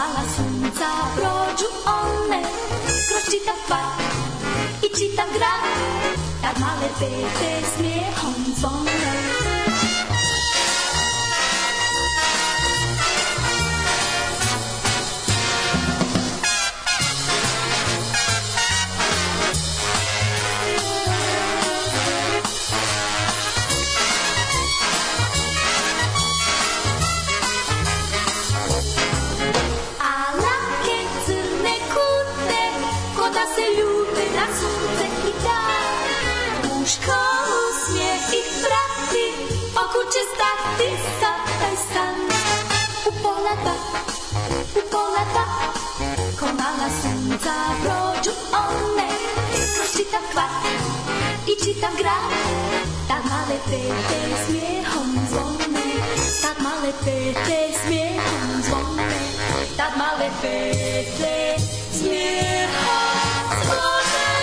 mala sunca prođu one Kroz čitav kvart i čitav grad. Tad male pete smijehom zvone sunca prođu one Kroz čitav kvart i čitav grad. Tad male pete smijehom zvone Tad male pete smijehom zvone Tad male pete smijehom zvone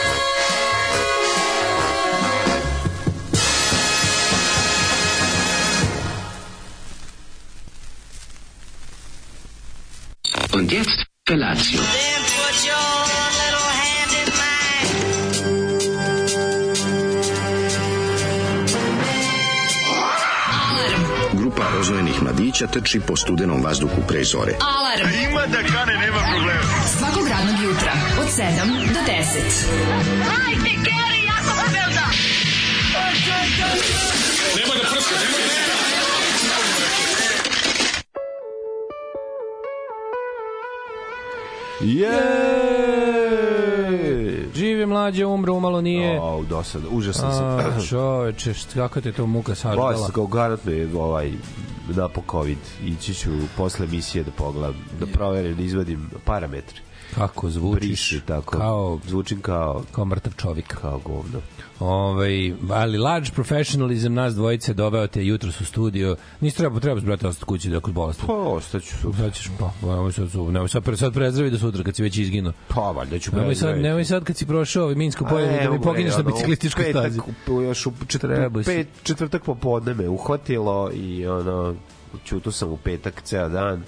mladića trči po studenom vazduhu pre zore. Alarm. Ima da kane, nema problema. Svakog radnog jutra, od 7 do 10. Je! Žive mlađe, umro, umalo nije. O, dosad, užasan sam. A, čoveče, kako te to muka saždala? kao garantno je ovaj da po COVID. Ići ću posle emisije da pogledam, da proverim, da izvadim parametre. Kako zvučiš? Briši, tako. Kao, Zvučim kao, kao mrtav čovjek. kao govno. Ovaj, ali large professionalism nas dvojice doveo te jutro u studio. Nisi treba, treba brate ostati kući dok bolesti. Pa, ostaću. Sad ćeš, pa, nemoj sad, su- nemoj sad, sad prezdravi do sutra kad si već izginuo. Pa, valjda ću Nemoj sad, nemoj sad kad si prošao ovaj Minsko A, polje da mi pogineš na biciklističkoj stazi. Još u četvrtak, pet, četvrtak popodne me uhvatilo i ono, čuto sam u petak ceo dan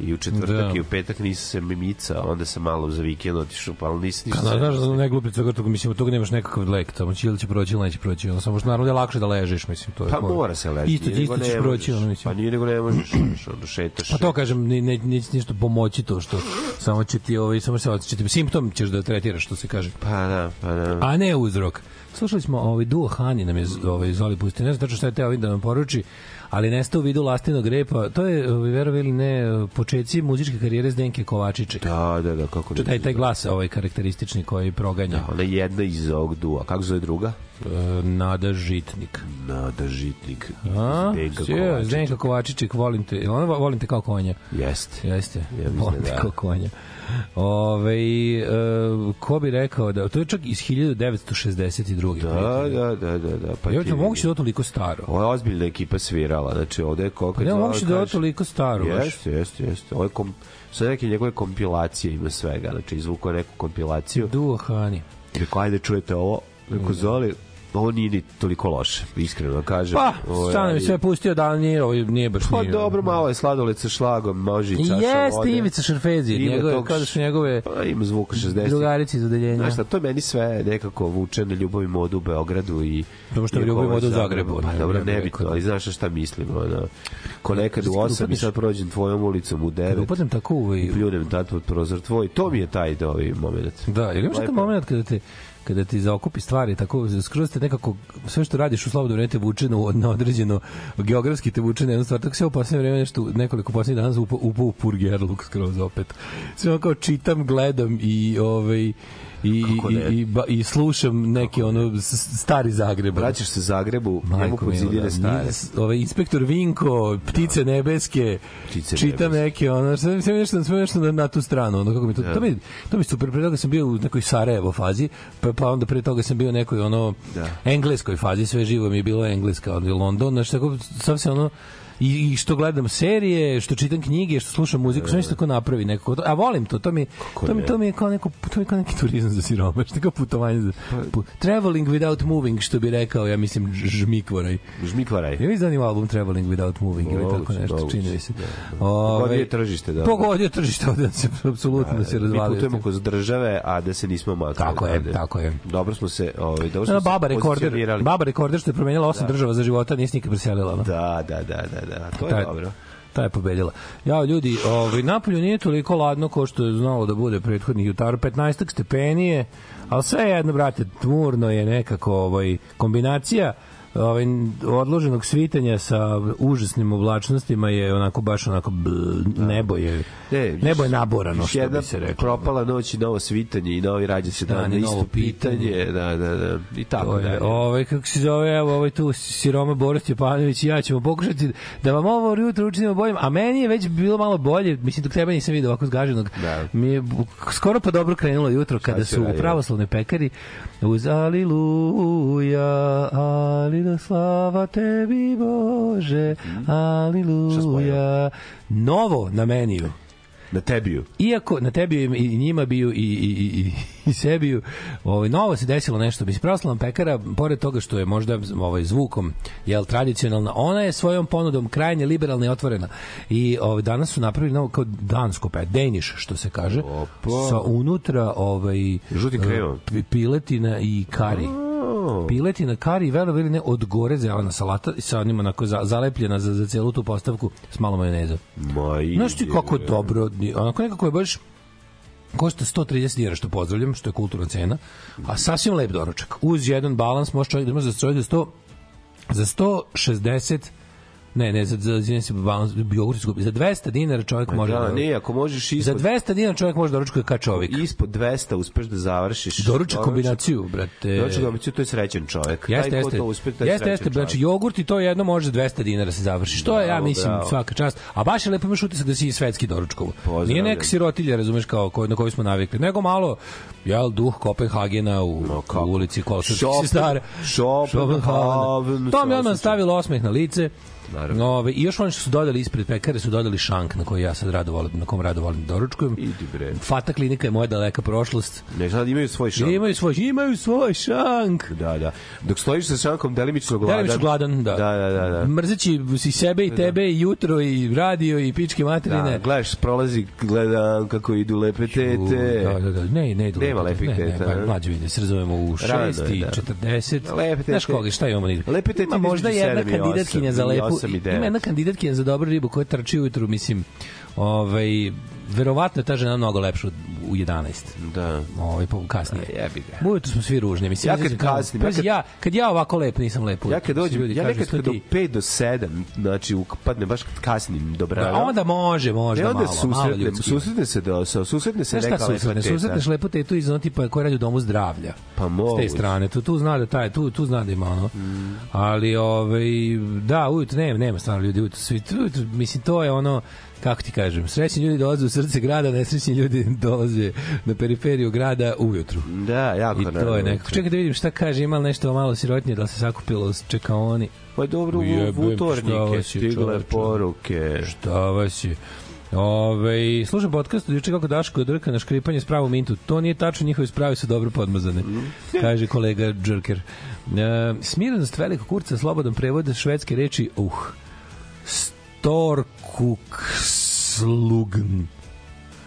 i u četvrtak Da. i u petak nisam se mimica, onda sam malo za vikend otišao, pa ali nisam nisam Kada se- znaš da ne glupica gotovo mislim od toga nemaš nekakav lek, tamo će ili će proći ili neće proći. Ono samo što naravno da je lakše da ležeš, mislim to je. Pa mora se ležiti. Isto isto ćeš ne proći, ono mislim. Pa nije nego ne možeš, ono šetaš. Pa to kažem, ne neće ništa pomoći to što samo će ti ovaj samo se će ti simptom ćeš da tretiraš što se kaže. Pa da, pa da. A ne uzrok. Slušali smo ovaj duo Hani nam je ovaj zvali pusti. Ne znam tačno šta je teo da nam poruči, ali nesta u vidu lastinog repa. To je ovaj verovali ili ne početci muzičke karijere Zdenke Kovačiće. Da, da, da, kako ne. Taj taj glas ovaj karakteristični koji proganja. Ona je jedna iz ovog dua. Kako zove druga? E, Nada Žitnik. Nada Žitnik. A? Zdenka Kovačić. Zdenka volim te. Ona vo- volim te kao konja. Jeste. Jeste. Ja volim da te da. kao konja. Ove, e, ko bi rekao da to je čak iz 1962. Da, da, da, da, da. Pa Pa ti je moguće da je toliko staro. Ovo je ozbiljna ekipa svirala, znači ovde je koliko... Pa ne, moguće da je to toliko staro. Jeste, jeste, jeste. Ovo je kom, sa neke njegove kompilacije ima svega, znači izvukao neku kompilaciju. Duo Hani. Rekao, ajde čujete ovo, rekao, Zoli, ovo nije ni toliko loše, iskreno da kažem. Pa, Ovo je- stano mi sve pustio da nije, ovo nije baš Pa nije. dobro, malo je sladoled sa šlagom, može i čaša vode. jeste Ivica Šarfezi, Ima njegove, tog kao da su njegove Pa ima zvuka 60. drugarici iz odeljenja. Znaš šta, to je meni sve nekako vuče na ljubav i modu u Beogradu i Dobro što je i ljubav i oko moda u Zagrebu. Pa dobro, nebitno, ali znaš šta mislim, ono, ko nekad u Kad 8 i sad prođem tvojom ulicom u Kada 9 upadnem tako u ovaj- i pljunem tad pod prozor tvoj, to mi je taj dovi moment. Da, ili imaš takav Lepo. moment kada te kada ti zaokupi stvari tako skroz te nekako sve što radiš u slobodno vreme te vuče na, određeno geografski te vuče na jednu stvar. Tako se u poslednje vreme nešto nekoliko poslednjih dana upo u purgerluk skroz opet. Sve kao čitam gledam i ovaj i, i, i, i slušam neki ono stari Zagreb Vraćaš se Zagrebu, njemu zidine da. stare. Ovaj inspektor Vinko, ptice nebeske, Ptice čitam nebeske. neke, ono, sve, sve nešto, sve nešto na, na tu stranu, ono, kako mi to, to, mi, to mi super, pre toga sam bio u nekoj Sarajevo fazi, pa, pa onda pre toga sam bio u nekoj, ono, Da. engleskoj fazi, sve živo mi je bilo engleska, je London, znači, tako, sam se, ono, i, i što gledam serije, što čitam knjige, što slušam muziku, sve mi se tako napravi nekako. A volim to, to mi, to mi, to mi je kao neko, to mi je kao neki turizam za siroma, što kao putovanje za... Pu, traveling without moving, što bi rekao, ja mislim, Ž- Žmikvoraj. Žmikvaraj. Je li zanima album Traveling Without Moving ili tako nešto, čini mi se. da, Pogodio je tržište, da. Pogodio tržište, ovde se apsolutno se Mi razvalio. putujemo kroz države, a da se nismo makli. Tako je, tako je. Dobro smo se, ovaj, dobro smo baba rekorder, baba rekorder što je promenila osam država za života, nije se nikad preselila. No? Da, da, da, da, da. To je Taj- dobro. Ta je pobedila. Ja, ljudi, ovaj, napolju nije toliko ladno kao što je znalo da bude prethodnih jutara. 15 stepenije, ali sve jedno, brate, tmurno je nekako ovaj, kombinacija ovaj, odloženog svitanja sa užasnim oblačnostima je onako baš onako bl, nebo je E, nebo je naborano što jedna bi se reklo. propala noć i novo svitanje i novi rađa se dan, i isto pitanje, pitanje. da, da, da, i tako To je, dalje. ovaj, kako se zove, evo, ovaj tu Siroma Boris Stjepanović i ja ćemo pokušati da vam ovo jutro učinimo boljim, a meni je već bilo malo bolje, mislim, dok tebe nisam vidio ovako zgaženog, Da. mi je skoro pa dobro krenulo jutro kada su u radio? pravoslavnoj pekari uz Aliluja, Aliluja, slava tebi Bože, Aliluja, novo na meniju. Na tebiju. Iako na tebi i njima bio i, i, i, i, i sebiju, ovaj, novo se desilo nešto. Mislim, pravoslavna pekara, pored toga što je možda ovaj, zvukom jel, tradicionalna, ona je svojom ponudom krajnje liberalna i otvorena. I ovaj, danas su napravili novo kao dansko pe, Danish, što se kaže, Opa. sa unutra ovaj, Žutim kremom. pi- piletina i kari. Piletina, kari i velo veli ne od gore zelena salata sa onim onako za, zalepljena za, za celu tu postavku s malo majoneza. Ma i... Znaš ti kako je dobro, onako nekako je baš košta 130 dinara što pozdravljam, što je kulturna cena, a sasvim lep doručak. Uz jedan balans može čovjek da može za čovjek za 100 za 160 ne, ne, za, za, izvinjam se, balans, jogurt izgubi. Za 200 dinara čovjek može Da, da, ne, ako možeš za ispod, 200 dinara čovjek može da doručkuje ka čovjek. ispod 200 uspeš da završiš. Doručak kombinaciju, brate. Doručak kombinaciju, to je srećan čovjek. Jeste, Taj jeste. to uspe, taj je Jeste, jeste. Znači, jogurt i to jedno može za 200 dinara se završi. Što je, ja mislim, bravo. svaka čast. A baš je lepo imaš utisak da si svetski doručkovo. Nije neka sirotilja, razumeš, kao, ko, na koju smo navikli. Nego malo, jel, duh Kopenhagena u, No, kako? u ulici Kolčarske Šopen- sestare. Schopenhaven, To mi odmah stavilo osmeh na lice. Naravno. Ove, I još oni što su dodali ispred pekare su dodali šank na koji ja sad rado volim, na kom rado volim da doručkujem. Idi bre. Fata klinika je moja daleka prošlost. Ne, sad imaju svoj šank. Imaju svoj, imaju svoj šank. Da, da. Dok stojiš sa šankom delimično gladan. Delimično gladan, da. Da, da, da. da. Mrzeći i sebe i tebe i jutro i radio i pičke materine. Da, gledaš, prolazi, gledam kako idu lepe tete. Da, da, da. Ne, ne idu. Nema lepe lepih tete. teta, Ne, a? ne, mlađe vidi, se razumemo u Rano 6 je, i da. 40. Lepe tete. Znaš koga, šta imamo? Lepe tete možda jedna kandidatkinja za lepu. Osam i devet. Ima jedna kandidatkinja za dobru ribu koja trči ujutru, mislim, ovaj, verovatno je ta žena mnogo lepša od- u 11. Da. Ovaj, po, kasnije. A, jebi ga. Ujutru smo svi ružni. Mislim, Ja kad kao- kasnim, ja kad- ja, kad ja ovako lep nisam lep. Ja ujutru. kad dođem, Ljudi ja nekad "Što kad do ti?" 5 do 7, znači upadne baš kad kasnim dobro. A onda može, može E onda malo, malo susretne, susretne se da sa susretne se neka lepa susretne? Susretneš lepo tetu iz ono tipa koja radi u domu zdravlja. Pa S moguće. te strane, tu, tu zna da taj, tu, tu zna da ima ono. Ali, ovaj, da, ujutro nema, nema stvarno ljudi, ujutro, svi, ujutro, mislim, to je ono, kako ti kažem, srećni ljudi dolaze u srce grada, nesrećni ljudi dolaze na periferiju grada ujutru. Da, jako I to je nekako. Čekaj da vidim šta kaže, ima nešto malo sirotnije da se sakupilo s čekaoni. Pa dobro, u utornike je, stigle poruke. Šta vas je? Ove, slušam podcast od juče kako Daško drka na škripanje s pravom mintu. To nije tačno, njihove sprave su dobro podmazane, kaže kolega Džerker. E, smirenost velikog kurca, slobodan prevod švedske reči uh. Storkuk slugn.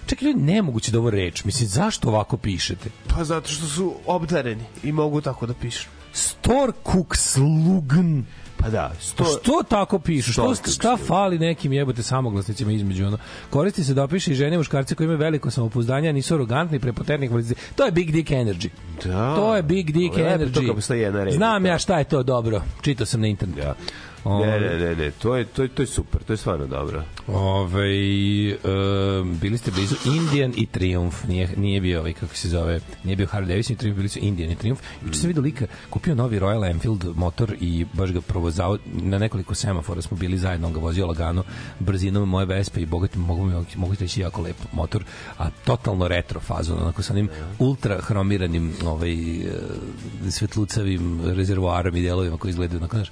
Čekaj, ljudi, nemoguće da ovo reč. Mislim, zašto ovako pišete? Pa zato što su obdareni i mogu tako da pišu. Storkuk slugn. Pa da, sto... Pa što tako pišu? Što, šta fali nekim jebote samoglasnicima između ono? Koristi se da opiše i žene i muškarci koji imaju veliko samopouzdanje, a nisu arogantni, prepotentni. kvalitetni. To je big dick energy. Da. To je big dick Lepo energy. to postoji jedna reč. Znam ja šta je to dobro. Čitao sam na internetu. Ja. Ove, Ne, ne, ne, ne, to je, to je, to je super, to je stvarno dobro. Ove, um, bili ste blizu Indian i Triumph. Nije, nije bio ovaj, kako se zove, nije bio Harley Davidson i Triumph, bili su Indian i Triumph. Juče sam vidio lika, kupio novi Royal Enfield motor i baš ga provozao. Na nekoliko semafora smo bili zajedno, on ga vozio lagano, brzinom moje Vespe i bogat, mogu, mi, mogu reći jako lep motor, a totalno retro fazon, onako sa onim ultra hromiranim ovaj, e, svetlucavim rezervoarom i delovima koji izgledaju onako, znaš,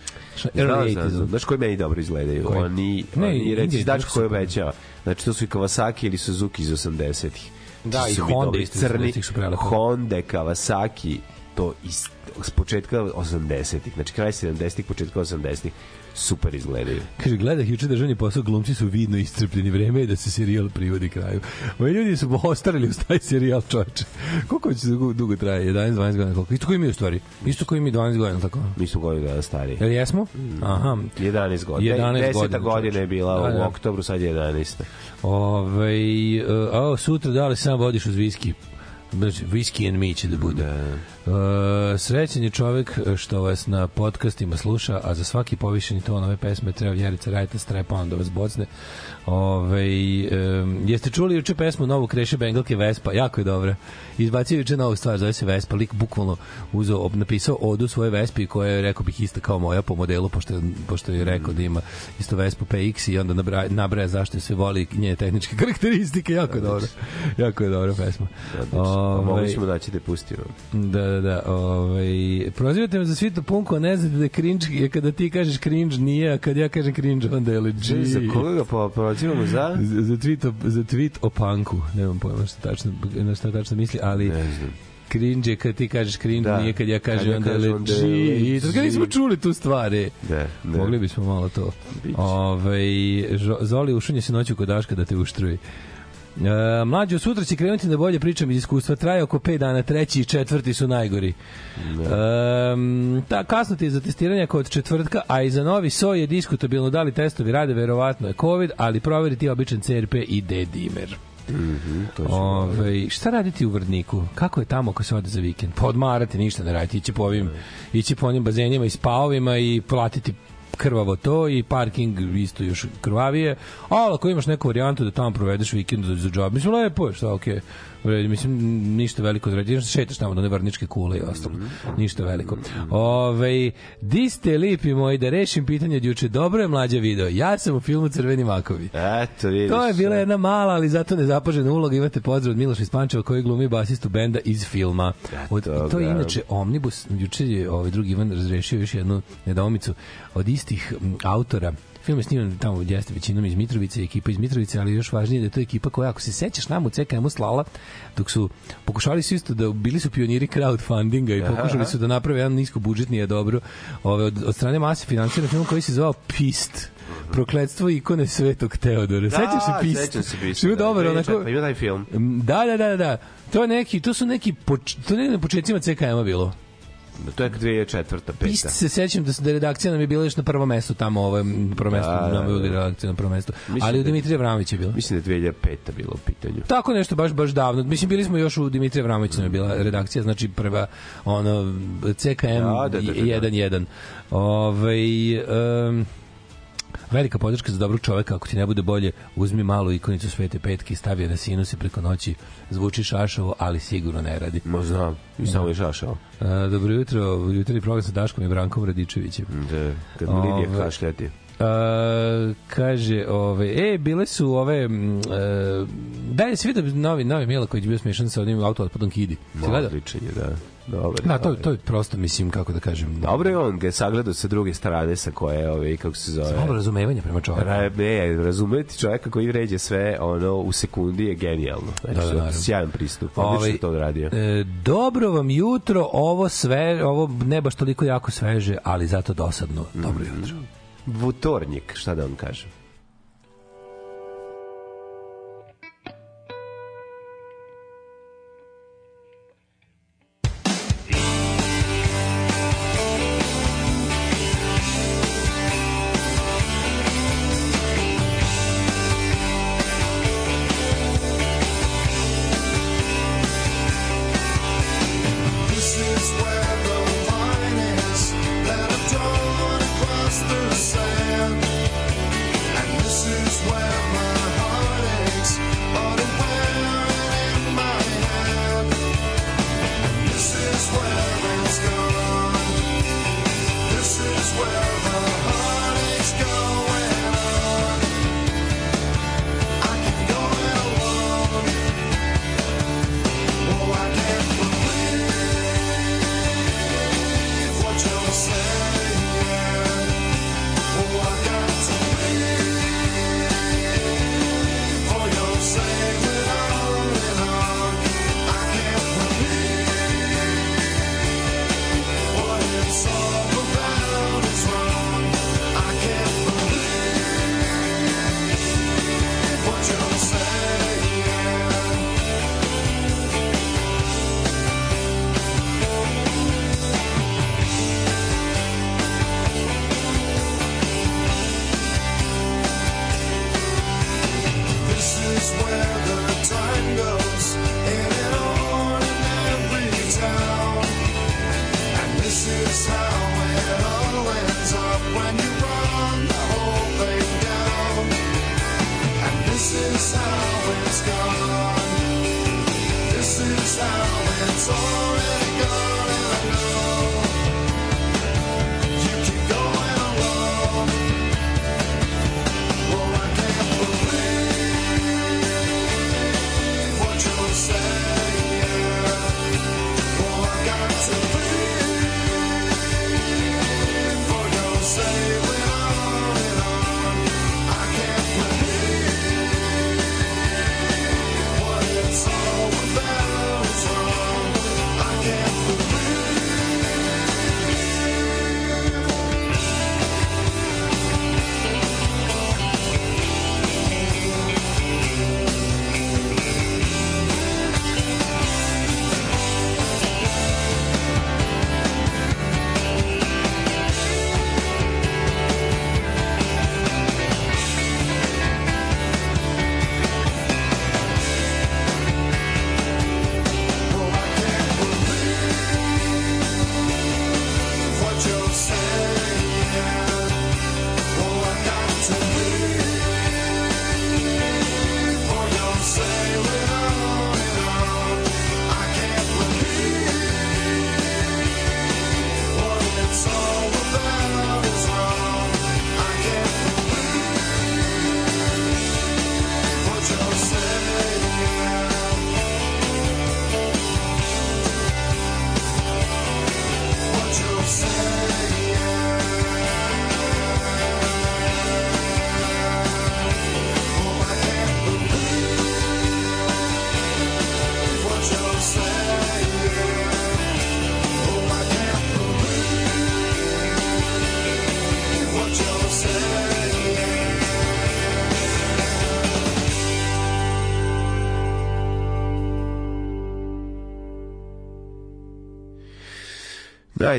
early znam. Znaš koji meni dobro izgledaju? Koji? Oni, Ne, oni reći koja super. obećava. Znači, to su i Kawasaki ili Suzuki iz 80-ih. Da, i Honda isto iz crni, 80-ih su prelepe. Honda, Kawasaki, to iz, s početka 80-ih, znači kraj 70-ih, početka 80-ih, super izgledaju. Kaže, gledah juče državni posao, glumci su vidno iscrpljeni, vreme je da se serijal privodi kraju. Ovi ljudi su ostarili uz taj serijal, čoveče. Koliko će dugo, dugo traje? 11, 12 godina, koliko? Isto koji mi u stvari. Isto koji mi 12 godina, tako? Mi smo godinu dana stariji. Jel jesmo? Aha. 11 godina. 11 10 godina, godina je bila Da, u da. oktobru, sad je 11. Ove, a, sutra da li sam vodiš uz viski? Znači, Whisky and me će da bude. Da. Uh, srećan je čovek što vas na podcastima sluša, a za svaki povišeni ton ove pesme treba Vjerica Rajta strepa on da vas bocne. Ove, um, jeste čuli juče pesmu novu Kreše Bengalke Vespa? Jako je dobra. Izbacio juče novu stvar, zove se Vespa. Lik bukvalno uzeo, ob- napisao odu svoje Vespi koja je, rekao bih, ista kao moja po modelu, pošto, pošto je rekao da ima isto Vespu PX i onda nabraja, nabraja zašto je sve voli njene tehničke karakteristike. Jako je dobro. Jako je dobra pesma. Pa mogli Ovaj, smo naći da je pustimo. Da, da, da. Ovaj, prozivate me za Svito Punko, a ne znate da je cringe, je kada ti kažeš cringe nije, a kad ja kažem cringe, onda je legit. Za koga ga po- prozivamo za? Za, za, tweet o, za tweet o punku. Nemam pojma šta tačno, na šta tačno misli, ali Ne znam. cringe kad ti kažeš cringe, Da. nije kad ja kažem onda je je legit. Kad nismo čuli tu stvari. Da, da. Mogli bismo malo to. Ove, Zoli ušunje se noću kod Daška da te uštruji. E, mlađo, sutra će krenuti da bolje pričam iz iskustva. Traje oko 5 dana, treći i četvrti su najgori. E, ta, kasno ti je za testiranje kod četvrtka, a i za novi so je diskutabilno da li testovi rade, verovatno je COVID, ali proveriti običan CRP i D-dimer. To ću- Ove, šta raditi u Vrdniku? Kako je tamo ako se ode za vikend? Podmarati, ništa ne raditi, ići po ovim, ići po onim bazenima i spavovima i platiti krvavo to i parking isto još krvavije, ali ako imaš neku varijantu da tamo provedeš vikend za, džab, mislim lepo je, šta okej. Okay. Mislim, ništa veliko da radiš, šetaš tamo do one varničke kule i ostalo. Ništa veliko. Ove, di ste lipi moji da rešim pitanje od juče? Dobro je mlađa video. Ja sam u filmu Crveni makovi. Eto, vidiš. To je bila sad. jedna mala, ali zato nezapažena uloga. Imate pozdrav od Miloša iz Pančeva koji glumi basistu benda iz filma. Od, Eto to je ga. inače Omnibus. Juče je ovaj drugi Ivan razrešio još jednu nedoumicu od istih autora Film je sniman tamo jeste većinom iz Mitrovice, ekipa iz Mitrovice, ali još važnije da je to ekipa koja, ako se sećaš nam u CKM-u slala, dok su pokušali su isto da bili su pioniri crowdfundinga i pokušali su da naprave jedan nisko budžetni, a dobro, ove, od, od strane mase financiran film koji se zvao Pist prokletstvo ikone svetog Teodora. Sećaš se Pist? Sećam se Pista. Što je dobar, da, onako... Pa ima taj film. Da, da, da, da. To je neki, to su neki, poč, to ne na početcima CKM-a bilo. To je 2004. peta. Pist se sećam da, su- da redakcija nam je bila još na prvom mestu tamo, ovo je prvo mesto, Da, da, da, nam je bila da. redakcija na prvom mestu. Mislim Ali u da- Dimitrija Vramović je bilo. Mislim da je 2005. bilo u pitanju. Tako nešto baš baš davno. Mislim bili smo još u Dimitrija Vramović nam je bila redakcija, znači prva ono CKM Da, da, da, da, da. 11. Ovaj um, velika podrška za dobrog čoveka, ako ti ne bude bolje, uzmi malu ikonicu Svete Petke i stavi je na sinuse preko noći. Zvuči šašovo, ali sigurno ne radi. Ma znam, i samo je šašao. Uh, dobro jutro, jutarnji program sa Daškom i Brankom Radičevićem. Da, kad mi Lidija kašljati. Uh, kaže, ove, e, bile su ove, uh, da je se vidio novi, novi Milaković bio smešan sa onim autootpadom Kidi. Si gledao? Odličan je, da. Dobar. Da, to, to je prosto, mislim, kako da kažem, Dobro je on ga je sagledao sa druge strane sa koje, ove, kako se zove... Dobro razumevanje prema čoveku. Ra, ne, razumeti čoveka koji vređe sve ono u sekundi je genijalno. Znači, Da, da, da, sjajan pristup. Odlično Ovaj, je to odradio. E, dobro vam jutro, ovo sve, ovo ne baš toliko jako sveže, ali zato dosadno. Dobro jutro. Vutornjik, šta da vam kažem.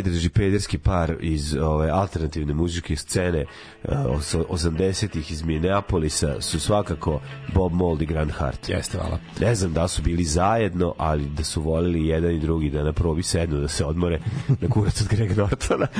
Najdrži pederski par iz ove alternativne muzičke scene uh, os- 80-ih iz Minneapolisa su svakako Bob Mold i Grant Hart. Jeste, hvala. Ne znam da su bili zajedno, ali da su volili jedan i drugi da na probi sednu, da se odmore na kurac od Greg Nortona.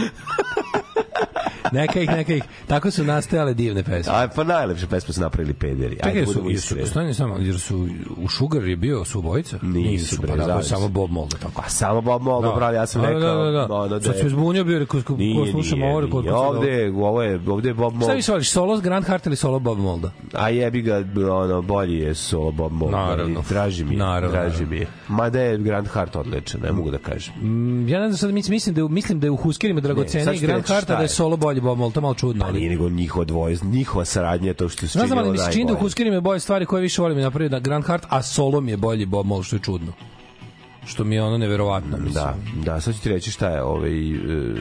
Neka ih, neka ih. Tako su nastajale divne pesme. A pa najlepše pesme su napravili pederi. Ajde, Čekaj, su, jesu, stani samo, jer su u Sugar je bio su obojica? Nisu, bre, pa da, samo. Bob Mold, tako. Pa samo Bob Mold, da, brali, ja sam Da, rekao... Da, da, da. ono, Sad je- se izbunio bio, rekao, ko Nije, slušam nije, ovo, rekao, ko- ko- Ovde, ovo je, ovde je Bob Šta Mold. više voliš, solo Grant Hart ili solo Bob Molda? A jebi ga, ono, bolji je solo Bob Mold. Naravno. ali Draži mi je, Naravno, draži mi je. Mada je Grant Hart odličan, ne mogu da kažem. Mm, Ja ne znam, sad mis- mislim da, je- mislim da je u Huskerima dragoceniji Grant reći Harta šta da je je. solo bolji Bob Mold, to je malo čudno. Pa nije nego njihova dvoje, njihova saradnja je to što se Ne znam, ali činilo mi se čini da u najbolje. Huskerima je bolje stvari koje više volim je napravio da Grant Hart, a solo mi je bolji Bob Mold, što je čudno. Što mi je ono neverovatno, mislim. Da, da, sad ću ti reći šta je ovaj... E,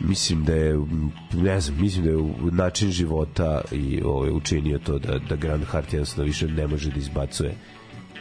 mislim da je ne znam, mislim da je način života i ovaj učinio to da da Grant Hart jednostavno više ne može da izbacuje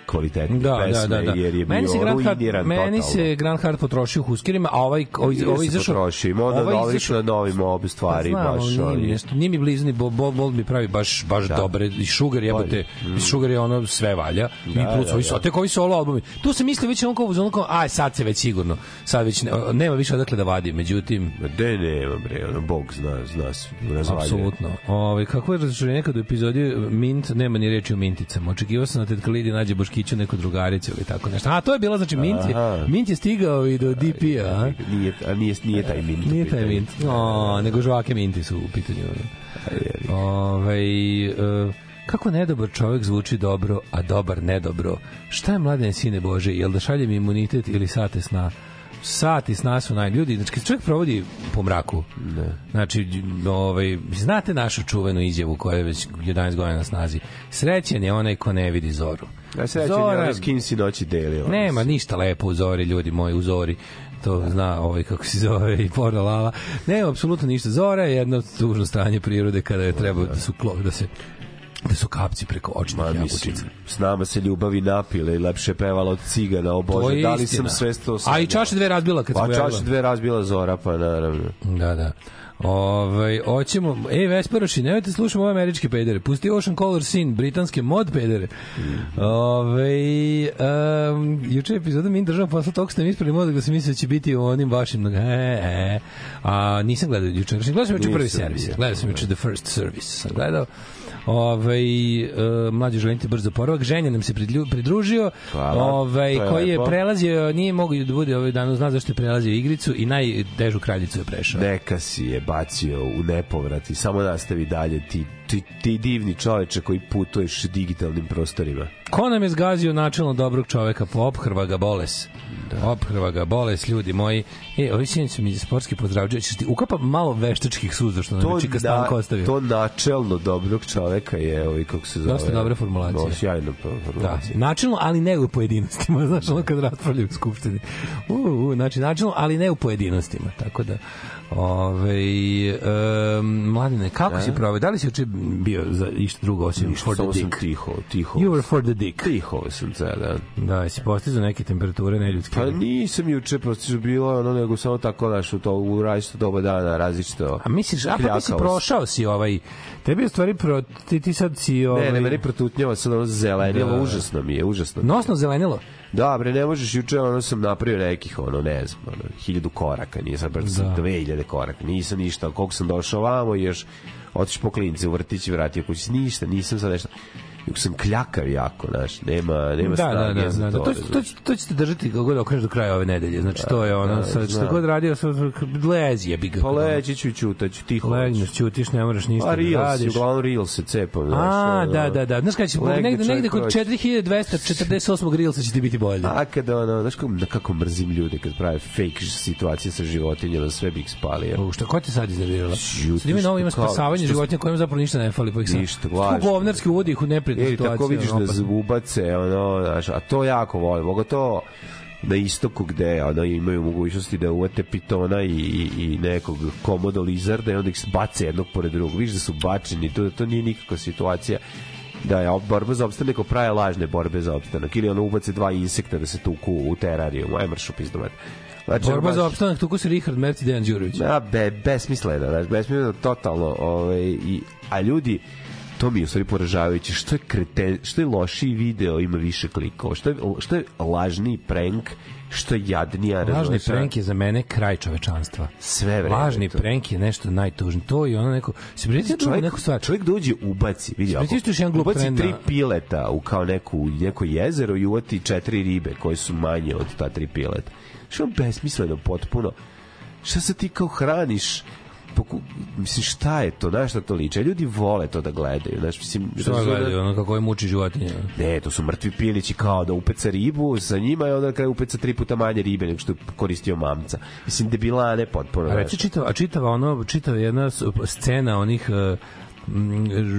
kvalitetne Da, da, pesme da, da. jer je meni bio Hart, ruiniran meni totalno. se Grant Hart potrošio u Huskerima, a ovaj ovaj ovaj izašao. potrošio, ima onda ovaj odlično izašao- na novim obe stvari Pa znam, baš nije, ali nešto, nije mi blizu ni Bob, Bob Mold mi pravi baš baš Da. dobre i Sugar jebote i Sugar je ono sve valja i Da, plus da, ovi da. tek ovi solo albumi tu se misli već onako ono kao aj sad se već sigurno sad već ne, nema više odakle da vadi međutim De nema bre, ono Bog zna, zna se, razvaljuje. Apsolutno. Ovaj kako je razočarenje kad u epizodi Mint nema ni reči o minticama. Očekivao sam da Ted Kalidi nađe Boškiću neku drugaricu ili tako nešto. A to je bila znači Mint je. Mint je stigao i do DP-a, a? Nije, a nije, nije taj mint. Nije taj. Mint. O, nego žvake Minti su u pitanju. Ovaj e, kako nedobar čovjek zvuči dobro, a dobar nedobro. Šta je mladene sine Bože, jel da šaljem imunitet ili sate sna? Sati sna su naj ljudi, znači kad čovjek provodi po mraku. Ne. Znači, ovaj, znate našu čuvenu izjavu koja je već 11 godina na snazi. Srećen je onaj ko ne vidi zoru. Ja se Zora- ovaj skin si noći delio. Nema ništa lepo u zori, ljudi moji, u zori. To zna ovaj kako se zove i Porno Lala. Nema apsolutno ništa. Zora je jedno tužno stanje prirode kada je treba da su klo, da se da su kapci preko očnih jabučica. s nama se ljubavi napile i lepše pevala od cigana, o Bože, da li istina. sam sve to A i čaše dve razbila kad se Pa pojavila. čaše dve razbila Zora, pa naravno. Da, da. Ove, hoćemo, ej Vesperoši, nemojte slušamo ove američke pedere. Pusti Ocean Color Scene, britanske mod pedere. Ove, um, juče epizoda mi država posla tog ste mi isprali mod da se misli da će biti onim vašim. E, e. A nisam gledao juče. Gledao sam juče prvi servis. Gledao sam juče The First Service. Sam gledao. Ove, uh, mlađi želim ti brzo poravak. Ženja nam se pridlju- pridružio. Ovaj, koji je prelazio, nije mogu da bude ovaj dan, zna zašto je prelazio igricu i najdežu kraljicu je prešao. Neka si je bacio u nepovrat i samo nastavi dalje ti, ti, ti divni čoveče koji putuješ digitalnim prostorima. Ko nam je zgazio načelno dobrog čoveka? Pa ophrva ga boles. Da. Ophrva ga boles, ljudi moji. E, ovi sinoć su mi sportski pozdravđaju. Ćeš ti ukapa malo veštačkih suza što nam je Čika Stanko ostavio. to načelno dobrog čoveka je ovaj kako se zove. Dosta dobra formulacija. No, sjajno pa- Da, formulacija. načelno, ali ne u pojedinostima, znaš, ono kad raspravljaju u skupštini. U, u, znači, načelno, ali ne u pojedinostima, tako da, ove, um, mladine, kako si proveo? Da li si uče bio za išta drugo osim Ništa, for the dick? tiho, tiho. You were for the dick. tiho sam ceo dan. Da, jesi postizao neke temperature neljudske. Pa nisam juče prosto bilo ono nego samo tako naš u to u različito doba dana različito. A misliš, a pa ti si prošao si ovaj, tebi je stvari, pro, ti, ti sad si ovaj, Ne, ne, meni protutnjava sad ono zelenilo, Da. užasno mi je, užasno. nosno zelenilo. Da, bre, ne možeš juče, ono sam napravio nekih, ono, ne znam, ono, hiljadu koraka, nije sad brzo sam Da. dve hiljade koraka, nisam ništa, koliko sam došao vamo još otiš po klinci u vrtić i vratio kući, ništa, nisam sad nešto, sam kljakav jako, znaš, nema, nema Da, da, snage da, za da, da. to. To, to, to, to ćete držati kako god okreneš do kraja ove nedelje. Znači, to je ono, da, sad, znam. god radio, sad, lezi je bi ga. Pa leći ću i ćutaću, tiho. Legneš, ćutiš, ne moraš ništa A da Reels, radiš. uglavnom Reels se cepam, znaš. A, da, da, da. Znaš kada će, Legne negde, negde kod proći. 4248. Reelsa će ti biti bolje. A kada ono, znaš kako, kako mrzim ljude kad prave fake situacije sa životinjama, sve bi ih spalio. O, šta, ko te sad iznervirala? Sad ima novo ima spasavanje životinja kojima zapravo ništa ne fali. Pa ih sad, Ništa, Što lažno. govnarski uvodi ih u neprijatnu Ili situaciju. tako vidiš ono, da opasno. ubace, ono, znaš, a to jako volim. Mogu to na istoku gde ono, imaju mogućnosti da uvete pitona i, i, i nekog komodo lizarda i onda ih bace jednog pored drugog. Vidiš da su bačeni, to, to nije nikakva situacija da je borba za opstanak kao prave lažne borbe za opstanak ili ono ubace dva insekta da se tuku u terariju, aj mršu pizdomet. Znači, Borba baš- za opstanak, tuku se Richard Merc i Dejan Đurović. Da, be, besmisleno, znaš, besmisleno totalno, ovaj, i, a ljudi, to mi je u stvari poražavajuće, što je kreten, što je lošiji video ima više klikova, što je, što je lažniji prank, što je jadnija, Lažni prank je za mene kraj čovečanstva. Sve vreme Lažni to. prank je nešto najtužnije. To i ono neko... Se prijetio drugu čovjek, neku stvar. čovjek dođe ubaci, vidi, ako još jedan glup ubaci trend tri pileta u kao neku, neko jezero i uvati četiri ribe koje su manje od ta tri pileta. Što je besmisleno potpuno. Šta se ti kao hraniš? Poku, mislim, šta je to? Znaš šta to liče? Ljudi vole to da gledaju. Znaš, mislim, Što razumem- gledaju, ono kako je muči životinje. Ne, to su mrtvi pilići kao da upeca ribu sa njima i onda na kraju upeca tri puta manje ribe nego što je koristio mamca. Mislim, debilane potpuno. A reci čitava, a čitava ono, čitava jedna scena onih e,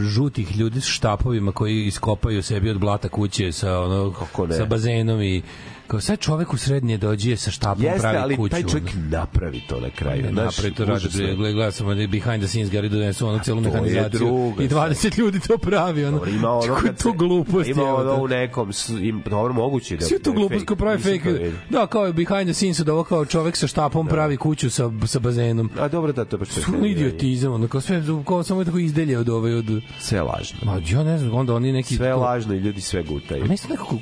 žutih ljudi s štapovima koji iskopaju sebi od blata kuće sa ono Kako ne? sa bazenom i kao sad čovek u srednje dođe sa štapom Jeste, pravi ali kuću. taj čovjek napravi to na kraju. Ne, znaš, napravi to radi, gleda, gleda sam ovde behind the scenes, gari donesu ono celu to mehanizaciju i 20 ljudi to pravi, ono. Dobro, ima ono kad to glupost, Ima ono u nekom, im, dobro, moguće da... Sve to da je glupost ko pravi fake. to. Da, kao je behind the scenes da ovo kao čovek sa štapom pravi kuću sa, sa bazenom. A dobro da to baš Sve idiotizam, ono, kao sve, kao samo je tako izdelje od ove, od... Sve lažno. Ma, ja ne znam, onda oni neki... Sve to- lažno i ljudi sve gutaju. Znam nekako...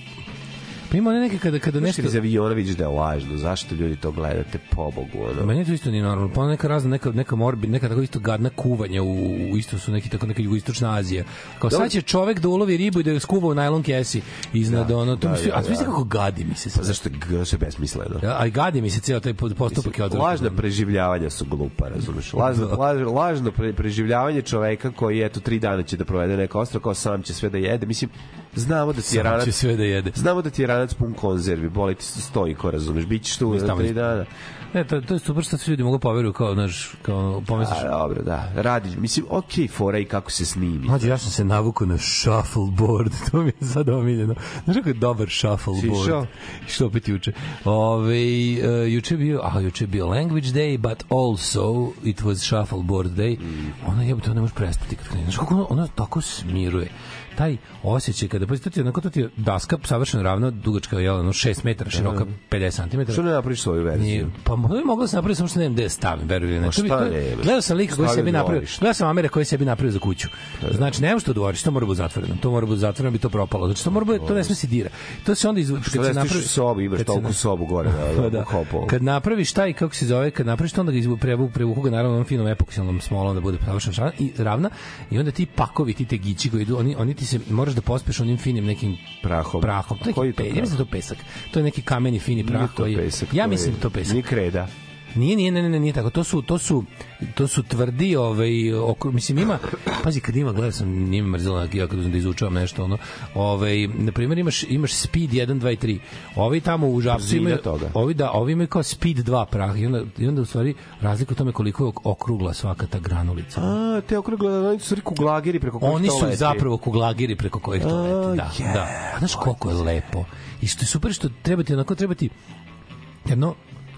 Pa ima neke kada, kada Nešto nešto... iz aviona vidiš da je lažno. Zašto ljudi to gledate pobogu? Ono? Meni to isto nije normalno. Pa neka razna, neka, neka morbi, neka tako isto gadna kuvanja u, u isto su neki tako neka jugoistočna Azija. Kao Dobro. sad će čovek da ulovi ribu i da je skuva u najlon kesi iznad Da, ono. To da, mi sve, da, a da. kako gadi mi se Pa zašto sve besmisleno? Ja, ali gadi mi se ceo taj postupak je odvratno. Lažna preživljavanja su glupa, razumeš? Lažno, Da. laž, lažno pre, preživljavanje čoveka koji eto tri dana će da provede neko ostro, kao sam će sve da jede. Mislim, Znamo da ti je ranac sve da jede. Znamo da ti je ranac pun konzervi, boli ti stojko, razumeš, bit ćeš tu za tri dana. Ne, to, to je super što svi ljudi mogu poveruju kao, znaš, kao pomisliš. A, dobro, da. Radi, mislim, okej, fora i kako se snimi. Mlađe, ja sam se navukao na shuffleboard, to mi je sad omiljeno. Znaš kako je dobar shuffleboard? išao? Što opet juče. Ove, uh, juče bio, a juče bio language day, but also it was shuffleboard day. Mm. Ona je, to ne može prestati. Kad kreneš. Kako ono, ono tako smiruje taj osjećaj kada pa ti onako to ti je daska savršeno ravna dugačka je ono 6 metara široka 50 cm Što ne napraviš svoju verziju? Nije, pa možda bi mogla se napraviti samo što ne znam gde stavim, veruj ili ne. To bi- ne? Gledao sam lika koji sebi napravio. Gledao sam Amere koji sebi napravio za kuću. Znači, nema što dvorište, to mora biti zatvoreno. To mora biti zatvoreno, bi to propalo. Znači, to mora biti, to ne sme se dira. To se onda iz kad se ne napravi sobu, imaš toliko sobu gore da. Kad napraviš taj kako se zove, kad napraviš to onda ga izvu prevu prevuku ga naravno onom finom epoksilnom smolom da bude savršeno ravna i ravna i onda ti pakovi ti tegići koji idu oni oni ti se moraš da pospeš onim finim nekim Prahom. prahom. To neki je to pe, ja mislim da to pesak. To je neki kameni fini prah to koji pesak, Ja mislim da to pesak. Nije kreda. Nije, nije, ne, ne, nije tako. To su, to su, to su tvrdi, ovaj, okru, mislim, ima, pazi, kad ima, gledao sam, nije me mrzilo, ja kad uzmem da izučavam nešto, ono, ovaj, na primjer, imaš, imaš speed 1, 2 i 3. Ovi tamo u Brzina imaju, toga. ovi, da, ovi imaju kao speed 2 prah i onda, i onda u stvari razlika u tome koliko je ok- okrugla svaka ta granulica. A, te okrugle, oni su stvari kuglageri preko kojih Oni su leti. zapravo kuglagiri preko kojih to leti. Da, je. da. A Znaš koliko je lepo. I što je super što treba ti onako treba ti jedno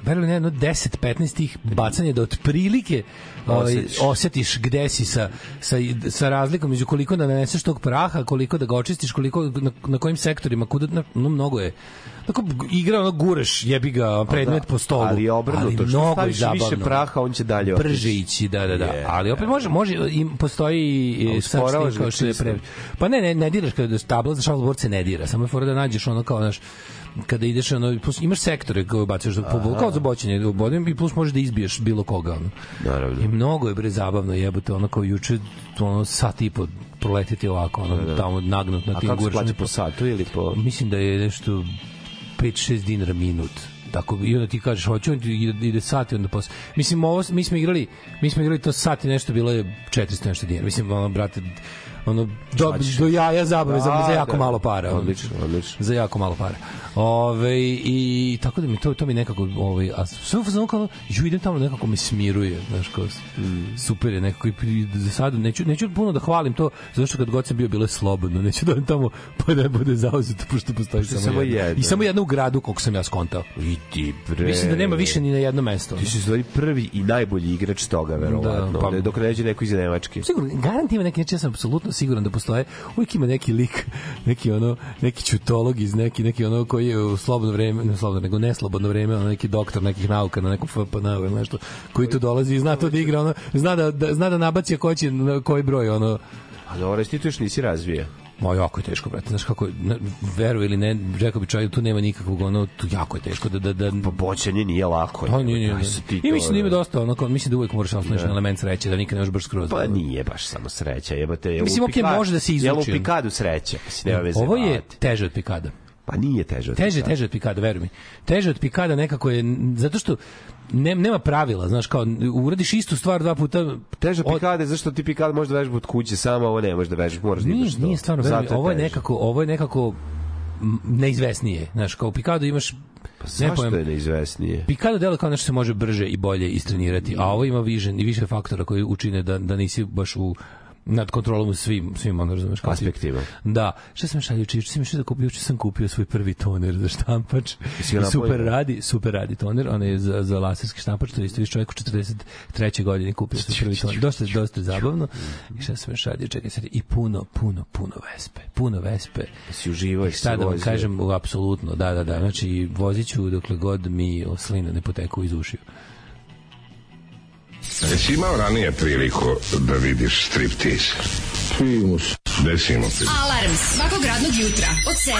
verujem jedno 10-15 tih bacanja da otprilike ovaj, osjetiš gde si sa, sa, sa razlikom među koliko da naneseš tog praha, koliko da ga očistiš, koliko na, na kojim sektorima, kuda, na, no, mnogo je. Tako igra ono gureš, jebi ga predmet da, po stolu. ali obrnuto, što mnogo je staviš više zabavno. praha, on će dalje Brže otići. ići, da, da, da. Je. ali opet može, može im postoji snimka ga što je pre... Pa ne, ne, ne diraš kada tabla za se ne dira, samo je fora da nađeš ono kao, znaš, kada ideš ono plus imaš sektore koje bacaš po kao za boćenje bodem i plus možeš da izbiješ bilo koga ono. Naravno. I mnogo je bre zabavno jebote ono kao juče ono sat i po proletiti ovako ono tamo nagnut na A tim plaća po satu ili po... Mislim da je nešto 5-6 dinara minut. Tako i onda ti kažeš hoću on ide, ide sat i onda posle. Mislim ovo mi smo igrali, mi smo igrali to sat i nešto bilo je 400 nešto dinara. Mislim ono brate ono do, do jaja zabave za, Da, za jako da. malo para. Odlično, odlično. Za jako malo para. Ove, i tako da mi to to mi nekako ovaj a sve u fazonu kao ju idem tamo nekako me smiruje, znaš kao Mm. super je nekako i za sad neću neću puno da hvalim to zato što kad god sam bio bilo je slobodno, neću da odem tamo pa da bude zauzeto pošto postoji samo, samo jedna. I samo jedna u gradu koliko sam ja skontao. I ti bre. Mislim da nema više ni na jedno mesto. Ti si stvari prvi i najbolji igrač toga, verovatno. Da, pa- Da, dok ne dođe neko iz Nemačke. Sigurno, garant ima neki, znači ja sam apsolutno siguran da postoje, uvijek ima neki lik, neki ono, neki čutolog iz neki, neki ono koji je u slobodno vreme, ne slobodno, nego neslobodno vreme, ono neki doktor nekih nauka na nekom FPN ili nešto, koji tu dolazi i zna to da igra, ono, zna da, da, zna da nabaci ko će, koji broj, ono, A dobro, ti tu još nisi razvija. Ma jako je teško, brate. Znaš kako, veru ili ne, rekao bi čovjek, tu nema nikakvog, ono, tu jako je teško da... da, da Pa boćanje nije lako. Pa nije, nije, ti I mislim da ima da. dosta, ono, kao, mislim da uvek moraš osloniš na element sreće, da nikad ne možeš baš skroz. Pa nije baš samo sreća, jebate. jel Mislim, okej, Pikadu- može da se Jel u izuči. Pikadu sreća? Mislim, nema veze. Ovo je teže od pikada. Pa nije teže. od Teže, Pikada. teže od pikada, veruj mi. Teže od pikada nekako je, zato što ne, nema pravila, znaš, kao, uradiš istu stvar dva puta. Teže od- pikade, zašto ti pikad možeš da vežbaš od kuće samo, ovo ne možeš da vežbaš, moraš da ideš to. nije stvarno, veruj mi, ovo je nekako, ovo je nekako neizvesnije. Znaš, kao u pikadu imaš Pa zašto pojam. je neizvesnije? Pikado delo kao nešto se može brže i bolje istrenirati, a ovo ima više, više faktora koji učine da, da nisi baš u nad kontrolom svim svim ono razumeš kako ti- Aspektima. Da, šta sam šalio juče sam išao da kupio, juče sam kupio svoj prvi toner za štampač. I super radi, super radi toner, on je za za laserski štampač, to je isto više čovjek u 43. godine kupio svoj prvi toner. Dosta dosta zabavno. I šta sam šalio, čekaj sad i puno puno puno vespe. Puno vespe. Si uživao i Šta da vam kažem, apsolutno, da, da, da. Znači, vozit ću dokle god mi slina ne poteku iz ušiju. Jesi imao ranije priliku da vidiš striptease? Primus. Desimo. Alarm svakog radnog jutra od 7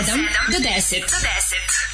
do 10. Do 10.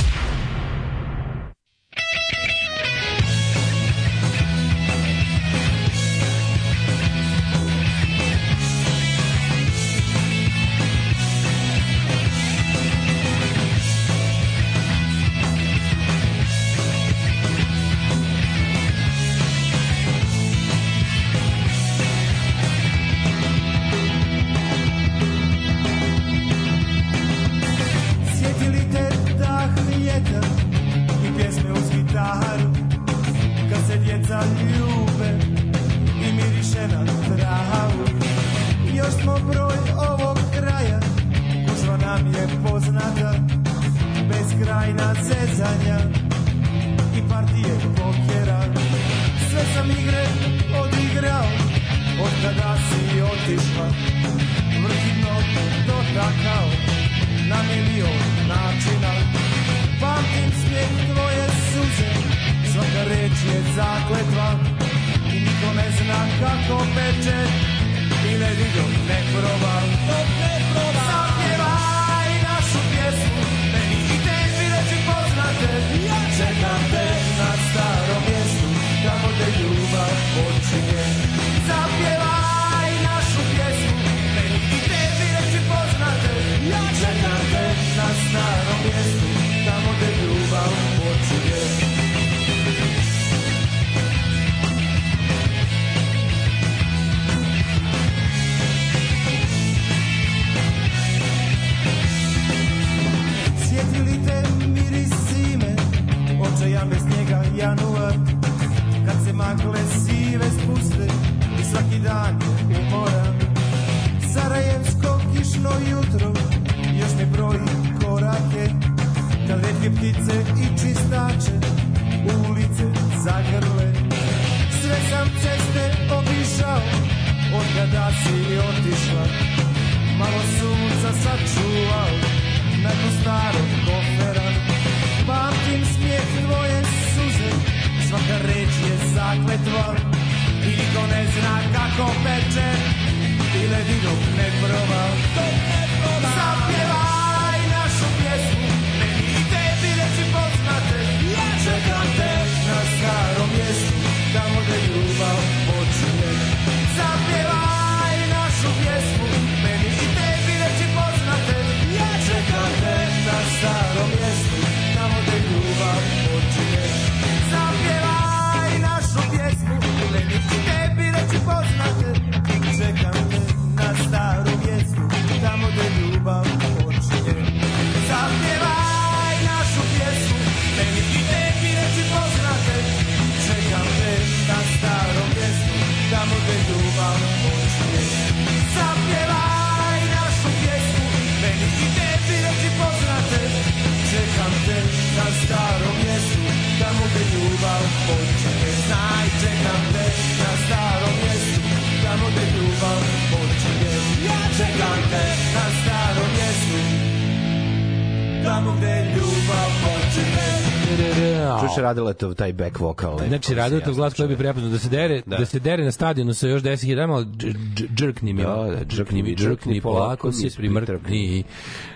Radeletov taj back vokal. Znači, jasno glas koji bi čuje. prepoznao da se dere, da. Da. se dere na stadionu sa još 10.000, daj malo dž- dž- džrkni mi, Da, da, džrkni mi, džrkni, polako se primrkni.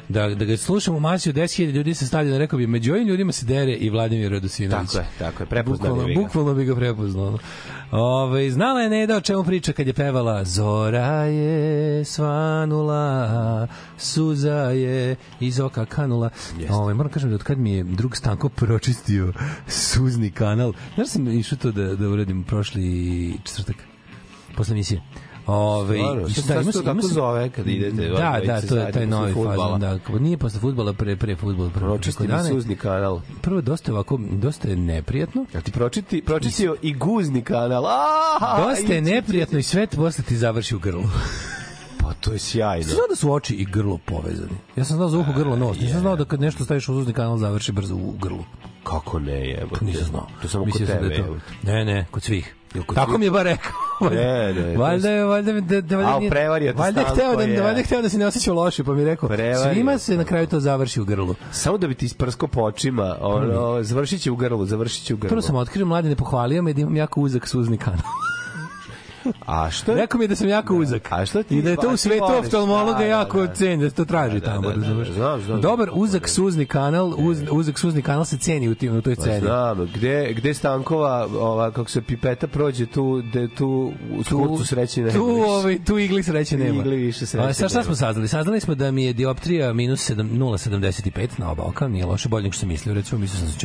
Da, da ga slušamo u masi od 10.000 ljudi sa stadiona, rekao bi, među ovim ljudima se dere i Vladimir Radosinović. Tako je, tako je, prepoznali Bukvalno, bi ga. bukvalno bi ga prepoznao. Ove, znala je Neda o čemu priča kad je pevala Zora je svanula, suza je iz oka kanula. Ove, moram kažem da od kad mi je drug Stanko pročistio suzni kanal, znaš sam išao to da, da uradim prošli četvrtak, posle emisije. Ove, Stvarno, išao- sad se tako zove kad idete, Da, odvojice da, to je taj novi fazon, da. Nije posle fudbala, pre, pre fudbala. Pre, mi dana. suzni kanal. Prvo, dosta je ovako, dosta je neprijatno. Ja ti pročiti, pročistio i guzni kanal. Aha, Dosta je neprijatno i sve posle ti završi u grlu. Pa to je sjajno. Ti znao da su oči i grlo povezani? Ja sam znao za uho grlo nos. Nisam znao da kad nešto staviš u uzni kanal završi brzo u grlu. Kako ne je? To nisam znao. To samo kod tebe. da to- evo. Ne, ne, kod svih. Tako mi je bar rekao. Ne, ne, Valjda je, valjda je, da, da, valjda nije- prevario te valjda je hteo da, valjda hteo da se ne osjeća loše, pa mi je rekao, Prevario svima se na kraju to završi u grlu. Samo da bi ti isprsko po očima, ono, završit će u grlu, završit će u grlu. Prvo sam otkrio mladine, pohvalio me da imam jako uzak suzni kanal. A što? Rekao mi da sam jako uzak. A što ti- I da je to a u svetu oftalmologa da, da, jako da. ceni, da se to traži Da, tamo. da, da, razumeš? Dobar uzak suzni kanal, uz, uzak suzni kanal se ceni u tim u toj Pa ceni. Znam, gde, gde Stankova, ova, kako se pipeta prođe tu, gde tu u skurcu sreći ne tu, ovaj, tu igli sreće nema. Igli više sreće A, sad šta nema. smo saznali? Saznali smo da mi je dioptrija minus 7 0,75 na oba oka, nije loše, bolje nego što sam mislio, recimo mislio sam da se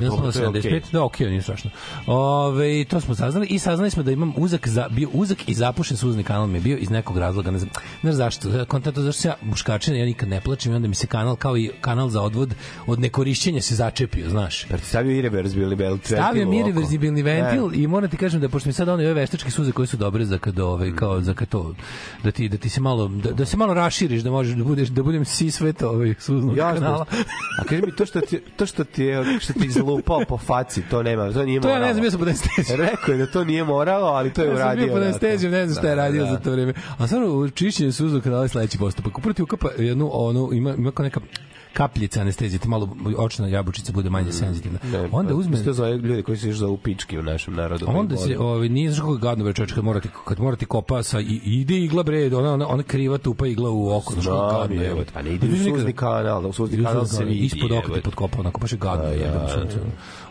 ćuravi. Minus dobro, to je 0,75, okej. da, okej, nije strašno. Ove, to smo saznali i saznali smo da imam uzak, za, bio uzak i zapušen suzni kanal mi je bio iz nekog razloga, ne znam, ne znam zašto, kontento zašto se ja muškačina, ja nikad ne plačem i onda mi se kanal, kao i kanal za odvod od nekorišćenja se začepio, znaš. Pa stavio i reverzibilni bel. Stavio mi reverzibilni ventil i moram ti kažem da pošto mi sad one ove veštačke suze koje su dobre za kad ove kao za kad to da ti da ti se malo da, da se malo raširiš da možeš da budeš da budem si sve to ovaj suznog Jasno. kanala. A kaži mi, to što ti, to što ti je, što ti izlupao po faci, to nema, to nije To ja moralo. ne znam, ja sam pod anestezijom. Rekao je da to nije moralo, ali to je Ja sam uradio. bio pod da, anestezijom, ne znam šta je da, radio da. za to vreme. A stvarno, u čišćenju suznog kanala je sledeći postupak. Upravo ti ukapa jednu, ono, ima, ima kao neka kapljica anestezije, ti malo očna jabučica bude manje senzitivna. Ne, Onda pa, uzme... To zove ljudi koji se zovu pički u našem narodu. Onda koji se ovaj nije znaš kako gadno bre čoveče kad morate kad morate kopa sa i, ide igla bre ona ona, ona kriva tupa igla u oko znaš kako gadno je. pa ne ide u suzni kanal, da u suzni kanal se vidi. ispod oka pod kopa onako baš je gadno Da.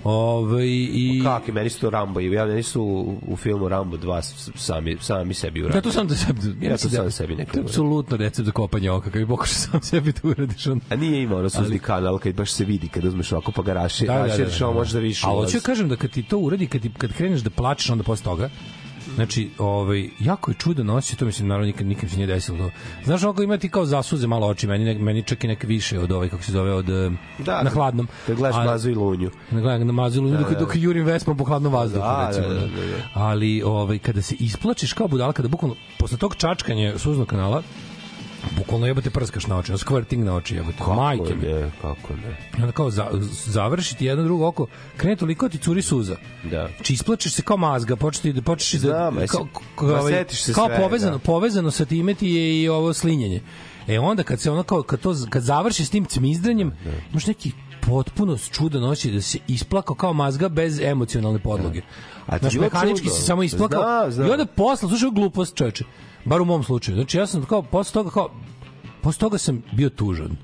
Ovaj i Kako, meni su to Rambo, ja meni su u, u filmu Rambo 2 s- sami, sami sebi uradio. Ja to sam da sebi, ja, to da- sam sebi je apsolutno recept za kopanje oka, kad bi pokušao sam sebi to uradiš on. A nije imao ono suzni kanal kad baš se vidi kad uzmeš ovako pa ga raši, Da, da, da, raširiš, da, ovo da. možeš da više A hoću da kažem da kad ti to uradi, kad, ti, kad kreneš da plačeš onda posle toga, Znači, ovaj, jako je čudo noći, to mislim, naravno nikad, nikad se nije desilo to. Znaš, ako ima ti kao zasuze malo oči, meni, ne, meni čak i neke više od ovaj, kako se zove, od, eh, Da, na hladnom. Kad gledaš A- mazu i lunju. Na gledam na mazilu, dok, dok jurim vespom po hladnom vazduhu, Da, recimo. da, Da, da, da, da. Ali ovaj, kada se isplačiš kao budala, kada bukvalno, posle tog čačkanja suznog kanala, bukvalno jebote prskaš na oči, na squirting na oči, jebote, majke mi. ne, kako ne. Onda kao za, završiti jedno drugo oko, krene toliko ti curi suza. Da. Znači isplačeš se kao mazga, početi da počeš da Znam, jesi- kao, kao, ma ovaj, se kao svega. povezano, povezano sa time ti je i ovo slinjenje. E onda kad se ono kao kad to kad završi s tim cmizdranjem, imaš neki potpuno čudan osjećaj da se isplakao kao mazga bez emocionalne podloge. A ti Znaš, bilo mehanički se samo isplakao. Znam, znam. I onda posle, slušaj, glupost čoveče. Bar u mom slučaju. Znači ja sam kao posle toga kao posle toga sam bio tužan.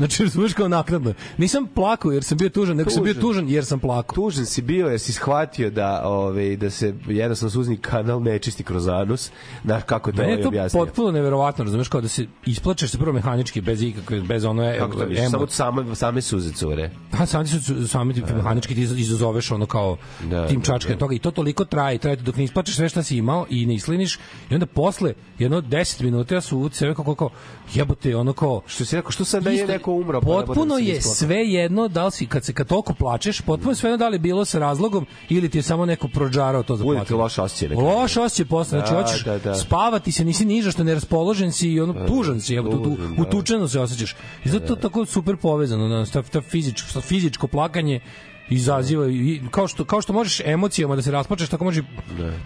Znači, razumiješ kao naknadno. Nisam plakao jer sam bio tužan, nego sam bio Tužan. jer sam plakao. Tužan si bio jer si shvatio da, ove, da se jednostavno suzni kanal ne čisti kroz anus. Znaš kako je to je ovaj to objasnio? potpuno neverovatno, razumeš, kao da se isplačeš se prvo mehanički bez ikakve bez ono Kako to vidiš? Samo same, same suze cure. Sami su sami ti mehanički ti izazoveš ono kao Da, tim da, čačkanjem da. toga i to toliko traje, traje dok ne isplačeš sve šta si imao i ne isliniš i onda posle jedno 10 minuta ja su u sebe kako kao jebote ono kao Što si rekao, što sad da je Isto- neko umro? pa da Potpuno da je sve jedno da li si kad se kad toliko plačeš, potpuno sve jedno da li bilo sa razlogom ili ti je samo neko prođarao to za Bude plakanje. loš osjećaj. Loš osjećaj posle, znači Da, hoćeš da, da. spavati se, nisi niža što neraspoložen si i ono tužan si, evo tu da. utučeno se osjećaš. I zato to tako super povezano, na ta, ta fizičko, fizičko plakanje izaziva i kao što kao što možeš emocijama da se rasplačeš tako možeš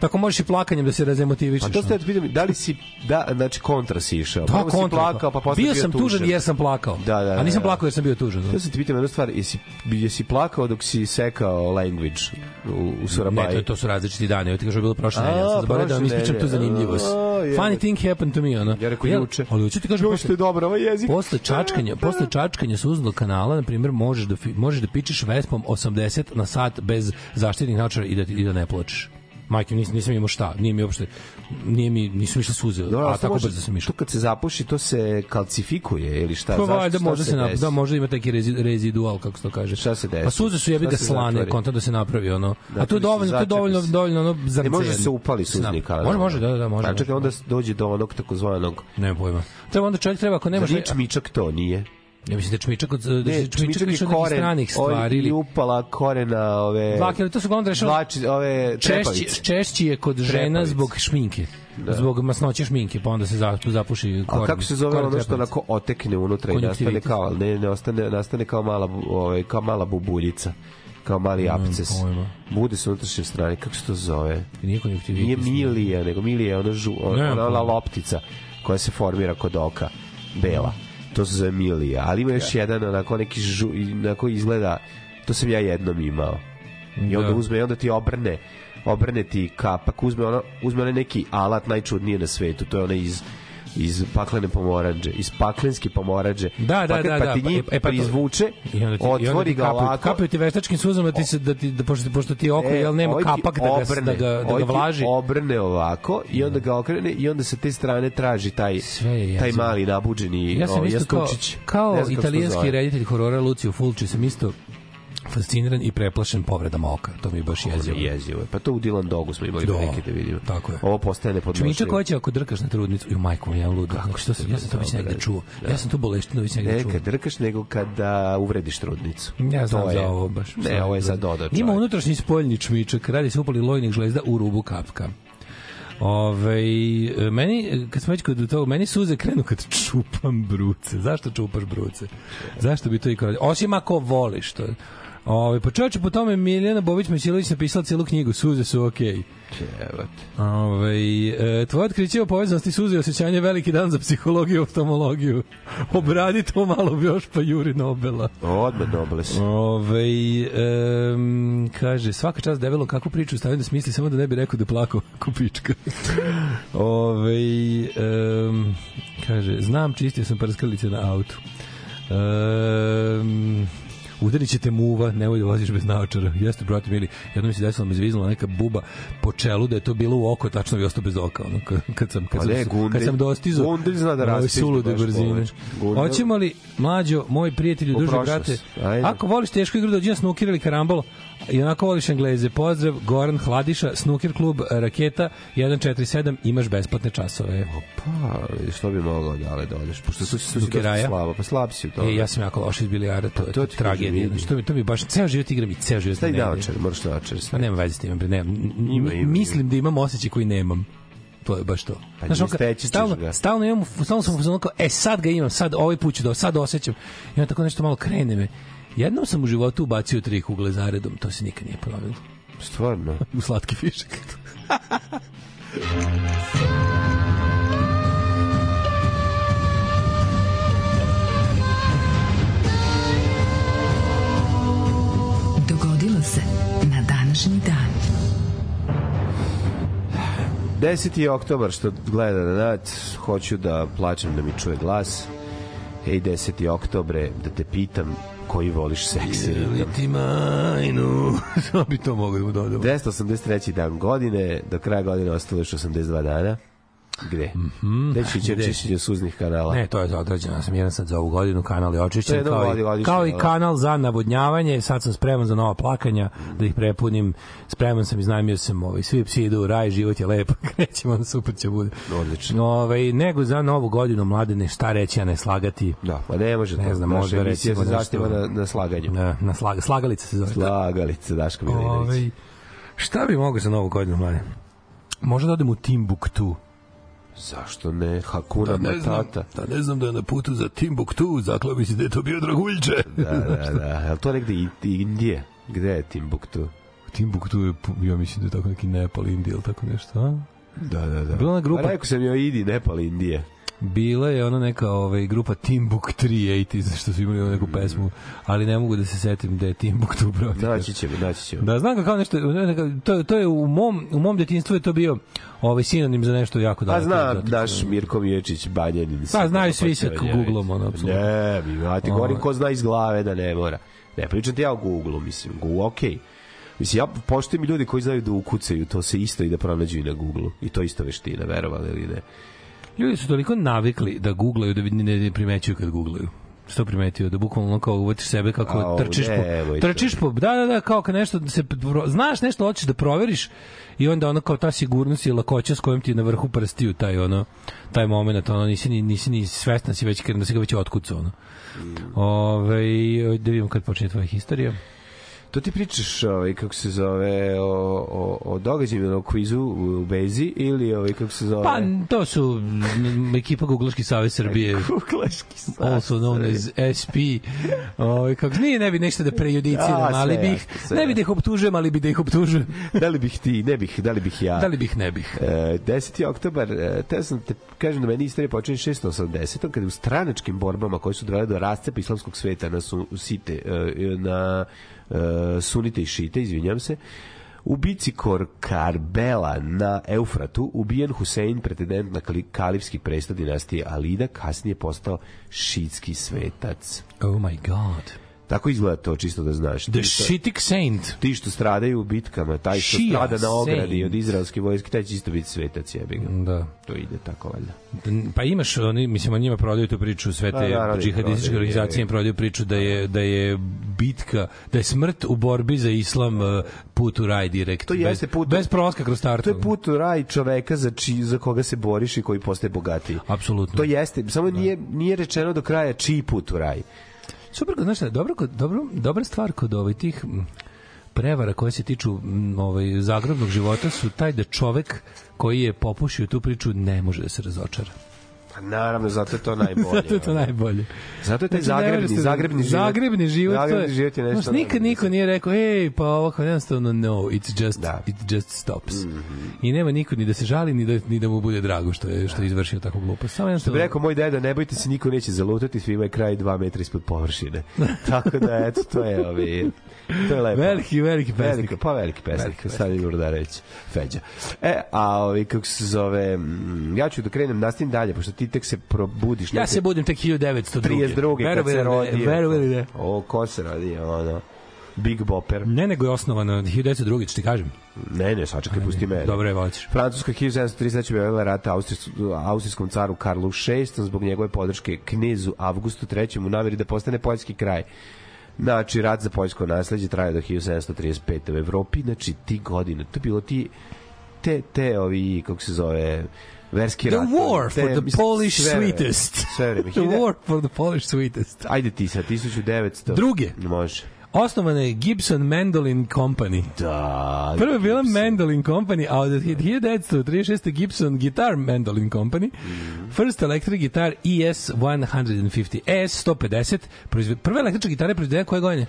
tako možeš i plakanjem da se razemotivišeš Pa to ste da te pitam, da li si, da, znači kontra si išao? Da, Prvo si kontra. plakao, pa posle bio sam tužan tužan jer sam plakao. Da, da, A nisam da, da. plakao jer sam bio tužan. Ja sam ti pitam jednu stvar, jesi, jesi plakao dok si sekao language u, u Surabaji? Ne, to, to su različiti dani. Ja ti kažem, bilo prošle A, nedelje. Ja sam zaboravio da vam prošle ispričam tu zanimljivost. A. Funny thing happened to me, ono. Ja rekao Jel, juče. Ali hoću ti kažem, posle, dobro ovaj jezik. posle čačkanja, posle čačkanja suznog kanala, na primjer, možeš da, možeš da pičeš vespom 80 na sat bez zaštitnih naočara i da, i da ne plačeš. Majke, nisam, nisam imao šta, nije mi uopšte, nije mi, nisu išle suze, Dobro, a tako može- brzo sam išao. To kad se zapuši, to se kalcifikuje ili šta? Pa Zašto- šta možda se, nap, da možda ima taki rezi, rezidual kako se to kaže. Šta se desi? Pa suze su jebi ga slane, konta da se napravi ono. A to je dovoljno, to je dovoljno se. dovoljno ono zrnce. Ne može se upali suznik, ali Može, može, da, da, da, može. A čekaj, može. onda dođe do onog takozvanog... Nema pojma. Treba onda čovjek treba ako nemaš Zar nije čmičak to, nije? Ja mislim da čmičak od da Ne, čmičak više od stranih oj, stvari ili upala korena ove... Dlake, ali to su onda rešeno Dlači, ove češći, češći je kod žena Trepavice. zbog šminke. Zbog masnoće šminke, pa onda se za- zapuši A koren. kako se zove ono što onako otekne unutra i nastane kao, ne, ne ostane, nastane kao mala, ovaj, kao mala bubuljica kao mali apces. Bude se unutrašnje strane, kako se to zove? Nije konjuktivitis. Nije milija, nego milija je ona, žu, ona, ona pojma. loptica koja se formira kod oka, bela. To se zove milija. Ali ima još jedan, onako neki žu, onako izgleda, to sam ja jednom imao. I onda Da. uzme, i onda ti obrne obrne ti kapak, uzme ono, uzme onaj neki alat najčudnije na svetu, to je onaj iz iz paklene pomoranđe, iz paklenske pomoranđe. Da, da, pa, kad- da, pa da, ti pa- njih e, pa to- izvuče, I onda ti, i onda otvori ti ga kapaju, ovako, kapaju ti veštačkim suzama da ti se da ti da pošto pošto ti oko E, jel nema kapak da ga da ga da ga ti vlaži. obrne ovako i onda ga okrene i onda sa te strane traži taj Sve taj mali nabuđeni Ja sam ovaj, isto kao, kao italijanski reditelj horora Lucio Fulci sam isto fasciniran i preplašen povredama oka. To mi je baš jezivo. jezivo je. Pa to u Dylan Dogu smo imali Da, prilike da vidimo. tako je. Ovo postaje nepodnošljivo. Čmičak hoće ako drkaš na trudnicu. Ju majko, ja ludo. Kako Znači, to sam, ja sam to već dobro, negde čuo. da. Ja sam tu boleštinu već negde Ne čuo. kad drkaš, nego kada uvrediš trudnicu. Ja znam za ovo baš. Ne, ovo je sad dodao Ima unutrašnji spoljni čmičak, radi se upali lojnih žlezda u rubu kapka. Ove, meni, kad smo već kod toga, meni suze krenu kad čupam bruce. Zašto čupaš bruce? Zašto bi to i kao... Osim ako voliš to. Ove, pa čovječe, po tome Miljana Bobić Mesilović napisala cijelu knjigu Suze su okej. Evo te. Ove, e, tvoje otkriće o povezanosti suze i osjećanje veliki dan za psihologiju i oftalmologiju. Obradi to malo još pa Juri Nobela. Odmah Nobles. Ove, um, kaže, svaka čast debelom kako priču stavim da smisli samo da ne bi rekao da plako kupička. Ove, um, kaže, znam, čistio sam prskalice na autu. Um, udarit će te muva, nemoj da voziš bez naočara. Jeste, brate mili, jednom mi se desilo, me zviznula neka buba po čelu da je to bilo u oko, tačno bi ostao bez oka. Ono, kad, sam, kad Pa sam, ne, kad sam dostizao Gundelj zna da ove raste sulude brzine. Hoćemo li, mlađo, moj prijatelju, U duže brate, ako voliš tešku igru, dođi na snukir ili karambol, i onako voliš Engleze. Pozdrav, Goran Hladiša, snukir klub Raketa 147, imaš besplatne časove. Pa, što bi mogao da ali dođeš, pošto su su si dosta slabo, pa slab si u tome. E, ja sam jako loš iz bilijara, to, Pa je to ti tragedija. Znači, to mi, to mi baš, ceo život igram i ceo život Staj ne naočar, moraš naočar. Pa nema veze s tim, nemam. Ima, ima, Mislim da imam osjećaj koji nemam. To je baš to. Pa Znaš, ćeš stalno, ga. stalno imam, stalno sam u fazonu kao, e sad ga imam, sad ovaj put ću da, sad osjećam. I onda tako nešto malo krene me. Jednom sam u životu ubacio tri kugle zaredom, to se nikad nije ponovilo. Stvarno. U slatki fišak. Dogodilo se na današnji dan. 10. oktobar što gleda na nad, hoću da plačem da mi čuje glas. Ej, 10. oktobre, da te pitam koji voliš seksi ritam. ti majnu. Samo bi to mogo da dodamo. 283. dan godine, do kraja godine ostalo još 82 dana. Gde? Mm -hmm. Gde će čišćenje suznih kanala? Ne, to je određeno. Ja sam jedan sad za ovu godinu, kanal je očišćen, kao, i, godišnje, kao i da. kanal za navodnjavanje. Sad sam spreman za nova plakanja, da ih prepunim. Spreman sam, iznajmio sam, ovaj, svi psi idu u raj, život je lepo, krećemo, super će bude. Odlično. Ovaj, nego za novu godinu, mladene, šta reći, a ne slagati. Da, pa ne može Ne znam, emisija recimo se zasniva nešto- na, na slaganju. Na, na slaga, slagalica se zove. Slagalice, Daško Milinović. Ovaj, šta bi mogao za novu godinu, mlade? Možda da odem u Timbuktu. Zašto ne? Hakuna Matata. da ne znam da je na putu za Timbuktu, zaklao bi si da je to bio Draguljče. Da, da, da. Je li to negde i- i Indije? Gde je Timbuktu? Timbuktu je, ja mislim da je tako neki Nepal, Indija ili tako nešto, a? Da, da, da. Bila ona grupa- A rekao sam joj, idi, Nepal, Indije. Bila je ona neka ovaj, grupa Timbuk 380, što su imali neku pesmu, ali ne mogu da se setim da je Timbuktu upravo. Naći ćemo, naći ćemo. Da, znam kao nešto, neka- to, to je u mom, u mom detinjstvu je to bio ovaj sinonim za nešto jako A daleko. zna egzotično. naš Mirko Miječić, Banjanin. Pa, znaju svi sa Googlom, ono, apsolutno. Ne, ja ti Ovaj. govorim ko zna iz glave da ne mora. Ne, pričam ti ja o Google-u, mislim, Google, okej. Mislim, ja poštujem ljudi koji znaju da ukucaju, to se isto i da pronađu i na Google-u. I to isto veština, verovali ili ne. Ljudi su toliko navikli da googlaju da vidi- ne primećuju kad googlaju. Što primetio da bukvalno kao uvatiš sebe kako Au, trčiš po trčiš po da da da kao kad nešto se pro- znaš nešto hoćeš da proveriš i onda ono kao ta sigurnost i lakoća s kojom ti na vrhu prstiju taj ono taj momenat ono nisi ni nisi ni svestan si već kad da se ga već otkucao ono. Ovaj da vidimo kad počinje tvoja historija. To ti pričaš, ovaj, kako se zove, o, o, o događajima na kvizu u Bezi ili ovaj, kako se zove... Pa to su ekipa Googlaški savez Srbije. Kuklaški also known as SP. Ovaj kako nije ne bi nešto da prejudiciram, ali bih sve ne bi da ih optužujem, ali bi da ih optužujem. da li bih ti, ne bih, da li bih ja? Da li bih ne bih. E, 10. oktobar, e, te sam te kažem da meni istorija počinje 680. kada u stranačkim borbama koje su dovele do rascepa islamskog sveta na su, site, e, na sunite i šite, izvinjam se, U bici Kor Karbela na Eufratu ubijen Husein, pretendent na kali- kalifski presto dinastije Alida, kasnije postao šitski svetac. Oh my god. Tako izgleda to, čisto da znaš. The shitik saint. ti što stradaju u bitkama, taj što Shia strada na ogradi saint. od izraelske vojske, taj će isto biti svetac, jebi ga. Da. To ide tako valjda. Pa imaš oni mislim o njima prodaju tu priču sve te naravno, džihadističke organizacije je. im prodaju priču da je da je bitka da je smrt u borbi za islam uh, put u raj direkt To jeste bez, put- bez prolaska kroz startu To je put u raj čoveka za, či, za koga se boriš i koji postaje bogatiji. apsolutno To jeste, samo nije, nije rečeno do kraja čiji put u raj. Super, znaš dobro, dobro, dobra stvar kod ovih tih prevara koje se tiču ovaj, zagrobnog života su taj da čovek koji je popušio tu priču ne može da se razočara. Pa naravno, zato je to najbolje. Zato je to najbolje. Zato je taj Znači, zagrebni, da- zagrebni život. Zagrebni život, Zagrebni je, život je nešto. Znaš, nikad niko nije rekao, ej, pa ovo kao jednostavno no, it's just, Da. it just stops. I nema niko ni da se žali, ni da, ni da mu bude drago što je, što je izvršio tako glupost. Samo Što jednostavno... bi rekao moj deda, ne bojte se, niko neće zalutati, svima je kraj dva metra ispod površine. Tako da, eto, to je, ovi, to je lepo. Veliki, veliki pesnik. Pa veliki pesnik, Veliki pesnik. sad je da reći, Feđa. E, a ovi, kako se zove, mm, ja ću da krenem, nastavim dalje, pošto ti tek se probudiš. Ja se budim tek 1902. 32. kad se ne, rodio. Verovali ne. O, ko se rodio, ono, Big Bopper. Ne, nego je osnovano 1902. ću ti kažem. Ne, ne, sačekaj, pusti me. Dobro je, voćeš. Francuska 1733. je objavila rata austrijs- austrijskom caru Karlu VI zbog njegove podrške knezu Avgustu III u nameri da postane poljski kraj. Znači, rat za poljsko nasledđe traje do 1735. u Evropi, znači ti godine, to bilo ti te, te ovi, kako se zove, verski The rat. war for the Polish sweetest. Sve vreme. The war for the Polish sweetest. Ajde ti sa 1900. Druge. Može. Osnovana je Gibson Mandolin Company. Da. Prva je bila. Mandolin Company, a od 1936. Gibson Guitar Mandolin Company. Mm. First electric guitar E ES 150. ES 150. Proizve... Prva električna gitara je proizvedena koje godine?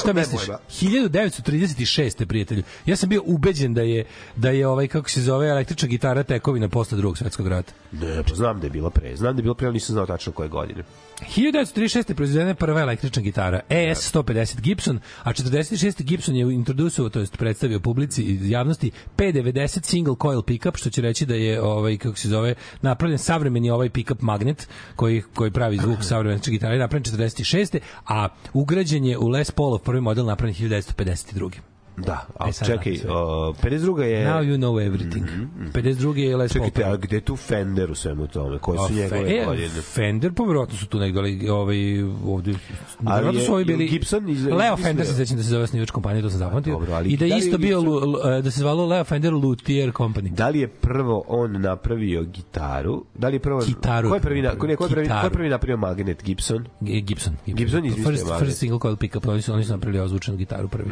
Šta misliš? pojma. 1936. prijatelju. Ja sam bio ubeđen da je da je ovaj kako se zove električna gitara tekovina posle drugog svetskog rata. Ne, pa znam da je bila pre. Znam da je bila pre, ali nisam znao tačno koje godine. 1936. je proizvedena je prva električna gitara ES 150 Gibson, a 46. Gibson je introducovao, to jest predstavio publici i javnosti P90 single coil pickup, što će reći da je ovaj kako se zove napravljen savremeni ovaj pickup magnet koji koji pravi zvuk savremene gitare napravljen 46. a ugrađen je u Les Paulov prvi model napravljen 1952. Da, a E, sad čekaj, da, sve. o, 52. je... Now you know everything. 52. je Les Paul. Čekajte, a gde je tu Fender u svemu tome? Koje su njegove e, godine? Fender, pa verovatno su tu negde, ali ovaj, ovde, Ali je- su ovi bili, Gibson iz- Leo iz- Fender se sećam da se zove osnivač kompanije, to sam zapamtio, dobro, ali i da da isto bio, Gibson- lu- da se zvalo Leo Fender Luthier Company. Da li je prvo on napravio gitaru? Da li je prvo... Gitaru. Ko je prvi, na, ko je, prvi, ko je prvi napravio magnet? Gibson? Gibson. Gibson izmislio first, first single coil pickup, oni su, oni su napravili ozvučenu gitaru prvi.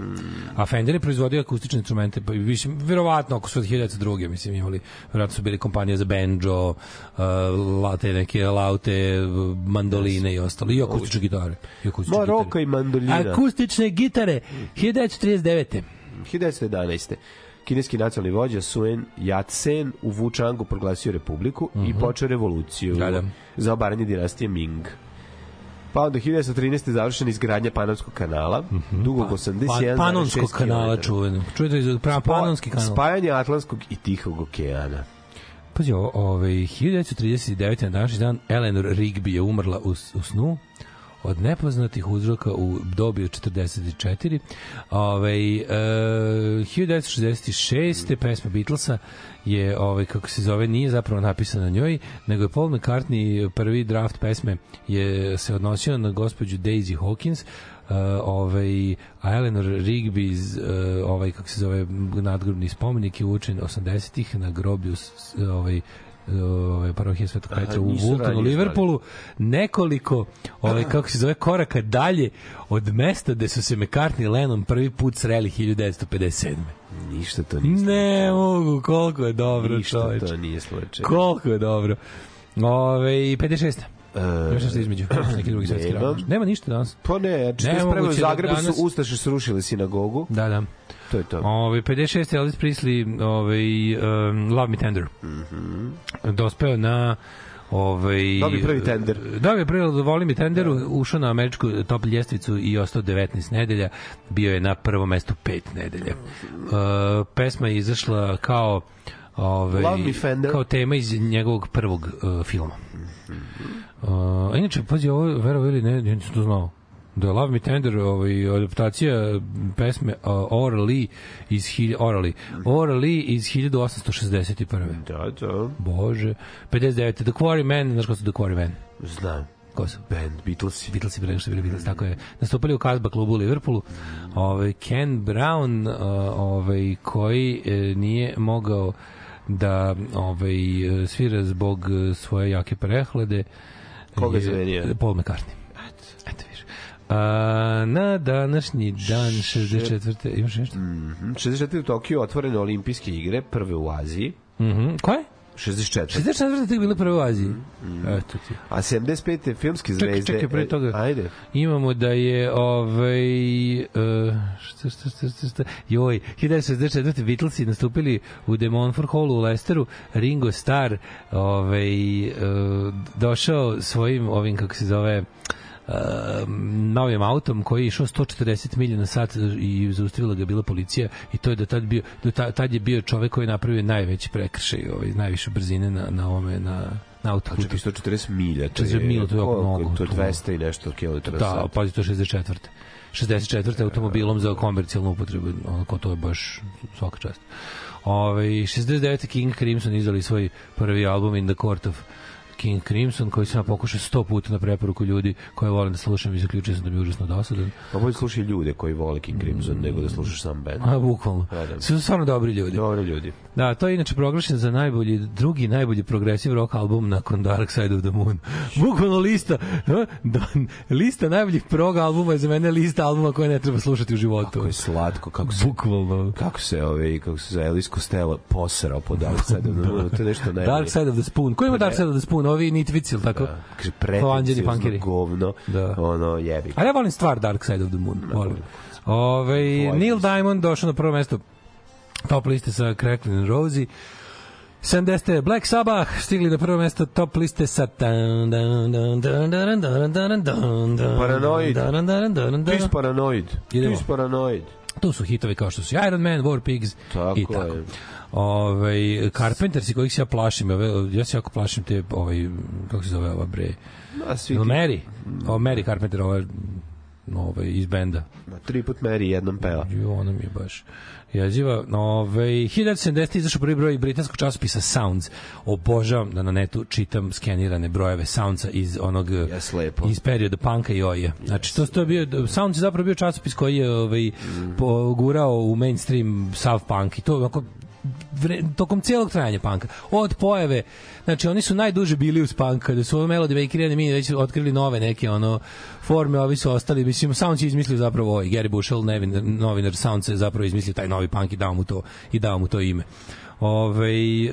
A Fender Fender je proizvodio akustične instrumente, pa više, verovatno oko svoj 1902. mislim imali, verovatno su bili kompanije za banjo, uh, late neke laute, mandoline i ostalo, i akustične gitare. I akustične Maroka i mandolina. Akustične gitare, 1939. 1911. Kineski nacionalni vođa Suen Yat-sen u Wuchangu proglasio republiku i počeo revoluciju Mhm. Da, da. za obaranje dinastije Ming. Pa onda 1913. završena izgradnja Panamskog kanala, dugog 81,6 Pa, panonskog kanala kilometara. čuveno. Čujete, iz- Spo- panonski kanal. Spajanje Atlantskog i Tihog okeana. Pazi, ovaj, 1939. na današnji dan Eleanor Rigby je umrla u, u snu od nepoznatih uzroka u dobi od 44. Ove, e, 1966. pesma Beatlesa je, ovaj, kako se zove, nije zapravo napisana na njoj, nego je Paul McCartney, prvi draft pesme je se odnosio na gospođu Daisy Hawkins, Uh, ovaj Eleanor Rigby's uh, ovaj kako se zove nadgrobni spomenik je učen 80-ih na groblju s- ovaj ovaj parohije Svetog Petra u nisu Vultonu u ranije znali. Liverpoolu nekoliko ovaj kako se zove koraka dalje od mesta gde su se McCartney i Lennon prvi put sreli 1957. Ništa to nije Ne mogu, koliko je dobro, Ništa čoveče. to nije slučaj. Koliko je dobro. Ove, 56. E, Još nešto između, neki drugi svetski nema. rat. Nema ništa danas. Pa ne, znači, Ne, spremno u da Zagrebu danas- su Ustaše srušili sinagogu. Da, da. To je to. Ove, 56. Elvis Presley, ovaj, um, Love Me Tender. Dospeo na ovaj Dobio prvi tender. Dobio prvi Voli mi tenderu, ušao na američku top ljestvicu i ostao 19 nedelja. Bio je na prvom mestu 5 nedelja. Uh, pesma je izašla kao ovaj kao tema iz njegovog prvog uh, filma. Uh, inače, pazi, ovo, verovo ili ne, nisam to znao. Da Love Me Tender, ovaj, adaptacija pesme uh, Orally iz, Orally, Orally iz 1861. Da, da. Bože. 59. The Quarry Man, znaš ko su The Quarry Man? Znam. Ko su? Band, Beatlesi. Beatlesi bili što bili Beatles, tako je. Nastupali u Kazba klubu u Liverpoolu. Ovaj Ken Brown, ovaj koji e, nije mogao da ovaj e, svira zbog e, svoje jake prehlade. Koga je- zamenio? Paul McCartney. A, na današnji dan 64. Imaš nešto? Mhm. 64. u Tokiju otvorene olimpijske igre, prve u Aziji. Mhm. Koje? 64. 64. tek bile prve u Aziji. Eto ti. A 75. filmske Čekaj, zvezde... čekaj, pre e, toga. Ajde. Imamo da je ovaj uh, šta šta šta šta šta joj 1964 Beatlesi nastupili u The Monfort Hallu u Leicesteru Ringo Starr ovaj uh, došao svojim ovim kako se zove uh, novim autom koji je išao 140 milja na sat i zaustavila ga je bila policija i to je do tad bio do ta- tad je bio čovek koji je napravio najveći prekršaj ovaj najviše brzine na na ovome na na A autoputu. čekaj, 140 milja. 40 milja, to je koliko? mnogo, To je to- 200 i nešto kilometara Da, sat. pazi, to je 64. 64. automobilom za komercijalnu upotrebu, onako to je baš svaka čast. Ove, 69. King Crimson izdali svoj prvi album In the Court of King Crimson, koji sam pokušao sto puta na preporuku ljudi koje volim da slušam i zaključio sam da mi je užasno dosadan. Pa bolje slušaj ljude koji vole King Crimson nego da slušaš sam band. A, bukvalno. Da, da. Su stvarno dobri ljudi. Dobri ljudi. Da, to je inače proglašen za najbolji, drugi najbolji progresiv rock album nakon Dark Side of the Moon. Bukvalno lista, da, lista najboljih prog albuma je za mene lista albuma koje ne treba slušati u životu. Kako je slatko, kako se Bukvalno. kako se ovaj kako se za Elvis Costello posrao po Dark Side of the Moon, to je nešto najbolje. Dark Side of the Spoon. Ko ima Dark Side of the Spoon? ovi Nitvicil, tako? Da, kaže, pretencijozno govno, da. ono, jebi. Ali ja volim stvar Dark Side of the Moon, volim. Ove, Neil Diamond došao na prvo mesto top liste sa Cracklin Rosie. 70. Black Sabbath stigli na prvo mesto top liste sa Paranoid. Ti paranoid. Ti paranoid. Tu su hitovi kao što su Iron Man, War Pigs tako i tako. Je. Ovaj Carpenters kojih se ja plašim, ja se jako plašim te ovaj kako se zove ova bre. A svi Mary? O Mary Carpenter ova ovaj iz benda. na tri put meri jednom peva. Jo, ona mi je baš jeziva. Ove, 1970. izašao prvi broj britanskog časopisa Sounds. Obožavam da na netu čitam skenirane brojeve Soundsa iz onog Jes, lepo. iz perioda panka i oje. Znači, to, to je bio, Sounds je zapravo bio časopis koji je ovaj, Mm. pogurao u mainstream sav punk i to onako vre, tokom celog trajanja panka. Od pojave, znači oni su najduže bili uz punk, kada su ovo Melody Maker i mi već otkrili nove neke ono forme, ovi su ostali, mislim, Sounds je izmislio zapravo ovaj, Gary Bushell, nevinar, novinar Sounds je zapravo izmislio taj novi punk i dao mu to, i dao mu to ime. Ove, e,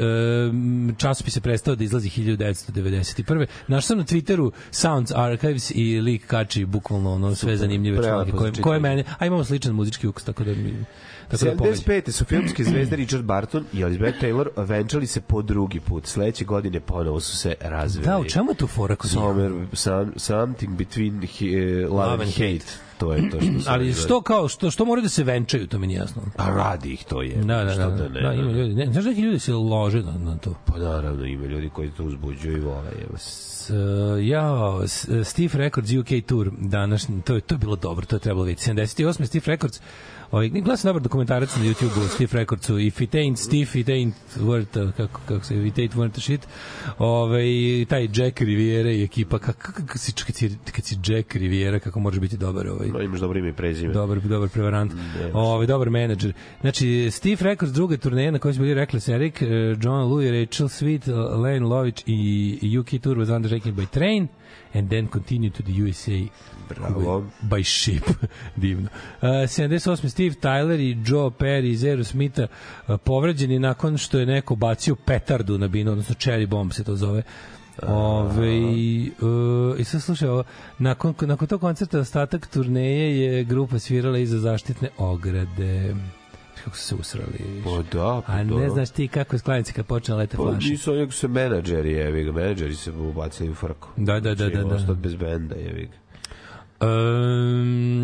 časopis je prestao da izlazi 1991. Naš sam na Twitteru Sounds Archives i lik kači bukvalno ono sve zanimljive članke koje, koje mene, a imamo sličan muzički ukus, tako da mi tako da pogađa. 75. su filmske zvezde Richard Barton i Elizabeth Taylor venčali se po drugi put. Sledeće godine ponovo su se razveli. Da, u čemu je tu fora kod? Somewhere, some, something between he, uh, love, and hate. To je to što Ali što kao što što moraju da se venčaju, to mi nije jasno. Pa radi ih to je. Da, da, da. Što Da, ne, da, ima ljudi. Ne, znaš neki ljudi se lože na, na to. Pa naravno ima ljudi koji to uzbuđuju i vole. Evo. S, uh, ja, Steve Records UK Tour, današnji, to je, to je bilo dobro, to je trebalo vidjeti. 78. Steve Records, Ovaj, sam dobar dokumentarac na YouTube-u Steve Recordsu, If it ain't Steve, it ain't worth, kako, kako se, it ain't worth shit. Ovaj, taj Jack Riviera i ekipa, kako, kako, si, kad, si, kad si Jack Riviera, kako možeš biti dobar ovaj, No, imaš dobro ime i prezime. dobar dobar prevarant. Ovaj dobar menadžer. Znači Steve Records druge turneje na kojoj su bili Reckless Eric, eh, John Louis, Rachel Sweet, Lane Lović i UK Tour was undertaken by train and then continued to the USA Bravo. by ship. Divno. Uh, 78. Steve Tyler i Joe Perry iz Aerosmitha uh, povređeni nakon što je neko bacio petardu na binu, odnosno cherry bomb se to zove. Ove, uh, I sad slušaj, ovo, nakon, nakon tog koncerta ostatak turneje je grupa svirala iza zaštitne ograde. Kako su se usrali. Pa da, pa A ne znaš ti kako je sklanici kad počne lete Pa flaše. nisu oni, su menadžeri, jevi ga, menadžeri se ubacili u frku. Da, da, da, Znači, da, da. ostao bez benda, jevi ga. Um,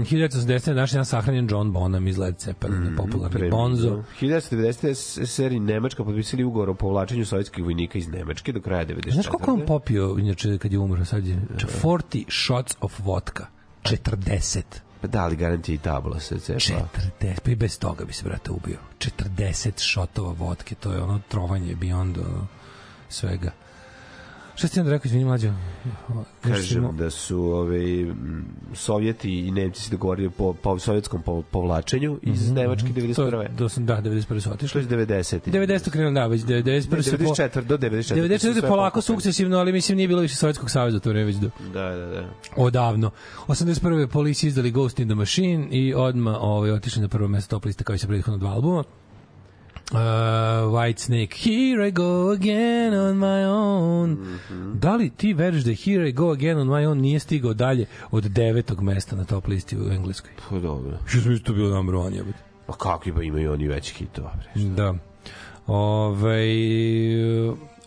1980. naš dan sahranjen John Bonham iz Led Zeppelin, popularni Preminuo. Bonzo. 1990. SSR i Nemačka potpisali ugovor o povlačenju sovjetskih vojnika iz Nemačke do kraja 94. Znaš koliko on popio, inače, kad je umro? Sad je 40 shots of vodka. 40. Pa da, ali garanti i tabla se cepa. 40. Pa i bez toga bi se, brate, ubio. 40 šotova vodke, to je ono trovanje beyond ono, svega. Šta si ti onda rekao, izvini mlađo? Kažem da su ove, m, Sovjeti i Nemci se dogovorili po, po sovjetskom po, povlačenju iz Nemačke To je, 91. do, sam- da, 91. su To otišli. je 90. 90. krenuo, da, već 91. su po- 94. do 94. 94. su sve polako sukcesivno, ali mislim nije bilo više Sovjetskog saveza to već do Da, da, da. odavno. 81. Police izdali Ghost in the Machine i odma ovaj, otišli na prvo mesto top liste kao i sa prethodno dva albuma. Uh, White Snake Here I go again on my own Mhm. Da li ti veriš da Here I go again on my own nije stigao dalje od devetog mesta na top listi u Engleskoj? Pa dobro. Što sam to bilo number one, jebote. A kakvi pa imaju oni veći hitova. Da. Ove,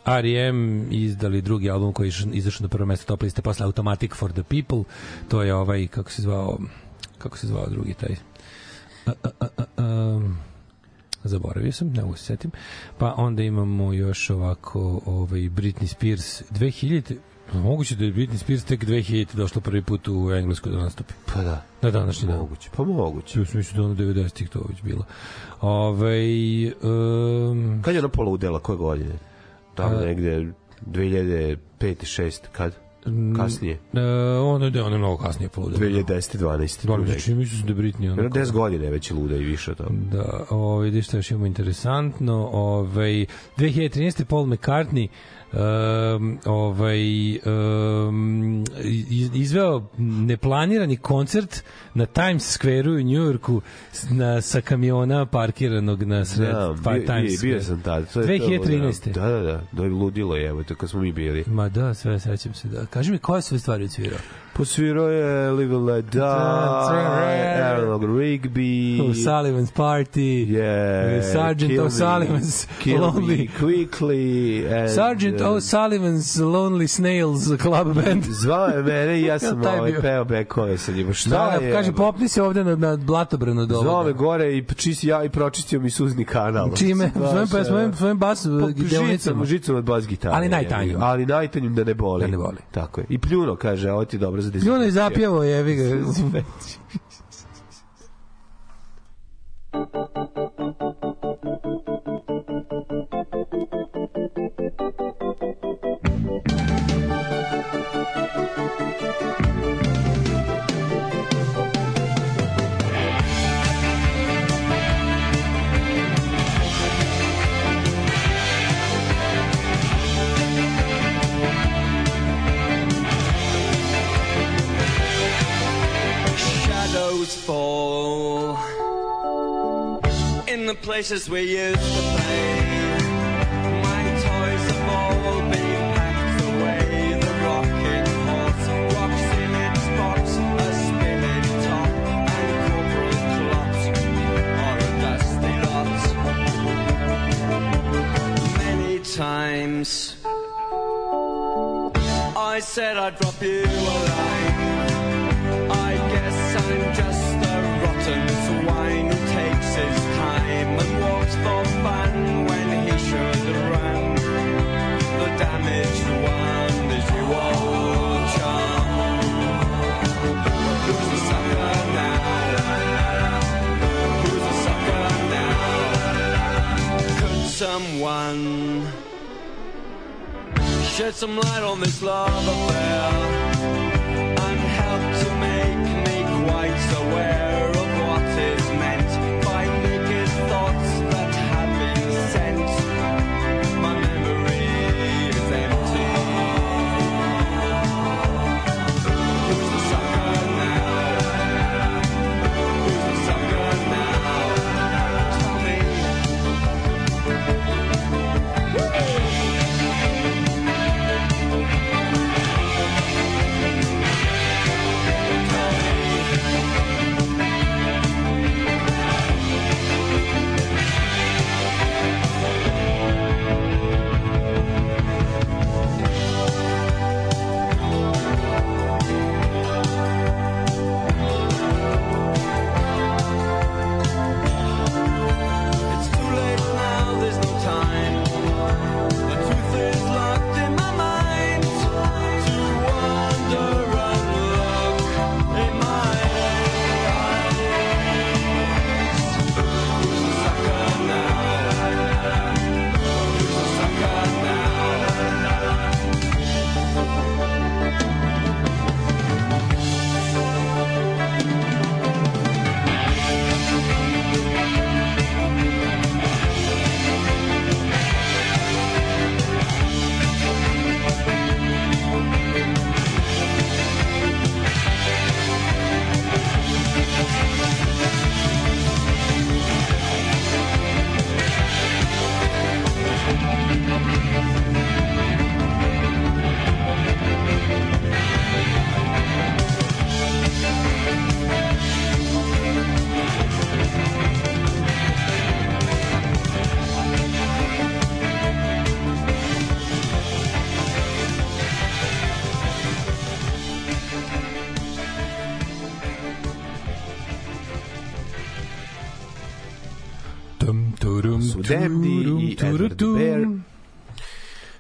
R.E.M. izdali drugi album koji je izašao na prvo mesto top liste posle Automatic for the People. To je ovaj, kako se zvao, kako se zvao drugi taj? A, a, a, a, a, zaboravio sam, ne mogu se setim. Pa onda imamo još ovako ovaj Britney Spears 2000 Moguće da je Britney Spears tek 2000 došla prvi put u Englesku da nastupi. Pa da. Na današnji dan. Moguće. Pa moguće. Ja sam mislio da ono 90-ih to već bilo. Ove, um, Kad je ona poludela, koje godine? Tamo A- negde 2005. 6. Kad? Kasnije. E, ono je ono je mnogo kasnije poludelo. 2010. 12. Dobro, tu znači mislim da je Britney ono. Ono 10 godina je već luda i više toga. Da, ovaj vidiš što još imamo interesantno, ovaj 2013 Paul McCartney um, ovaj um, iz- izveo neplanirani koncert na Times Square u Njujorku na, sa kamiona parkiranog na sred Da, pa, bio, Times bio, bio Square. sam tad. To je to, 2013. Da, da, da. Da je ludilo je, evo, to kad smo mi bili. Ma da, sve sećam se, da. Kaži mi koje sve stvari odsvirao? Posvirao je Live and Let Die, Aaron Rigby, U Sullivan's Party, yeah, Sergeant O'Sullivan's Lonely Quickly, and, Sergeant uh, O'Sullivan's Lonely Snails Club Band. Zvao je mene i ja sam ovaj peo bekove sa njima. Šta Da, je? da, kaže, popni se ovde na, na blatobranu do Zvao me gore i čisti ja i pročistio mi suzni kanal. Čime? Svojim, pa, e, svojim, svojim bas Pa, deonicama. žicom, žicom od bas gitare. Ali najtanjim. Ali najtanjim da ne boli. Da ne boli. Tako je. I pljuno, kaže, ovo ti dobro za dezinfekciju. Ljuno je zapjevo, jevi ga. in the places we used to play. My toys have all been packed away. The rocking horse rocks in its box, a spinning top, and corporal a dusty lot. Many times I said I'd drop you a line. For fun when he should run. The is. Who's the sucker now? Who's the sucker now? Could someone shed some light on this love affair and help to make me quite aware Demdi i Edward. Bear.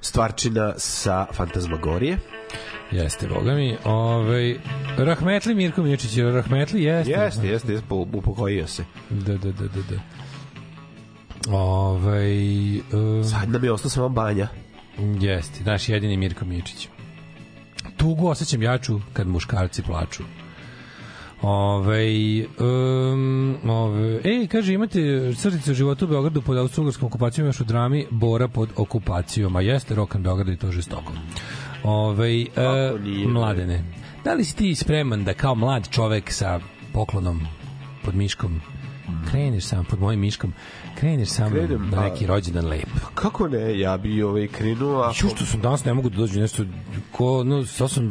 Stvarčina sa Fantasmagorije. Jeste, boga mi. Ovaj, Rahmetli Mirko Miječić, jer Rahmetli jeste. Jeste, jeste, jeste, po- upokojio se. Da, da, da, da, da. Ovaj, um, Sad nam je ostao samo banja. Jeste, naš jedini Mirko Miječić. Tugu osjećam jaču kad muškarci plaču. Ove, um, ove, ej, kaže, imate crtice u životu u Beogradu pod austro-ugarskom okupacijom, još u drami Bora pod okupacijom, a jeste rokan Beograda i to žestoko. Ove, e, mladene, da li si ti spreman da kao mlad čovek sa poklonom pod miškom kreneš sam pod mojim miškom kreneš sam Krenem, na a- neki rođendan lep Kako ne, ja bi ovaj krenuo, ako... Ju što sam danas ne mogu da dođu nešto ko no sad sam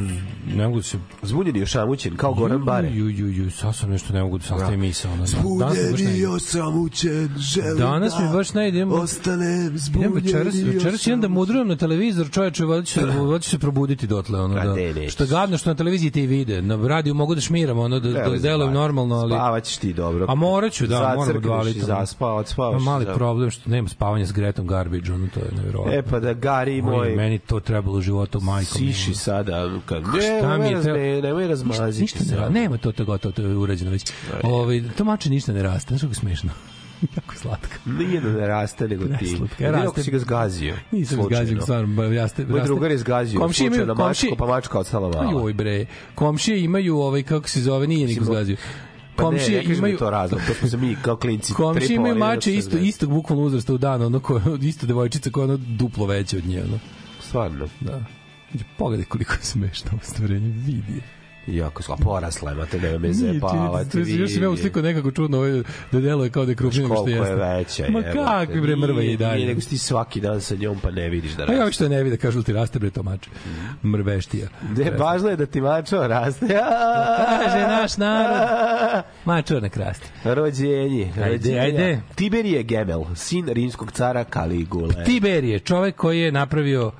ne mogu da se Zbunjen i ošamućen, kao Goran Bare. Ju ju ju sad sam nešto ne mogu da sastavim misao ono. Danas mi baš Zbunjen i ne. osamućen, želim Danas mi baš ne idem. ostanem zbunjen večeras, i večeras idem da mudrujem na televizor, čoveče, valjda ću valjda ću se probuditi dotle, ono, A da, što je gadno što na televiziji te i vide, na radiju mogu da šmiram, ono, da, da delujem normalno, ali... Spavaćeš ti dobro. A morat ću, da, moram odvaliti. i zaspao, mali da. problem što nema spavanja s Gretom Garbage, ono, to je nevjerovatno. E pa da Gari Moj, moj, meni to trebalo u životu, majko. siši sada, kad, Šta ne, mi nemoj, je treba- ne, nemoj razmaziti Ništa, ništa ne nema to, to gotovo, to je urađeno već. Ovaj to mače ništa ne raste, znaš kako je smešno. jako slatka. Nije da ne raste, nego ti. Preslatka. Raste- ako si ga zgazio. Nisam slučajno. izgazio, stvarno, ba, ja ste, Moj raste- drugar je zgazio Komšije imaju- komšije- mačku, pa mačka ostala mala. Joj bre, komšije imaju ovaj kako se zove, nije niko zgazio. Pa Komšije ne kažem da imaju to razlog, to smo se mi kao klinci Komšije imaju mače da isto istog bukvalno uzrasta u danu, ono ko isto devojčica koja je ono duplo veća od nje, ono. Stvarno. Da. Pogledaj koliko je smešno ovo stvorenje, vidi je. Jako sla, porasla je, mate, nema me zajebavati. Ti, ti, još sam ja uslikao nekako čudno ovaj, da deluje kao da je krupnije nego što Koliko jeste. je veća. Ma kakvi bre mrva i Nije- dalje. Nije, nego ti svaki dan sa njom pa ne vidiš da A raste. ja ovi što ne vide, kažu ti raste bre to mače. Mrveštija. Ne, važno je da ti mačo raste. Kaže naš narod. Mačo nek raste. Rođenje. Ajde, ajde. Tiberije Gemel, sin rimskog cara Kaligule. Tiberije, čovek koji je napravio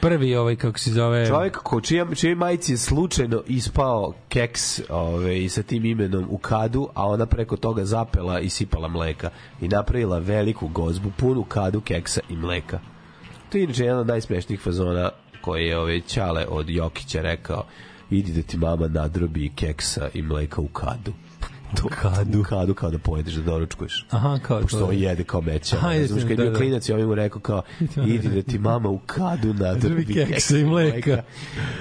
prvi ovaj kako se zove Čovjek ko čija, čijoj majici je slučajno ispao keks ovaj, sa tim imenom u kadu, a ona preko toga zapela i sipala mleka i napravila veliku gozbu, punu kadu keksa i mleka. To je inače jedan od najsmešnijih fazona koji je ovaj Ćale od Jokića rekao idi da ti mama nadrobi keksa i mleka u kadu. To, kadu? Kadu kao da pojedeš, da doručkuješ. Aha, kao Pošto to. on jede kao meća. Aha, Znaš, kad je da, bio da. klinac, ja mu rekao kao, idi da ti mama u kadu nadrobi Nadrobi keksa i mleka.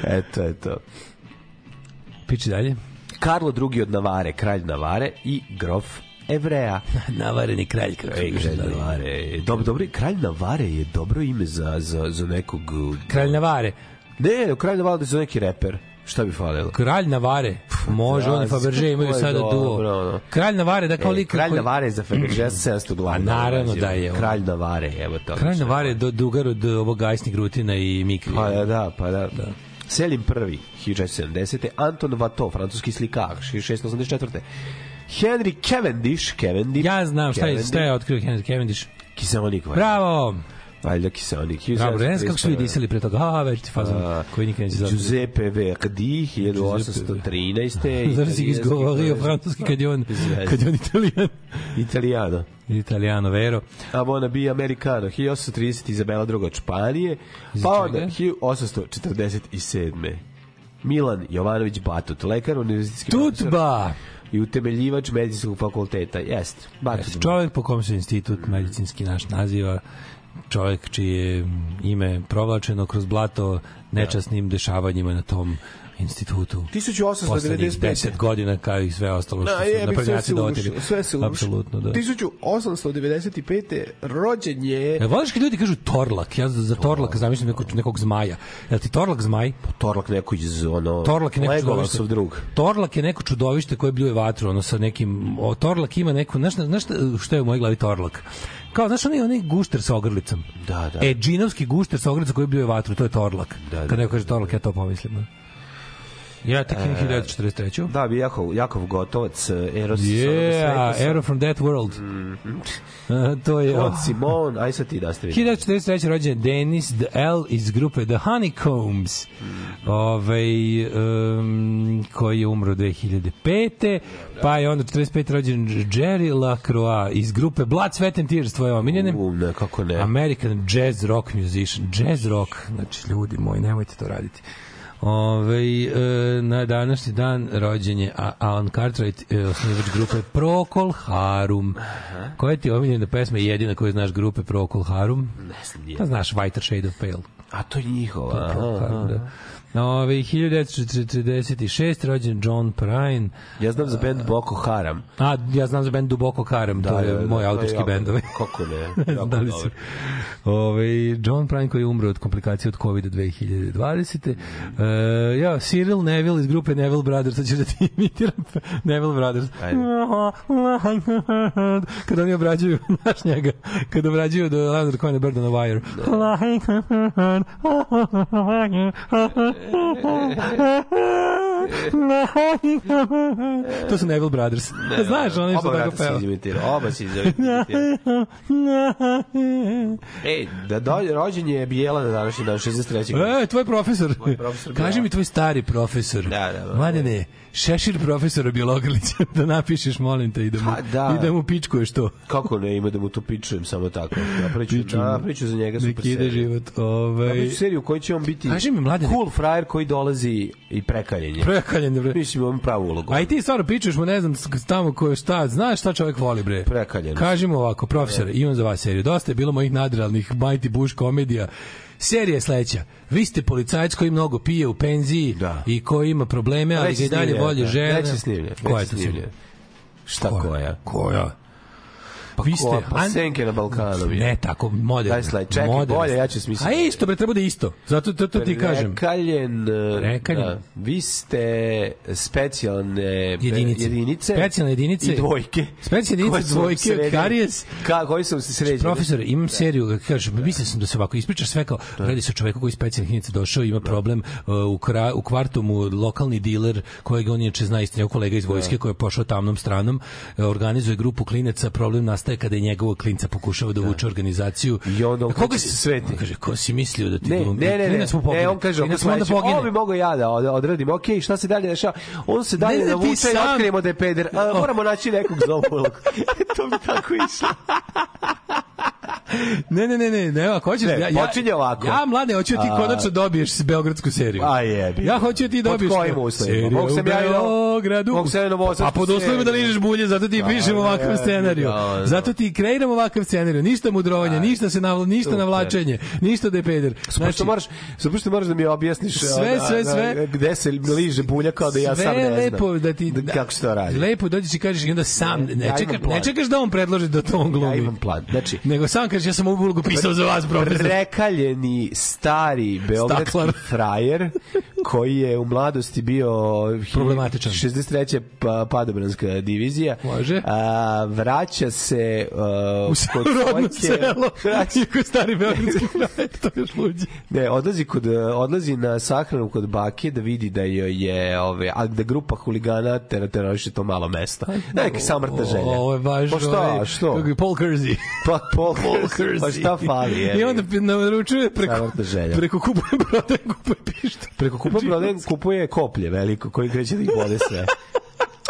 Eto, eto. Piči dalje. Karlo II od Navare, kralj Navare i grof Evreja. Navareni kralj kako Ej, kralj Navare. Dobro, dobro, kralj Navare je dobro ime za, za, za nekog... Kralj Navare. Ne, kralj Navare je za neki reper. Šta bi falilo? Kralj Navare. Može, Da, on i Faberže imaju sada dobro, duo. ono. Kralj Navare, da kao E, lik kralj koji- Navare za Faberže 700 glavna. A naravno da je on. Kralj Navare, evo to. Kralj Navare je do, dugar od ovog Ajsnih Rutina i Mikri. Pa da, da, pa da. da. Selim prvi, 1670. Anton Vato, francuski slikar, 1684. Henry Cavendish, Cavendish. Ja znam šta je, šta je otkrio Henry Cavendish. Kiseonik, valjda. Bravo! Valjda kiseonik. Bravo, ne znam kako su vi 1731. disali pre toga. A, već ti fazon koji nikad neće zavrati. Giuseppe Verdi, 1813. Znaš da si izgovorio francuski kad je on, kad je on italijan. Italijano. Italiano, vero. A bona bi Americano, 1830 Izabela II od Španije, pa onda čega? 1847. Milan Jovanović Batut, lekar univerzitetski Tutba! i utemeljivač medicinskog fakulteta. Jeste, Batut. Čovjek po kom se institut medicinski naš naziva, čovjek čije ime provlačeno kroz blato nečasnim dešavanjima na tom institutu. 1895. Poslednjih 10 godina kao i sve ostalo što Na, su naprednjaci dovodili. sve se urušilo. Apsolutno, da. 1895. rođen je... E, voliš kad ljudi kažu torlak? Ja za, za torlaka zamislim nekog, nekog zmaja. Jel ti torlak zmaj? Torlak neko iz ono... Torlak je neko čudovište. Drug. Torlak je neko čudovište koje bljuje vatru, ono sa nekim o, Torlak ima neku, znaš, znaš šta- što je u mojoj glavi Torlak? Kao, znaš, onaj, onaj gušter sa ogrlicom. Da, da. E, džinovski gušter sa ogrlicom koji bljuje vatru, to je Torlak. Da, da, Kad neko kaže Torlak, ja to pomislim. Ja tek E, 1943. Da, bi Jakov, Jakov Gotovac, eh, Eros Yeah, Arrow from that world. Mhm. A, to je... Od Simon, aj sad ti da ste vidjeli. 1943. rođen je Dennis the L iz grupe The Honeycombs, ovaj, um, koji je umro 2005. Pa je onda 45. rođen Jerry LaCroix iz grupe Blood, Sweat and Tears, tvoje omiljene. U, ne, kako ne. American jazz rock musician. Jazz rock, znači ljudi moji, nemojte to raditi. Ove, e, na današnji dan rođen je A- Alan Cartwright, e, osnivač grupe Procol Harum. Koja ti je omiljena pesma jedina koju znaš grupe Procol Harum? Ne znam, je. Pa znaš Whiter Shade of Pale. A to je njihova. Procol aha, Harum, aha. da. Ove, 1946. rođen John Prine. Ja znam za band Boko Haram. A, ja znam za band Duboko Karam, to je moj to je autorski jako- bend. ovaj. Kako ne? Jako da li dobro. Ove, John Prine koji je umro od komplikacije od COVID 2020. Uh, ja, Cyril Neville iz grupe Neville Brothers, sad ću da ti imitiram Neville Brothers. Ajde. Kada oni obrađuju, znaš njega, kada obrađuju do Leonard Cohen Bird on a Wire. to su Neville Brothers. Znaš, oni što Oba tako peva. izimitirao. Oba si izimitirao. Ej, da do, rođen je Bijela na današnji dan, 63. E, tvoj profesor. profesor Kaži Bijela. mi tvoj stari profesor. Da, da, da. Mladene, šešir profesora biologalića da napišeš, molim te, i da mu, Pa, da. i da mu pičkuješ to. Kako ne, ima da mu to pičujem samo tako. Ja priču, da, priču za njega super Nek ide seriju. život. Ja Ovaj, priču seriju u kojoj će on biti Kaži mi, mladene- cool frajer koji dolazi i prekaljen je. prekaljen, bre. Mislim, on pravu ulogu. A i ti stvarno pičuješ mu, ne znam, tamo ko je šta, znaš šta čovjek voli, bre. Prekaljen. Kaži mu ovako, profesor, imam za vas seriju. Dosta je bilo mojih nadrealnih Mighty Bush komedija. Serija je sledeća. Vi ste policajac koji mnogo pije u penziji Da. i koji ima probleme, ali ga i je dalje volje da. žene. Već je snimljen. Koja je to je serija? Šta koja? Koja? Pa vi ko? ste Pa an- senke na Balkanu. je. Ne, tako moderno. Daj slaj, čekaj, moderno. bolje, ja ću smisliti. A isto, bre, treba da je isto. Zato to, to ti kažem. Rekaljen, e, Rekaljen. Da, vi ste specijalne be- Jedinice. jedinice Specijalne jedinice. i dvojke. Specijalne jedinice, dvojke, sređene. karijes. Ka, koji su se sređeni? Profesor, imam seriju, kažeš, mislio sam da se ovako ispričaš sve kao, radi se o čoveku koji specijalnih jedinica došao, ima problem uh, u, kra, u kvartu mu lokalni diler, kojeg on inače zna isti njegov kolega iz vojske koji je pošao tamnom stranom, organizuje grupu klinaca, problem nastaje kada je njegovog klinca pokušava da uvuče organizaciju. I onda on koga se sveti. On kaže, ko si mislio da ti Ne, glumi? ne, ne, ne, pogine. ne, on kaže, sledeće, pogine. ovo bi mogao ja da od- odradim, ok, šta se dalje dešava? On se dalje Ne, ne, ti navuče i otkrijemo da je peder. A, moramo naći nekog ulogu. to bi tako išlo. Ne, ne, ne, ne, ne, ako hoćeš, Ne, ja, ja, počinje ovako. Ja, mlade, hoću ti konačno dobiješ s beogradsku seriju. A jebi. Ja hoću ti Pod dobiješ kojim to. uslovima? Mogu sam ja i Beogradu. mogu sam ja i A pod uslovima da ližeš bulje, zato ti Da, pišemo da, ovakav da, scenariju. Zato ti kreiramo ovakav scenariju. Ništa mudrovanja, ništa se navla, ništa navlačenje, ništa da je peder. Znači, moraš, što moraš da mi objasniš Sve, sve, sve. gde se liže bulja kao da ja sve sam ne znam. lepo da ti kako se to radi. Lepo dođeš i kažeš i onda sam Ne, čekaš, ne čekaš da on predloži da to on glumi. Ja imam plan. Znači, Nego sam kažeš ja sam ovu ulogu pisao za vas, profesor. Rekaljeni stari beogradski Staklar. frajer koji je u mladosti bio Problematičan. 63. Pa, padobranska divizija. Može. A, vraća se uh, U kod rodno svojke- selo. Vraća- Iako stari beogradski kraj, to je još luđe. Ne, odlazi kod odlazi na sahranu kod bake da vidi da joj je ove a da grupa huligana ter teroriše to malo mesto. Neki samrtna želja. Ovo je baš... Pa šta, ovaj, što? Paul Kersey. Pa Paul Paul Kersey. Pa šta fali? Je, I onda naručuje preko, preko kupuje prodaje, kupuje pištolj. preko kupa prodaje kupuje koplje veliko koji kreće da ih bode sve.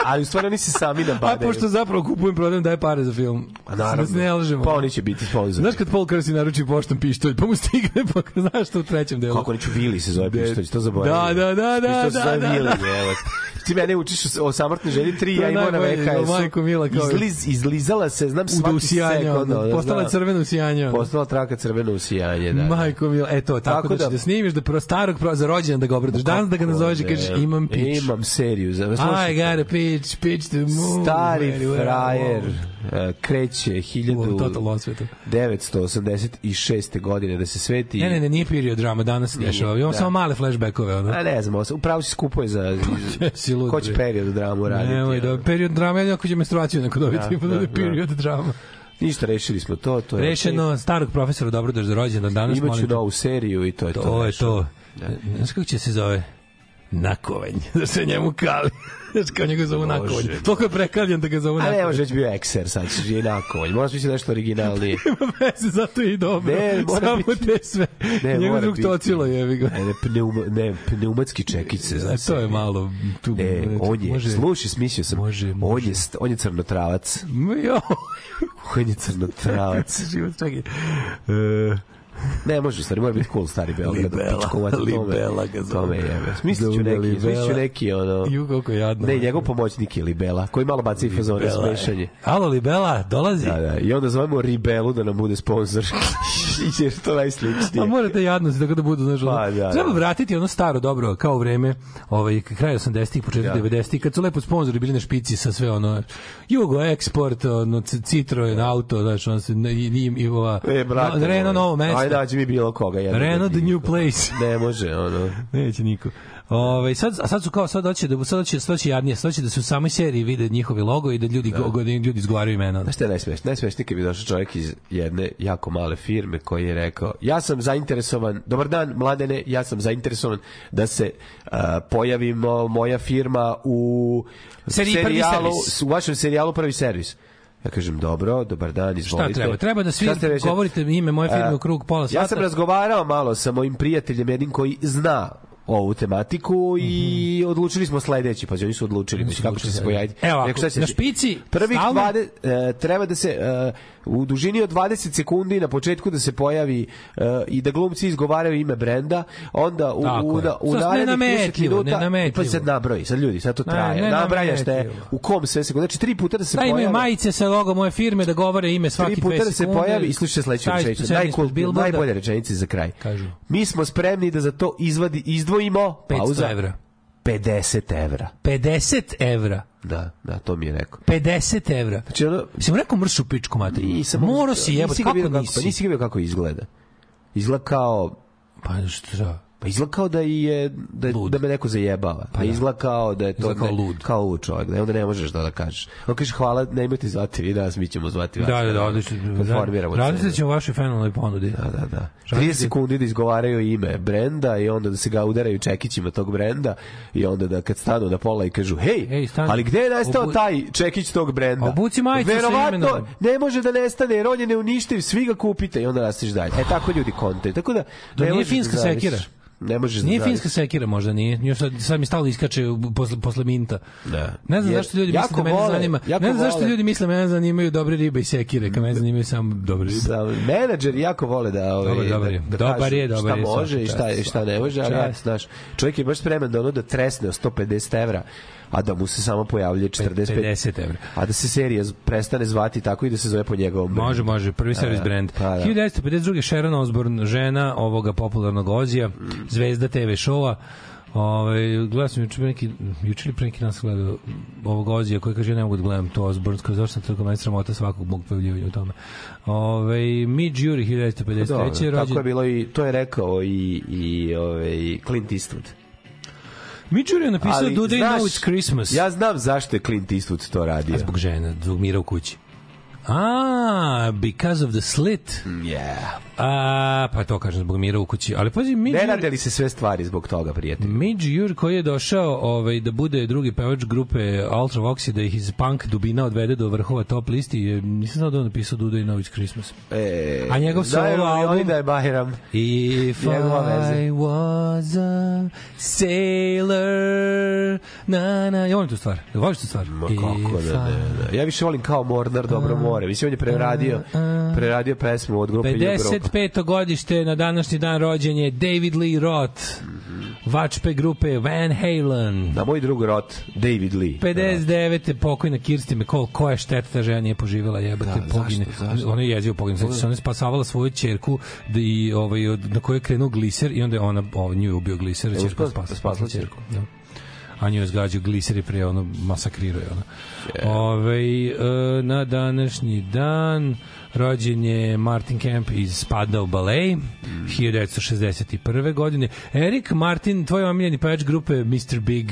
Ali u stvari oni se sami A nabadaju. pošto zapravo kupujem, prodajem, daje pare za film. A naravno. Da ne lažemo. Pa oni će biti sponzori. Znaš kad Paul Kersey naruči poštom pištolj, pa mu stigne, pa znaš što u trećem delu. Kako neću Vili se zove pištolj, to zaboravim. Da, da, da, da, Pištolj se da, zove da, Vili, da. evo. Ti mene učiš o samrtnoj želji 3, To ja je imao na VHS-u. majko mila, kao- Izliz, izlizala se, znam svaki usijanja, sekund. da, postala znam. crveno usijanje. Postala traka crveno usijanje, da. Majko mila, eto, tako, Tako da, da- da, da snimiš da pro starog pro, za rođendan da ga obradaš. Danas da ga nazoveš i kažeš imam pić. Imam seriju. Za, I got a pitch, pitch to move. Stari frajer e, kreće U total osvetu. 1986. godine da se sveti. Ne, ne, ne, nije period drama, danas se dešava. Imamo da. samo male flashbackove, ono. A ne znam, se- upravo si skupuje za... lud, ko će period dramu raditi? Ono. da, period drama, jedino ako će menstruaciju neko dobiti, Da, pa da, da, je da. period drama. Ništa, rešili smo to. to je Rešeno, starog profesora dobro da za rođendan danas. Imaću novu seriju i to je to. To je to. Znaš kako će se zove? Nakovanj. Da se njemu kali. Znaš kao njega zovu nakovanj. Toliko je prekaljen da ga zovu A ne, nakovanj. može već bio ekser, sad će je nakovalj. Moraš misliti nešto originalnije. Nema veze, zato je i dobro. Ne, mora Samo biti- te sve. Ne, Njegov drug biti. tocilo jevi ga. Ne, ne, pneuma, ne, pneumatski čekić se za to je malo tu. Ne, on je, može, slušaj, smislio sam, može, on može. je, st- on je crnotravac. Jo, On je crnotravac. život, čekaj. E, ne, može, stari, mora biti cool, stari Beograd. Libela, to me- Libela ga zove. jebe. Smislit ću Zove neki, Libela. smislit ću neki, ono... Ju, koliko je jadno. Ne, njegov pomoćnik je Libela, koji malo baca i fazone Libela je. smešanje. Alo, Libela, dolazi. Da, da, i onda zovemo Ribelu da nam bude sponsor. Jer to najsličnije. A morate jadnosti tako da budu, znaš. Pa, da, Treba da. vratiti ono staro dobro, kao vreme, ovaj, kraj 80-ih, početak Da. 90-ih, kad su lepo sponzori bili na špici sa sve ono, Jugo Export, ono, Citroen, auto, znaš, ono, se, i, i, i, ova, E, brate. no, Renault Novo mesto, Ajde, nađi mi bilo koga. jednog Renault The. New Place. Ne može, ono. Neće niko. Ove, sad, a sad su kao, sad hoće da, sad hoće, sad hoće jadnije, sad hoće da se u samoj seriji vide njihovi logo i da ljudi, go, da ljudi izgovaraju imena. Znaš šta je najsmešnije? Najsmešnije kad bi došao čovjek iz jedne jako male firme koji je rekao ja sam zainteresovan, dobar dan mladene, ja sam zainteresovan da se uh, pojavi mo- moja firma u Prvi serijalu, u vašem serijalu Prvi servis. Ja kažem, dobro, dobar dan, Šta izvolite. treba? Treba da svi Šta govorite ime moje firme A, u krug pola sata. Ja sam razgovarao malo sa mojim prijateljem jednim koji zna ovu tematiku i odlučili smo sledeći, pa oni su odlučili, mislim, kako će se pojaviti. Evo ovako, Rekao, na se- špici, prvih stalno- 20 e, treba da se e, u dužini od 20 sekundi na početku da se pojavi e, i da glumci izgovaraju ime brenda, onda u, Tako u, na, u Sad narednih 30 nenametljivo, minuta nenametljivo. pa sad nabroji, sad ljudi, sad to Ne, traje. Nabrajaš te u kom sve sekunde. Znači tri puta da se Da imaju pojavi. majice sa logo moje firme da govore ime svaki Tri dve puta da se pojavi i slušaj sledeću rečenicu. najbolje rečenice za kraj. Kažu. Mi smo spremni da za to izvadi, izdvojimo 500 pauza. evra. 50 evra. 50 evra. Da, da, to mi je rekao. 50 evra. Znači, ono, Si mu rekao mršu pičku materiju? nisam Morao si jebati, nisi kako nisi? Pa nisi ga vidio kako izgleda. Izgleda kao Pa što? Pa izgleda kao da je da, Lud. da me neko zajebava. Pa da. izgleda kao da je to Izgleda kao ne- lud. kao lud čovjek. Da onda ne možeš da da kažeš. On kaže hvala, nemojte zvati vi nas, mi ćemo zvati vas. Da, da, da, odlično. Kad formiramo Razmislit cenu. ćemo vašoj fenomenalnoj ponudi. Da, da, da. Razmislit- 30 sekundi da izgovaraju ime brenda i onda da se ga udaraju čekićima tog brenda i onda da kad stanu na pola i kažu hej, Ej, stani. ali gde je nestao Obu- taj čekić tog brenda? Obuci majicu sa imenom. ne može da nestane jer on je neuništiv, svi ga kupite i onda nastaviš dalje. E tako ljudi kontaju. Tako da ne nije finska da sekira. Ne možeš da Nije zavisiš. finska sekira možda, nije. Još sad, sad mi stalno iskače posle, posle minta. Da. Ne znam Jer zašto ljudi misle da mene vole- zanima. Ne znam zašto vole- ljudi misle da mene zanimaju dobre ribe i sekire, kad mene zanimaju samo dobre ribe. Sa, menadžeri jako vole da ovaj Dobar, dobar da, da Dobar kažu je, dobar šta je, može i šta čast, šta ne može, ali ja, znaš, čovjek je baš spreman da ono da tresne o 150 evra, a da mu se samo pojavljuje 45 50 evra. A da se serija prestane zvati tako i da se zove po njegovom brandu. Može, može, prvi servis brand. pa da. 1952. Sharon Osbourne, žena ovoga popularnog Ozija, zvezda TV showa. Ove, gledao sam juče neki, juče ili pre neki nas gledao ovog Ozija koji kaže ja ne mogu da gledam to Osbourne, kao zašto sam meni sramota svakog mog pojavljivanja u tome. Ove, Midge Jury 1953. Dobro, rođen. tako je bilo i to je rekao i i ovaj Clint Eastwood. Jury je napisao Ali, Do They znaš, Know It's Christmas. Ja znam zašto je Clint Eastwood to radio. A zbog žene, zbog mira u kući. A, because of the slit. Yeah. A, pa to kažem zbog mira u kući. Ali pazi, Midge Ne rade li se sve stvari zbog toga, prijatelj? Midge Ure koji je došao ovaj, da bude drugi pevač grupe Ultra Vox i da ih iz punk dubina odvede do vrhova top listi, je, nisam znao da on napisao Duda i Nović Christmas. E, A njegov solo li album- oni da je Bajram. If. I was a sailor na na, ja volim tu stvar. Voliš tu stvar? Ma kako da ne, I- ne. Ja više volim kao Mornar Dobro more. Mislim, on je preradio, preradio pesmu od grupe New Group. 55. godište na današnji dan rođen je David Lee Roth, vačpe grupe Van Halen. Na moj drug rot, David Lee. 59. pokojna Kirsti McCall, koja je šteta ta žena nije poživjela, jebate, Da, pogine. zašto, zašto? Ona je jezivo pogine. Znači, ona je spasavala svoju ćerku da i, ovaj, na kojoj je krenuo gliser i onda je ona, ovaj, nju je ubio gliser, a Je ćerka uspela- spasla, spasla ćerku. Da. A nju je zgađao gliser i pre ono masakrirao je ona. Ove, e, na današnji dan rođen je Martin Kemp iz Spadao Ballet 1961. godine. Erik Martin, tvoj omiljeni pevač grupe Mr. Big.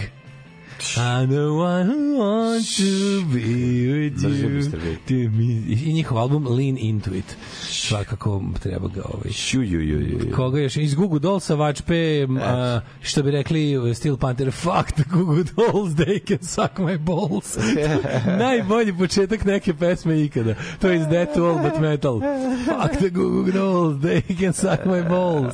I'm the one who wants to be with you. I njihov album Lean Into It. Svakako treba ga ovaj. Šu, ju, ju, ju, koga još? Iz Gugu Dollsa vačpe a, što bi rekli Steel Panther fuck the Gugu Dolls they can suck my balls. Najbolji početak neke pesme ikada. To je iz Death All But Metal. Fuck the Gugu Dolls they can suck my balls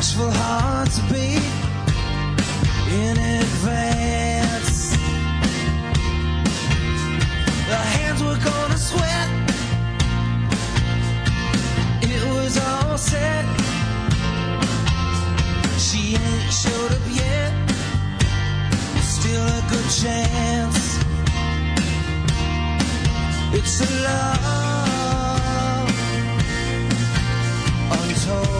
Bashful hearts beat in advance. Their hands were gonna sweat. It was all set. She ain't showed up yet. Still a good chance. It's a love untold.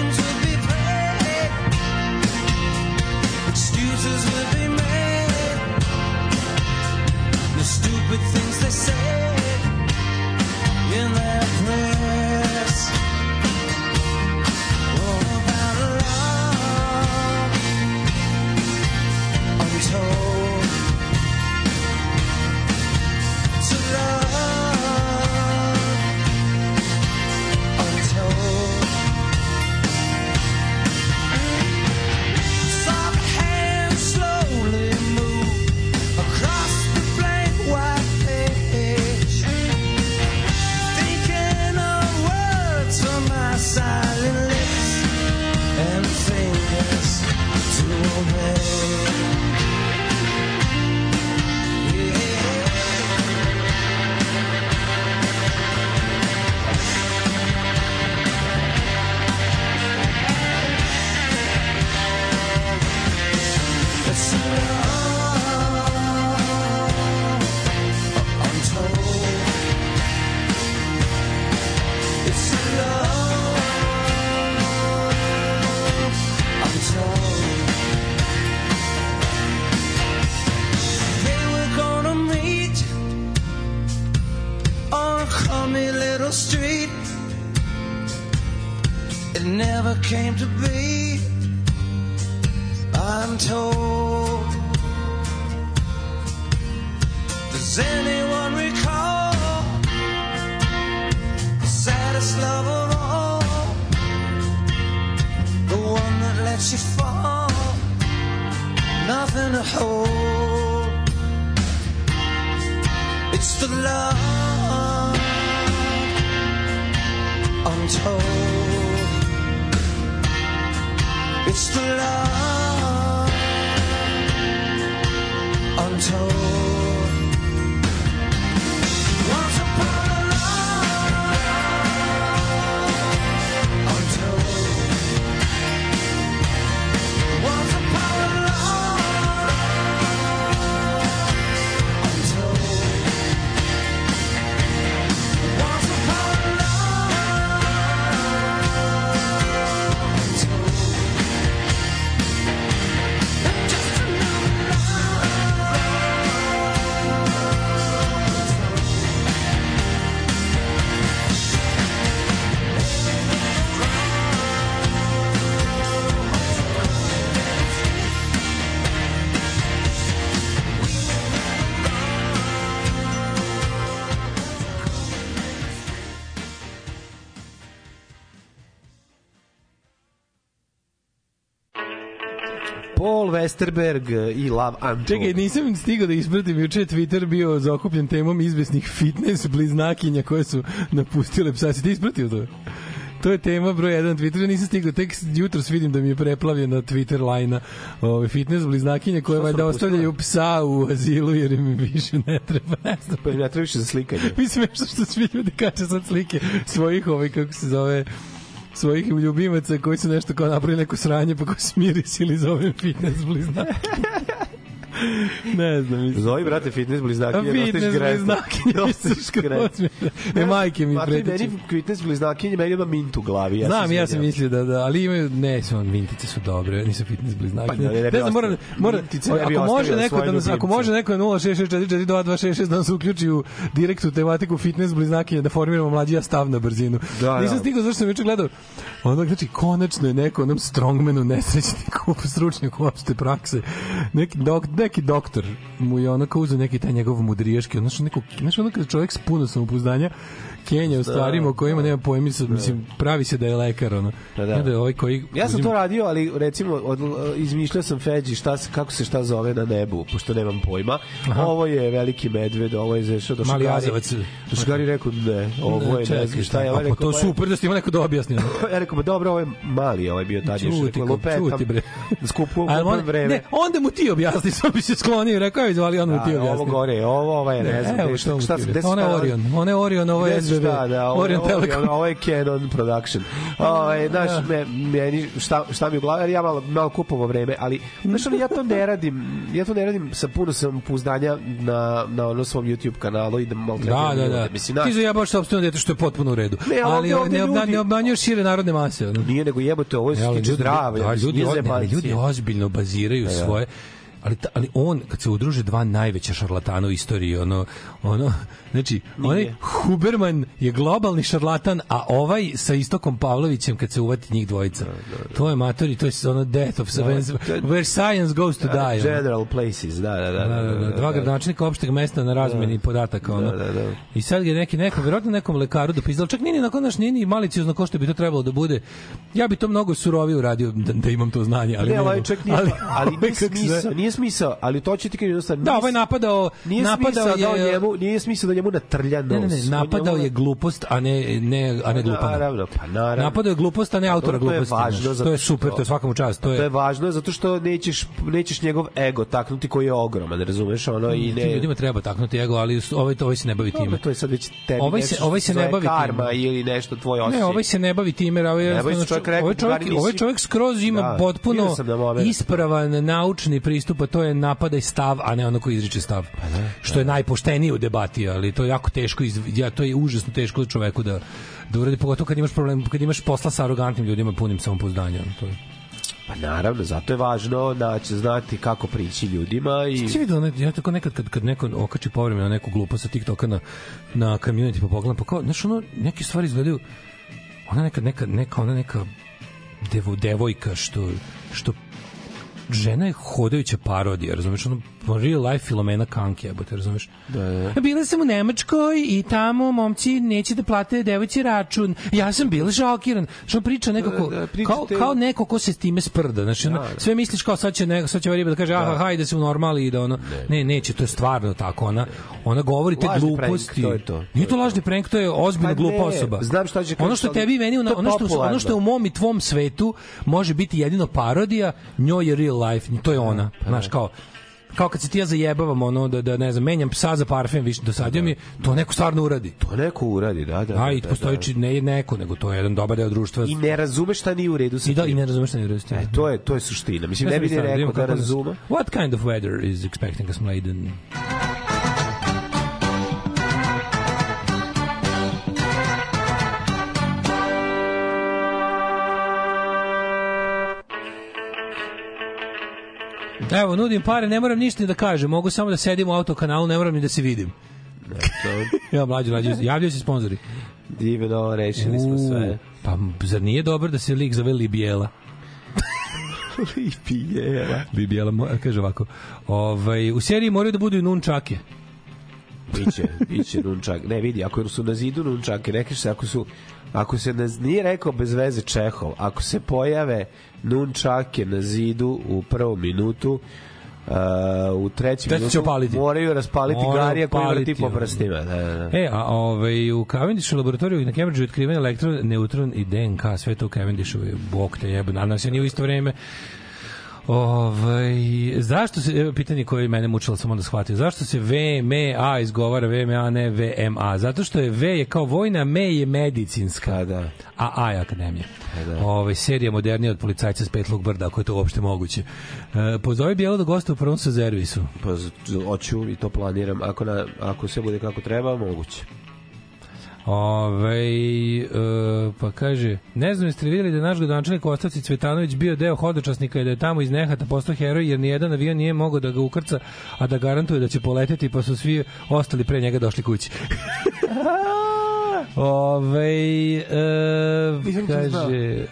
Westerberg i Love Untold. Čekaj, nisam stigao da ispratim juče Twitter bio zakupljen temom izvesnih fitness bliznakinja koje su napustile psa. Si ti ispratio to? To je tema broj 1 na Twitteru, nisam stigao, tek jutros vidim da mi je preplavljena Twitter lajna ove, fitness bliznakinje koje valjda ostavljaju psa u azilu jer im više ne treba. Ne znam. Pa im ne treba više za slikanje. Mislim što što svi ljudi kače sad slike svojih ovaj kako se zove svojih ljubimaca koji su nešto kao napravili neko sranje pa ko smiris ili zovem fitness bliznak. ne znam, mislim. Zovi, brate, fitness bliznakinje, Fitness dostaš gresa. bliznakinje, Dostaš mislim, gresa. skroz mi- Ne, majke mi pretiče. meni fitness bliznakinje, meni ima mint u glavi. Ja Znam, ja sam mislio da, da, ali imaju, ne, su mintice su dobre, nisu fitness bliznake. Pa da, ne bi ne znam, mora, mora, ne ako može neko da nas, ako može neko na 0664422266 da nas uključi u direktnu tematiku fitness bliznakinja da formiramo mlađija stav na brzinu. Da, Nisam da. stigao zašto sam juče gledao. Ono, znači, konačno je neko onom strongmanu nesrećniku, stručnjaku opšte prakse. Neki, dok, neki doktor mu je ono kao uzeo neki taj njegov mudrijaški, ono što neko, znaš ono kada čovjek s puno samopouzdanja Kenja u stvarima o kojima nema pojma, sad, mislim, pravi se da je lekar, ono. Da, da. Onda je ovaj koji... Ja sam to radio, ali recimo od, izmišljao sam Feđi šta se, kako se šta zove na nebu, pošto nemam pojma. Ovo je veliki medved, ovo je zešao do Mali jazavac. Do Šugari rekao ne, ovo je ne znam šta je. Ovaj pa rekao, to "Ma, super da ste ima neko da objasni. Ja rekao, ma dobro, ovo je mali, ovaj bio tad još. Čuti, čuti, bre. skupu, on, vreme. ne, onda mu ti objasni, sam bi se sklonio i rekao, evo, ali on mu ti Da, objasni. ovo gore, ovo, ovaj, ne, znam, gde, što šta, mu šta, ti gde se Ona je šta- Orion, ona je Orion, ovo je Gde se SBB. šta, da, ovo, Orion ovo, Telekom. ovo je Canon Production. Ovaj, znaš, me, meni, šta, šta mi u glavi, jer ja malo, malo kupovo vreme, ali, znaš, ono, ja to ne radim, ja to ne radim sa puno sam pouzdanja na, na ono svom YouTube kanalu i da malo Da, da, da. Mislim, Ti znaš, zajebaš sopstveno dete što je potpuno u redu. Ne, ali ali ne, ljudi- ne obmanjuješ šire narodne mase. Ono. nije nego jebote, ovo je E, ali stiče zdravlje. da, ljudi, ali zajebancije. ljudi ozbiljno baziraju da. svoje ali, ta, ali on kad se udruže dva najveća šarlatana u istoriji ono ono znači onaj Huberman je globalni šarlatan a ovaj sa Istokom Pavlovićem kad se uvati njih dvojica to je matori to je ono death of science to je- where science goes to die ono. General places, da, da, da. Da, da, da, dva gradonačelnika opšteg mesta na razmeni podataka ono. Da, da, da. I sad je neki neko verovatno nekom lekaru dopisao, čak nije ni nakon naš nije ni maliciozno ko što bi to trebalo da bude. Ja bi to mnogo surovije uradio da, da imam to znanje, ali Ne, ne mogu. čovjek nije, ali, ali nije se smisao, zove? Nije smisao, ali to će ti kažem jednostavno. Da, ovaj je napadao, Nije napadao smisao da on je njemu, nije smisao da njemu natrlja nos. Ne, ne, ne, napadao njemu- je glupost, a ne ne a ne glupana. Naravno, pa naravno. Napadao je glupost, a ne autora to je gluposti. važno znaš. zato To je super, to je svakom čast, to To je je važno zato što nećeš nećeš njegov ego taknuti koji je ogroman, razumeš, ono i tim ne. ljudima treba taknuti ego, ali ovaj to ovaj se ne bavi time. Dobro, to je sad već tebi Ovaj se- ovaj se ne bavi time. karma ili nešto tvoj osjećaj. Ne, ovaj se ne bavi time, ovaj, Ne bavi čovjek ovaj čovjek, ovaj čovjek skroz ima Da, potpuno ispravan naučni pristup, a to je napadaj stav, a ne ono ko izriče stav. što je najpoštenije u debati, ali to je jako teško, iz, ja, to je užasno teško čoveku da, da uradi, pogotovo kad imaš problem, kad imaš posla sa arogantnim ljudima punim samopouzdanja. To je. Pa naravno, zato je važno naći, znati kako prići ljudima i... Si vidio, ne, ja tako nekad kad, kad neko okači povremeno neku glupost sa TikToka na, na community pa pogledam, pa kao, znaš, ono, neke stvari izgledaju, ona neka, neka, neka, ona neka devo, devojka što, što žena je hodajuća parodija, razumeš, ono real life Filomena Kanke, jebote, razumeš? Da, da. Bila sam u Nemačkoj i tamo momci neće da plate devojci račun. Ja sam bila šokiran. Što priča nekako Da, da, pričate- kao, kao neko ko se time sprda. Znači, ono, Da, da. sve misliš kao sad će neko, sad će ova riba da kaže aha, hajde se u normali i da ono ne, neće, to je stvarno tako. Ona ona govori te Lažni prank, gluposti. to je to. Nije to lažni prank, to je ozbiljno Pa glupa ne, osoba. znam šta će Ono što tebi meni, je ono što ono što je u mom i tvom svetu može biti jedino parodija, njoj je real life, to je ona. Pa Znaš kao kao kad se ti ja zajebavam ono da da ne znam menjam psa za parfem više dosadio mi to neko stvarno uradi To neko uradi, da, da. a i da, postoji da. či- ne neko nego to je jedan dobar deo društva I ne razumeš šta nije u redu sa i da i ne razumeš šta ne uradi E, to je, to je suština. Mislim, ne bi ni rekao da razume. What kind of weather is expecting us Mladen? Evo, nudim pare, ne moram ništa ni da kažem, mogu samo da sedim u autokanalu, ne moram ni da se vidim. Ja, mlađi, mlađi, javljaju se sponzori. Divno, rešili smo sve. Pa, zar nije dobro da se lik zove Libijela? Libijela. Libijela, kaže ovako, ovaj, u seriji moraju da budu i nunčake. Biće, biće nunčak. Ne, vidi, ako su na zidu nunčake, nekaš se, ako su ako se ne, nije rekao bez veze Čehov, ako se pojave nunčake na zidu u prvom minutu, Uh, u trećem Treći minutu opaliti. moraju raspaliti Moraju garija koji vrti po prstima. Da, da, da. E, a ovaj, u Cavendishu laboratoriju na Cambridgeu je otkriven elektron, neutron i DNK, sve to u Cavendishu, bog te jebe, nadam se nije u isto vreme. Ovaj, zašto se, evo pitanje koje je mene mučilo samo da shvatio, zašto se VMA izgovara VMA, ne VMA? Zato što je V je kao vojna, M je medicinska, Pa da. a A je akademija. da. Ovaj, serija modernija od policajca s petlog brda, ako je to uopšte moguće. E, pozovi Bijelo da gosta u prvom sa servisu. Pa hoću i to planiram. Ako, na, ako sve bude kako treba, moguće. Ove, e, pa kaže, ne znam jeste li vidjeli da je naš gradonačelnik Ostavci Cvetanović bio deo hodočasnika i da je tamo iz nehata postao heroj jer nijedan avion nije mogao da ga ukrca, a da garantuje da će poleteti pa su svi ostali pre njega došli kući. Ove, e, kaže e,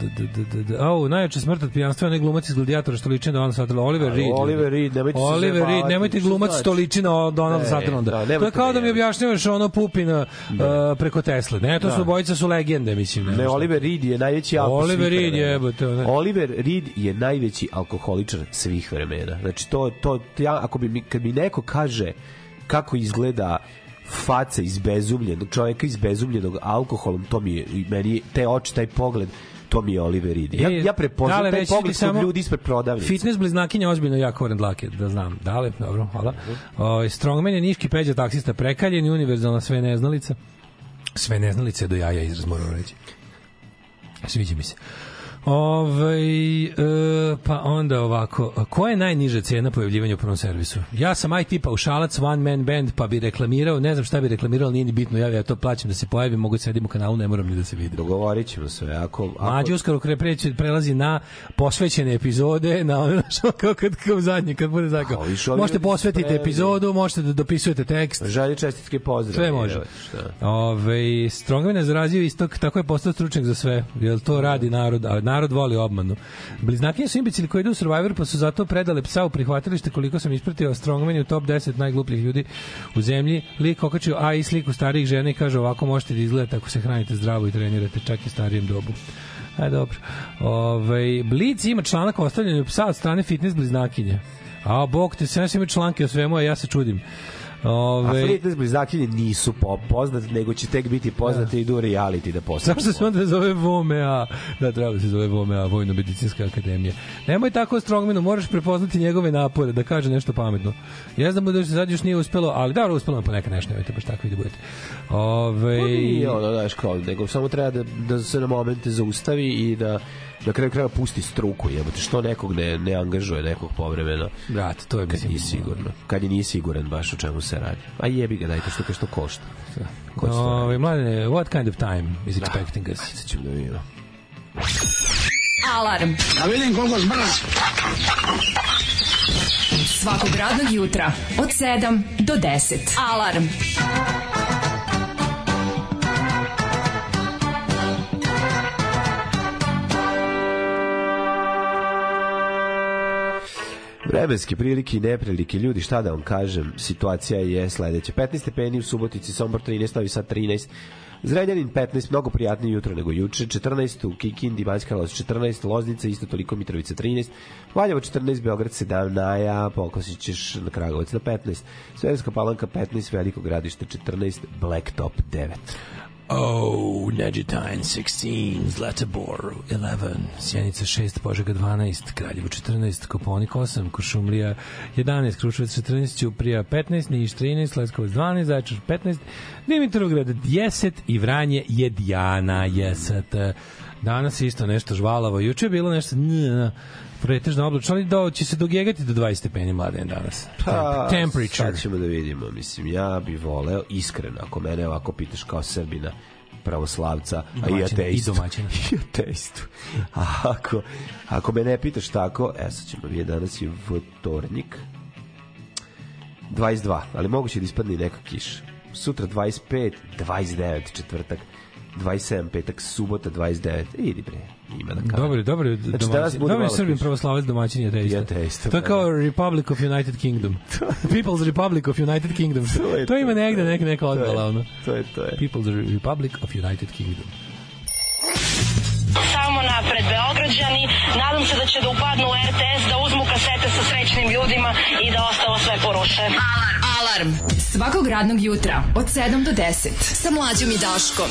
d, d, d, au, najjače smrt od pijanstva je glumac iz gladijatora što liči na Donald Sutherland Oliver Reed Oliver Reed, nemojte Oliver Reed, nemojte glumac znači? što liči na Donald Ne, Sutherlanda da, to je kao da mi objašnjavaš ono Pupina uh, preko Tesle ne, to Da. su bojica su legende mislim ne. Oliver Reed je najveći Oliver Reed je, jebote. Oliver Reed je najveći alkoholičar svih vremena. Znači, to, to, ja, ako bi mi, kad mi neko kaže kako izgleda faca izbezumljenog čoveka izbezumljenog alkoholom, to mi je, meni je, te oči, taj pogled, to mi je Oliver Reed. Ja, E, ja prepoznam dale, taj pogled kod samo ljudi ispred prodavnice. Fitness bliznakinja ozbiljno jako voren dlake, da znam. Dale, dobro, hvala. O, strongman je niški peđa taksista prekaljen i univerzalna sve neznalica. Sve neznalice do jaja izraz moram reći. Sviđa mi se. Ove, e, pa onda ovako, koja je najniža cena pojavljivanja u prvom servisu? Ja sam IT paušalac, one man band, pa bi reklamirao, ne znam šta bi reklamirao, nije ni bitno, ja, ja to plaćam da se pojavim, mogu da sedim u kanalu, ne moram ni da se vidim. Dogovorit ćemo sve. Ako, ako, Mlađi uskoro kre preći, prelazi na posvećene epizode, na ono što kao kad kao zadnje, kad bude zakao. Možete posvetiti epizodu, možete da dopisujete tekst. Želje čestitke pozdrav. Sve može. Ove, Strongman je zarazio istok, tako je postao stručnjak za sve. Jer to radi narod, a narod voli obmanu. Bliznakinje su imbecili koji idu u Survivor, pa su zato predale psa u prihvatilište koliko sam ispratio. Strongman u top 10 najglupljih ljudi u zemlji. Lik okačio A i sliku starijih žena i kaže ovako možete da izgledate ako se hranite zdravo i trenirate čak i starijem dobu. E, dobro. Ove, Blic ima članak o ostavljanju psa od strane fitness bliznakinje. A, bog te, sve ima članke o svemu, a ja se čudim. A Ove, fitness blizakinje nisu po, poznati, nego će tek biti poznati i idu u reality da postanu. Zašto se onda zove VOMEA? Da, treba da se zove VOMEA, Vojno-medicinska akademija. Nemoj tako Strongmanu, moraš prepoznati njegove napore, da kaže nešto pametno. Ja znam da se sad još nije uspelo, ali da, uspelo nam po neka nešto, nemojte baš tako i da budete. Ove, Pa nije ono, znaš, kao, nego samo treba da, da se na momente zaustavi i da na kraju kraja pusti struku, jebote, što nekog ne, ne angažuje nekog povremeno. Brat, to je Kad mislim, nije sigurno. Kad je nije siguran baš o čemu se radi. A jebi ga, dajte što što košta. Ko će to Ove, mladene, what kind of time is expecting us? Sad ćemo da vidimo. Alarm. Da vidim koliko zbrz. Svakog radnog jutra od 7 do 10. Alarm. Vremenske prilike i neprilike, ljudi, šta da vam kažem, situacija je sledeća. 15 stepeni u Subotici, Sombor 13, Novi Sad 13, Zrenjanin 15, mnogo prijatnije jutro nego juče, 14 u Kikindi, Banjska Karlovac 14, Loznica isto toliko, Mitrovica 13, Valjevo 14, Beograd 17, Naja, Pokosić ćeš na Kragovac na 15, Svetska Palanka 15, Veliko gradište 14, Blacktop 9. Oh, Neđetajn 16, Zlatibor 11, Sjenica 6, Požega 12, Kraljevo 14, Koponik 8, Košumlija 11, Kruševac 14, Ćuprija 15, Niš 13, Leskovac 12, Zaječar 15, Dimitrovgrad 10 i Vranje je Dijana 10. Danas isto nešto žvalavo. Juče je bilo nešto pretežno oblačno, ali do, će se dogegati do 20 stepeni mladen danas. Pa, Temperature. Sad ćemo da vidimo. Mislim, ja bi voleo, iskreno, ako mene ovako pitaš kao Srbina, pravoslavca, a i Domaćina, ateistu. i domaćina. I ateistu. A ako, ako me ne pitaš tako, e sad ćemo vidjeti, danas je vtornik, 22, ali moguće da ispadne i neka kiša. Sutra 25, 29, četvrtak, 27, petak, subota 29. Idi bre, ima da kao. Dobro, dobro, Znači, domaćin. Dobro kiše. pravoslavac domaćin je ateista. To je pa kao Republic of United Kingdom. People's Republic of United Kingdom. To je to ima negde neka neka odbala ono. To je, to je. People's Republic of United Kingdom. Samo napred Beograđani, nadam se da će da upadnu u RTS, da uzmu kasete sa srećnim ljudima i da ostalo sve poruše. Alarm. Alarm. Svakog radnog jutra od 7 do 10. Sa mlađom i Daškom.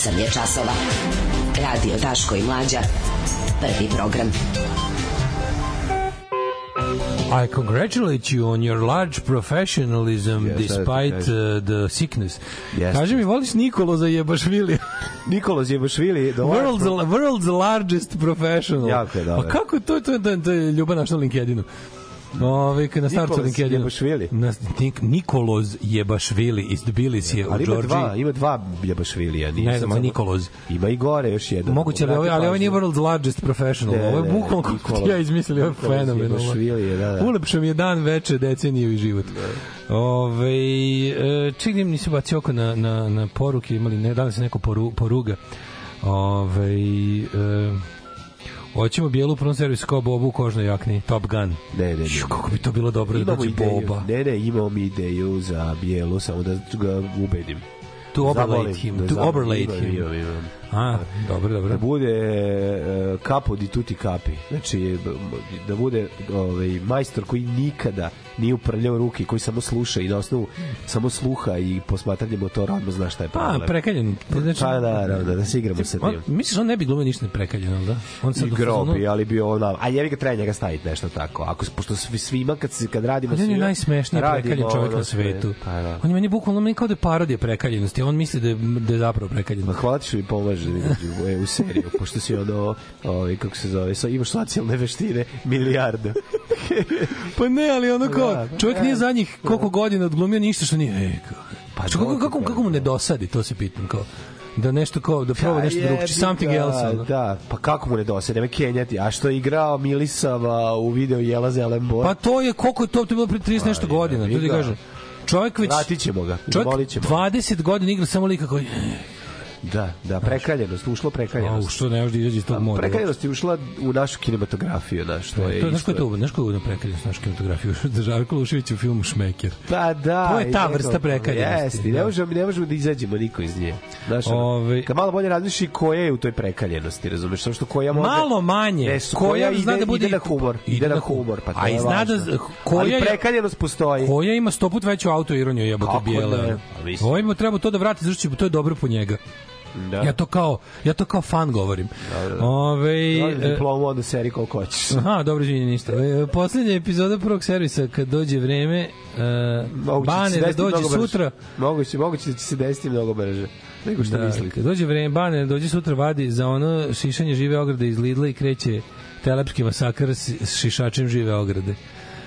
8 je časova. Radio Daško i Mlađa. Prvi program. I congratulate you on your large professionalism Yes, despite yes. uh, the sickness. Yes. Kaži mi, voliš Nikolo za jebašvili? Nikola Zjebašvili, the world's, world's largest professional. Jako je dobar. Pa kako to, to, to, to je ljubav naša na LinkedInu. Ove, kad na startu Nikolas LinkedInu. Jebašvili. Na, Nik, Nikoloz Jebašvili iz Tbilisije u Ali ima dva, ima dva Jebašvilija. Ne znam, Nikoloz. Ima i gore još jedan. Moguće, ali, ovaj, ali ovaj nije world's largest professional. Ne, ovo je bukvalno kako ja izmislio, ovo je fenomenalno. Jebašvili je, da, da. Ulepšao mi je dan, veče, deceniju i život. Ove, e, čekaj, nisi bacio oko na, na, na poruke, imali, ne, da li se neko poru, poruga. Ove, e, Hoćemo bijelu u prvom servisu kao Bobu u kožnoj jakni, Top Gun. Ne, ne, ne. Šu, kako bi to bilo dobro da Imamo dođe ideju. Boba. Ne, ne, imamo mi ideju za bijelu, samo da ga ubedim. To overlay him, da to overlay him. imam, imam. A, dobro, dobro. Da bude e, kapo di tuti kapi. Znači, da bude ovaj, majstor koji nikada nije uprljao ruke, koji samo sluša i na osnovu samo sluha i posmatranje motora, odmah zna šta je Pa, problem. prekaljen. Znači, Pa da, da, da, da se igramo sa on, tim. misliš, on ne bi glumio ništa prekaljen, ali da? On sad u Igrao fazonu- bi, ali bio ona, a jevi ga treba njega staviti nešto tako. Ako pošto svi svima kad se kad radimo Ali on je najsmešniji prekaljen čovjek ono na sve. svetu. Pa da. On je meni bukvalno meni kao da je parodija prekaljenosti. On misli da je, da je zapravo prekaljen. Ma hvala ti što mi pomaže da izađu u, u seriju, pošto si ono, ovaj, kako se zove, so, imaš socijalne veštine, milijarda. Pa ne, ali ono kao, Da, da. čovjek nije zadnjih koliko godina odglumio ništa što nije, ej, kao. Pa Što, kako, kako, kako mu ne dosadi, to se pitam, kao da nešto kao, da proba nešto Pa drugčije, jebi something else. ono. Da, pa kako mu ne dosad, nema Kenjati. A što je igrao Milisava u video Jela Zelenbor? Pa to je, koliko je to, to je bilo pre 30 nešto Pa, godina, to ti kažem. Čovjek već... Vratit ćemo ga, Čovjek zamolit ćemo. 20 godina igra samo lika koji... Da, da, prekaljenost, ušlo prekaljenost. što ne može da izađe iz tog moda. Prekaljenost je ušla u našu kinematografiju, znaš, to je To, znaš ko je to, znaš ko je na prekaljenost našu kinematografiju? Da Žarko Lušević u filmu Šmeker. Pa da. To je ta vrsta prekaljenosti, Jeste, da. ne možemo, ne možemo da izađemo niko iz nje. Znaš, Ove- kad malo bolje razmišlji koja je u toj prekaljenosti, razumeš? Samo što koja može... Malo manje. Ne, koja, koja zna ide, da bude ide na humor. Ide, na humor, pa to A je i zna da važno. koja Ali je- prekaljenost postoji. Koja ima sto put veću auto ironiju jebote ono. Pa. Ovo ima treba to da vrati zato što to je dobro po njega. Da. Ja to kao ja to kao fan govorim. Ove, Dobiš e, diplomu onda seri koliko hoćeš. Aha, dobro, izvinite, ništa. E, Poslednja epizoda prvog servisa, kad dođe vreme, Moguće će Bane da dođe sutra, Moguće, moguće da će se desiti mnogo brže. Nego što da, mislite. kad dođe vreme, Bane da dođe sutra vadi za ono šišanje žive ograde iz Lidla i kreće telepski masakr s šišačem žive ograde.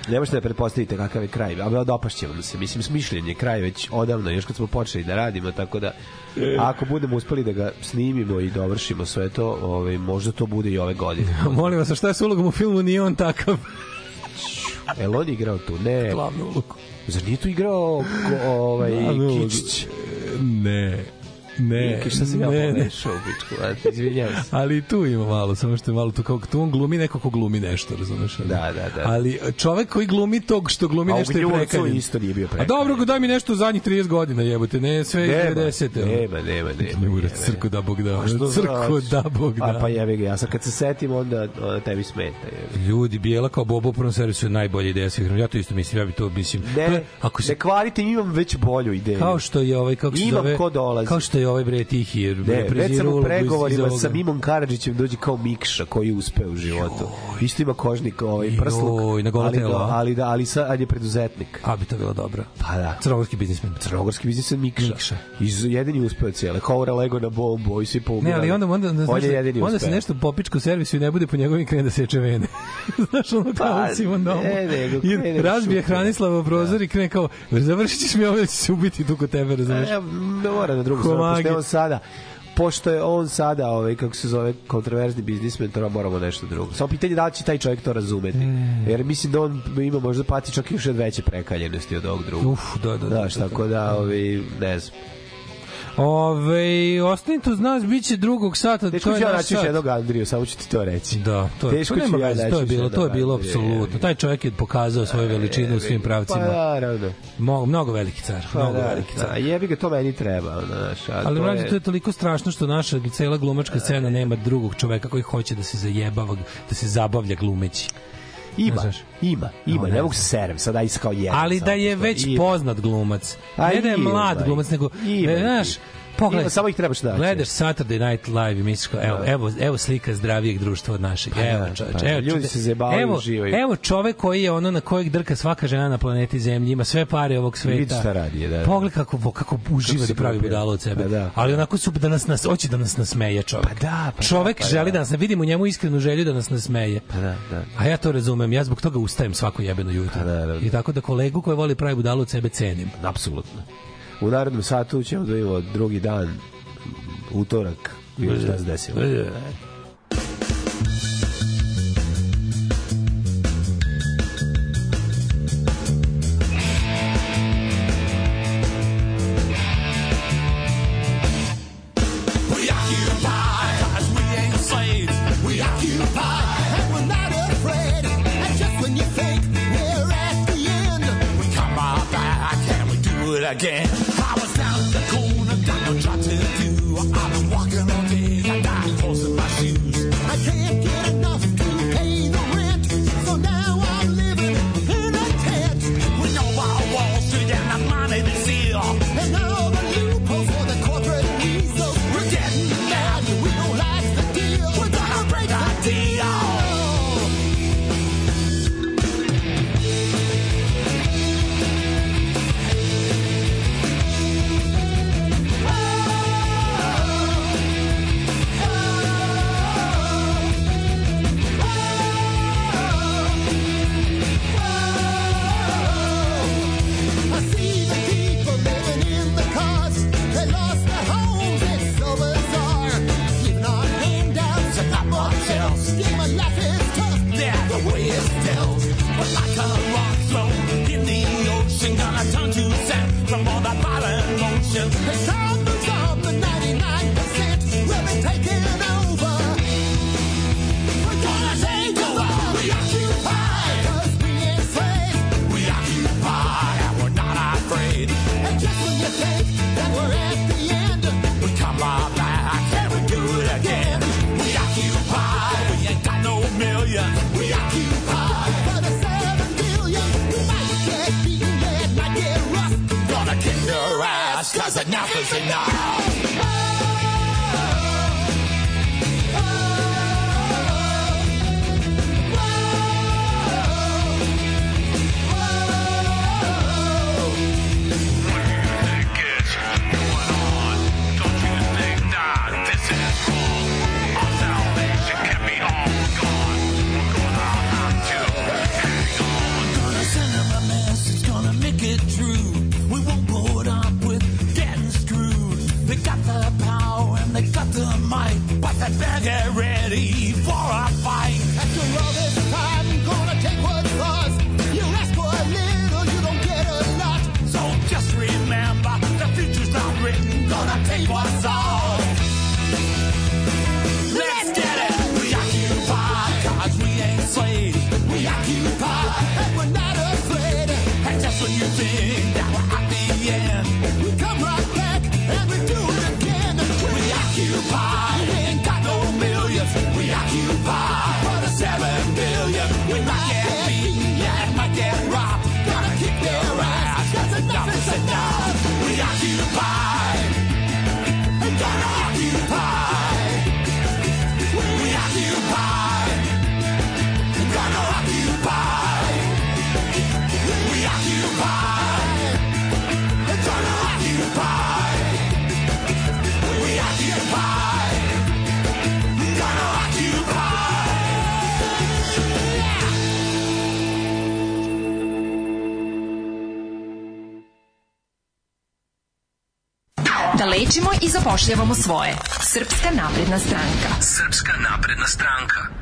Ne možete da pretpostavite kakav je kraj, a dopašće vam se. Mislim, smišljen je kraj već odavno, još kad smo počeli da radimo, tako da ako budemo uspeli da ga snimimo i dovršimo sve to, ovaj, možda to bude i ove godine. Molim vas, a šta je s ulogom u filmu? Nije on takav. Li on igrao tu? Ne. Glavnu ulogu. Zar nije tu igrao ovaj. Kičić? Ne. Ne, Ki, šta sam ja ne, ne. pomešao, bičku? A, Izvinjavam se. Ali tu ima malo, samo što je malo tu kao tu on glumi neko ko glumi nešto, razumeš? Da, da, da. Ali čovek koji glumi tog što glumi A u nešto je Gnjurcu prekaljen. isto nije bio A prekaljen. dobro, daj mi nešto u zadnjih 30 godina, jebote, ne sve iz Nema, 90. ono. nema, nema, nema. Nema. crko da Bog da. A Crko da Bog da. A pa jebi ga, ja sad kad se setim, onda, onda tebi smeta. Jebi. Ljudi, bijela kao Bobo u prvom servisu je najbolja ideja svih. Ja to isto mislim, ja bi to mislim. Ne, je- ako se ne kvarite, imam već bolju ideju. kao što je ovaj kako se Imam zove ko dolazi. kao što je ovaj bre tihi jer Ne, već sam u pregovorima sa Mimom Karadžićem dođe kao Mikša koji uspe u životu. Isto ima kožnik, ovaj prsluk, Joj, na golo ali, telo, da, ali, da, ali, sa, ali je preduzetnik. A bi to bilo dobro. Pa da. Crnogorski biznismen. Crnogorski biznis je Mikša. Mikša. Iz, jedini uspeo cijele. Kaura lego na bombu i svi Ne, poumirali. ali onda onda onda, On znaš, je jedini onda se nešto popička u servisu i ne bude po njegovim krene da seče vene. znaš, ono kao Pa, Simon domu. ne, nego krene razbije šuter. Hranislava prozor i krene kao, završit ćeš mi ovo da će se ubiti tu kod tebe, razumeš? E, ne mora na drugu stranu, pošto je on sada pošto je on sada, ovaj, kako se zove, kontroverzni biznismen, to moramo nešto drugo. Samo pitanje je da li će taj čovjek to razumeti. Mm. Jer mislim da on ima možda pati čak i još od veće prekaljenosti od ovog drugog. Uf, da, da, da. Znaš, tako da, ovaj, ne znam. Ove, ostanite uz nas, bit će drugog sata. Teško to ću ja naći još jednog Andriju, samo ću ti to reći. Da, to je, Teško to nema ću ja to je bilo, to je bilo apsolutno. Taj čovjek je pokazao svoju veličinu u svim pravcima. Pa naravno. Mnogo, mnogo veliki car, Pa mnogo da, veliki car. da, jebi ga, to meni treba. Znaš, Ali to mlađe, je- to je toliko strašno što naša cela glumačka scena nema drugog čoveka koji hoće da se zajebava, da se zabavlja glumeći. Ima, znaš. ima, ima, No, ne ne mogu se serem, sada is kao jedan. Ali da je već Ima. poznat glumac. A Ne da je mlad glumac, nego, Ima znaš, Pogledaj, samo ih trebaš da. Gledaš Saturday Night Live i misliš, evo, da. evo, evo slika zdravijeg društva od našeg. Pa evo, da, čoveč, pa da, evo, ljudi se zebavaju, evo, uživaju. Evo čovek koji je ono na kojeg drka svaka žena na planeti Zemlji, ima sve pare ovog sveta. Vidi šta radi, da. da. Pogledaj kako kako uživa da pravi budalo od sebe. Pa, pa da. Ali onako su da nas nas hoće da nas nasmeje čovek. Pa da, pa čovek da, pa želi da, nas vidimo u njemu iskrenu želju da nas nasmeje. Pa da, da. A ja to razumem, ja zbog toga ustajem svako jebeno jutro. Pa da, da, da. I tako da kolegu koji voli pravi budalo od sebe cenim. Apsolutno. U narednom satu ćemo da drugi dan, utorak, vidjeti šta se desilo. zapošljavamo svoje. Srpska napredna stranka. Srpska napredna stranka.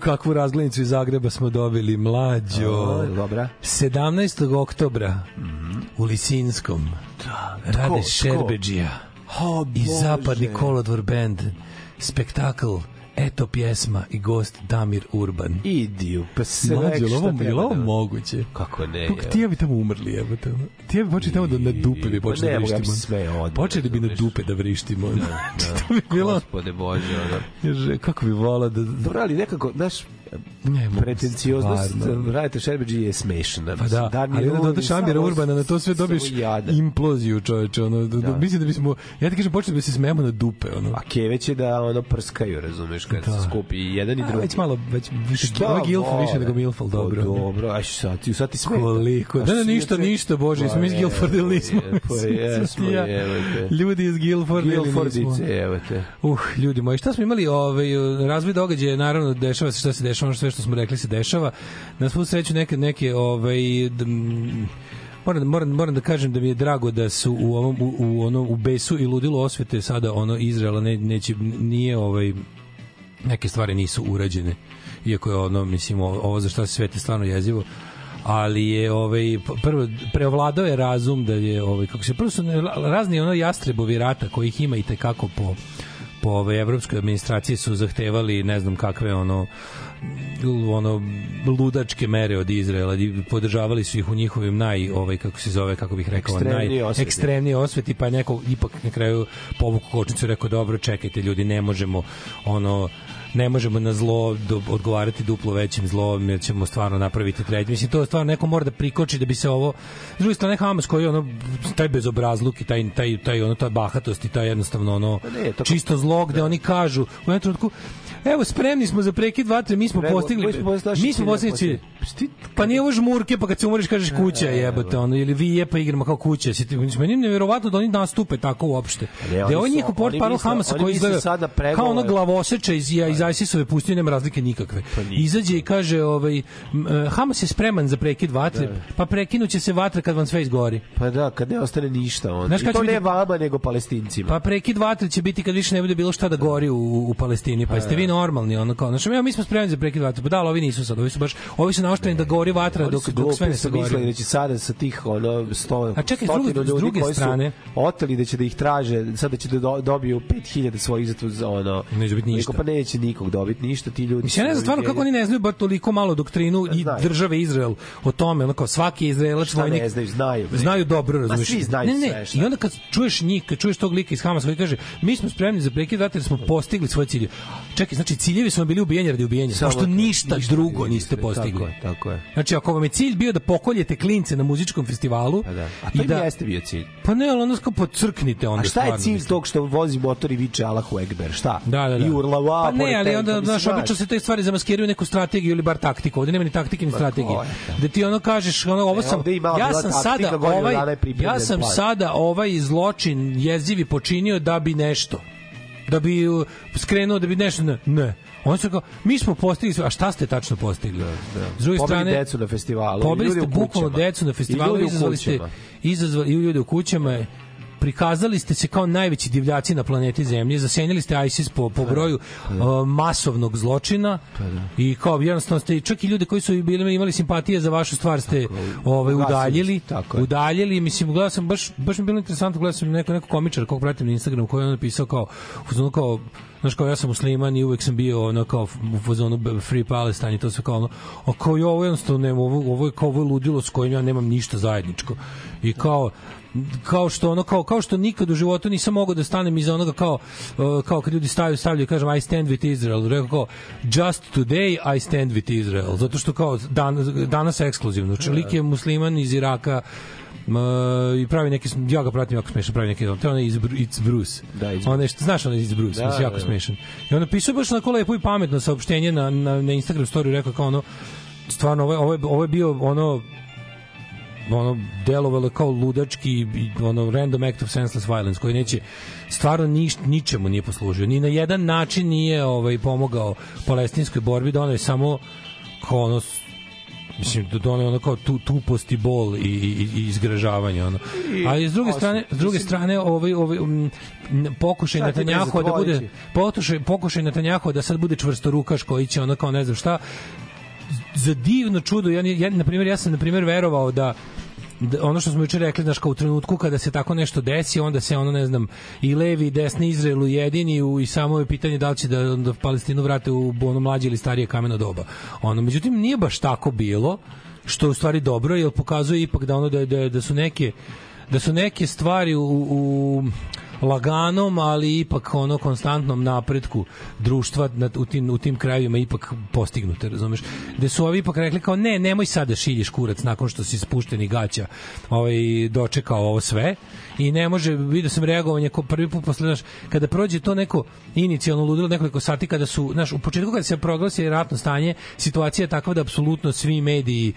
Kakvu razglednicu iz Zagreba smo dobili, mlađo. O, dobra. 17. oktobra u Lisinskom rade Ko? Ko? Šerbeđija O, i. Zapadni kolodvor band, spektakl, eto pjesma i gost Damir Urban. Idiju, pa sve Mlađo, šta ovo, treba da- moguće? Kako ne? Je. ti ja bi tamo umrli, evo te. Ti ja bi počeli tamo da na dupe bi Pa počeli da vrištimo. smejao odmah, Počeli bi na dupe da vrištimo. Da, to bi bilo... Gospode Bože, ono. Kako bi volao da... Dobro, ali nekako, znaš, pretencioznost radite Šerbeđi je smešna. Pa da, ali onda dodaš Amira Urbana na to sve dobiješ imploziju, čoveče, ono, da, da. mislim da bismo, ja ti kažem, počeli da se smejemo na dupe, ono. A keve će da ono prskaju, razumeš, kad Da. se skupi i jedan i A, drugi. već malo, već više, Šta ovo je Gilfa više nego Milfal, dobro. O, dobro, aj sad ti, sad ti smeta. Koliko? A Da, da, što ništa, je- ništa, Bože, smo mi iz Pa Guilforda ili nismo? je, Pa jesmo. Ljudi iz Guilforda ili nismo? Guilfordice, evo te. Uh, ljudi moji, šta smo imali? Ovaj, razvoj događaja, naravno, dešava se šta se dešava, ono sve što smo rekli se dešava. Na svu sreću neke, neke ovaj, moram, moram, moram da kažem da mi je drago da su u ovom u, u ono u besu i ludilu osvete sada ono Izraela ne, neće nije ovaj neke stvari nisu urađene iako je ono mislim ovo za šta se svete stvarno jezivo ali je ovaj prvo preovladao je razum da je ovaj kako se prvo su razni ono jastrebovi rata kojih ima i te kako po po ovaj evropskoj administraciji su zahtevali ne znam kakve ono ono ludačke mere od Izraela i podržavali su ih u njihovim naj ovaj kako se zove kako bih rekao Ekstremniji naj osveti. ekstremniji osveti pa neko ipak na kraju povuku kočnicu rekao dobro čekajte ljudi ne možemo ono ne možemo na zlo do, odgovarati duplo većim zlom jer ćemo stvarno napraviti treći. Mislim, to stvarno neko mora da prikoči da bi se ovo... S druge strane, Hamas koji je ono, taj bezobrazluk i taj, taj, taj, ono, ta bahatost i taj jednostavno ono, Pa ne, to- čisto zlo gde oni kažu u jednom trenutku Evo, spremni smo za prekid vatre, mi smo Spremno- postigli, mi smo postigli mi smo postigli cilj. Ti- Pa nije ovo žmurke, pa kad se umoriš kažeš kuća, jebote, ono, ili vi je pa igramo kao kuća. Si ti, meni je nevjerovatno da oni nastupe tako uopšte. ne, Da je su- njihov port parol Hamasa koji izgleda kao ono glavoseča iz, iz ISIS-ove pustinje, nema razlike nikakve. Pa. Izađe i kaže, ovaj, e, Hamas je spreman za prekid vatre, pa prekinuće se vatra kad vam sve izgori. Pa da, kad ne ostane ništa. On. Znaš I to ne vama, nego palestincima. Pa prekid vatre će biti kad više ne bude bilo šta da gori u, u Palestini. Pa jeste vi normalni, ono kao, znači, evo, mi smo spremni za prekid vatre. Pa da, ali ovi nisu sad, ovi su baš, ovi su naoštreni da gori vatra dok, dok sve ne sagori. mislili da će sada sa tih ono, sto, A čekaj, s druge- s ljudi druge koji strane- su oteli da će da ih traže, sada će da do, dobiju 5000 svojih za to za ono. Neće biti ništa. Pa neće nikog dobiti ništa, ti ljudi. Mislim, ja ne znam stvarno kako oni ne znaju bar toliko malo doktrinu i znaju. države Izrael o tome, ono kao svaki Izraelac Šta vojnik ne znaju, znaju. znaju dobro, Ma razumiješ. svi znaju ne, ne, sve. I onda kad čuješ njih, kad čuješ tog lika iz Hamasa koji kaže, mi smo spremni za prekid vatre smo postigli svoje cilje. Čekaj, znači ciljevi su vam bili ubijanje radi ubijanja, Samo pošto to, ništa, ništa drugo niste, niste tako postigli. je, tako je. Znači, ako vam je cilj bio da pokoljete klince na muzičkom festivalu, Pa da. A i to im da, jeste bio cilj. pa ne, ali ono kao podcrknite onda A šta je cilj tog što vozi motor i viče Allahu Ekber? Šta? Da, da, da. I urlava, pa ne, ali onda, znaš, obično se te stvari zamaskiraju neku strategiju ili bar taktiku. Ovde nema ni taktike ni strategije. Da ti ono kažeš, ono, ovo E, sam, ima ja sam sada ovaj, ja sam sada ovaj zločin jezivi počinio da bi nešto da bi uh, skrenuo da bi nešto ne, ne. On se kao mi smo postigli a šta ste tačno postigli? Da, da. S druge Pobili strane decu na festivalu, Pobili ljudi ste u bukvalno kućama. decu na festivalu, ljudi izazvali ste izazvali i ljude u kućama prikazali ste se kao najveći divljaci na planeti Zemlji, zasenjali ste ISIS po, po broju uh, masovnog zločina i kao jednostavno ste čak i ljude koji su bili imali simpatije za vašu stvar ste ovaj ugasili udaljili, tako je. udaljili, mislim gledao sam baš baš mi je bilo interesantno, gledao sam neko neko komičar kog pratim na Instagramu koji je on napisao kao u fazonu kao Znaš kao ja sam musliman i uvek sam bio ono kao u fazonu Free Palestine i to sve kao ono a kao ja ovo jednostavno nema, ovo, ovo je kao ovo je ludilo s kojim ja nemam ništa zajedničko. I kao kao što ono kao kao što nikad u životu nisam mogao da stanem iza onoga kao uh, kao kad ljudi stavljaju stavljaju kažem I stand with Israel rekao kao just today I stand with Israel zato što kao dan, danas ekskluzivno znači lik je musliman iz Iraka M, i pravi neki ja ga pratim jako smešan pravi neki to je onaj iz It's Bruce Da, Bruce. onaj što znaš onaj iz Bruce Da, mislim, jako da, da. smešan i on napisao baš onako lepo i pametno saopštenje na, na, na Instagram story rekao kao ono stvarno ovo je, ovo je, ovo je bio ono ono delovalo kao ludački ono random act of senseless violence koji neće stvarno niš, ničemu nije poslužio ni na jedan način nije ovaj pomogao palestinskoj borbi da ono je samo kao ono Mislim, da to ono, kao tu, tupost i bol i, i, i izgražavanje. Ono. I Ali s druge strane, s druge strane ovaj, ovaj, um, pokušaj Netanjahu da bude pokušaj, pokušaj Netanjahu da sad bude čvrstorukaš koji će ono kao ne znam šta za divno čudo ja, ja na primjer ja sam na primjer verovao da ono što smo juče rekli, znaš, kao u trenutku kada se tako nešto desi, onda se ono, ne znam, i levi i desni Izrael ujedini u, i samo je pitanje da li će da, da Palestinu vrate u ono mlađe ili starije kameno doba. Ono, međutim, nije baš tako bilo, što je u stvari dobro, jer pokazuje ipak da ono da, da, da su neke da su neke stvari u, u laganom, ali ipak ono konstantnom napretku društva na, u, tim, u tim krajevima ipak postignute, razumeš? Gde su ovi ipak rekli kao ne, nemoj sad da šiljiš kurac nakon što si spušteni gaća ovaj, dočekao ovo sve i ne može, vidio sam reagovanje ko prvi put posle, znaš, kada prođe to neko inicijalno ludilo nekoliko sati kada su, znaš, u početku kada se proglasi ratno stanje, situacija je takva da apsolutno svi mediji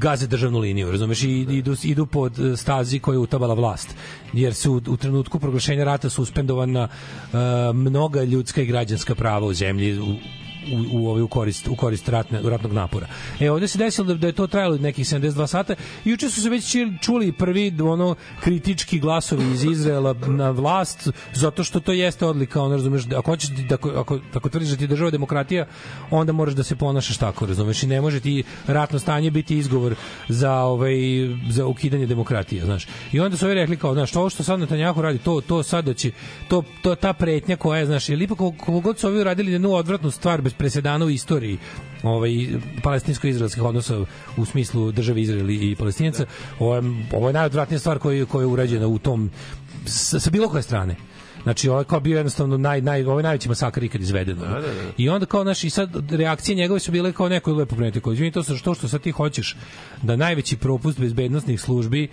gaze državnu liniju, razumeš, i idu, idu pod stazi koju je utabala vlast. Jer su u, u trenutku proglašenja rata suspendovana uh, mnoga ljudska i građanska prava u zemlji u, u, u, ovaj, u korist, u korist ratne, ratnog napora. E, ovde se desilo da, da je to trajalo nekih 72 sata i juče su se već čuli prvi ono kritički glasovi iz Izraela na vlast zato što to jeste odlika, ono razumeš, da ako hoćeš da ako, ako, ako tvrdiš da ti država demokratija, onda moraš da se ponašaš tako, razumeš, i ne može ti ratno stanje biti izgovor za ovaj za ukidanje demokratije, znaš. I onda su ovi rekli kao, znaš, ovo što sad Netanjahu radi, to to sad da će to to ta pretnja koja je, znaš, ili ipak koliko god su ovi uradili jednu odvratnu stvar bez presedana u istoriji ovaj palestinsko-izraelskih odnosa u smislu države Izrael i Palestinaca, ovo je, ovo je najodvratnija stvar koja je, koja je urađena u tom sa, sa bilo koje strane. Znači, ovo je kao bio jednostavno naj, naj, ovo je najveći masakr ikad izvedeno. Da, da, da. I onda kao, naš, i sad reakcije njegove su bile kao neko lepo prenete, kao, izvini, to sa što, što sad ti hoćeš da najveći propust bezbednostnih službi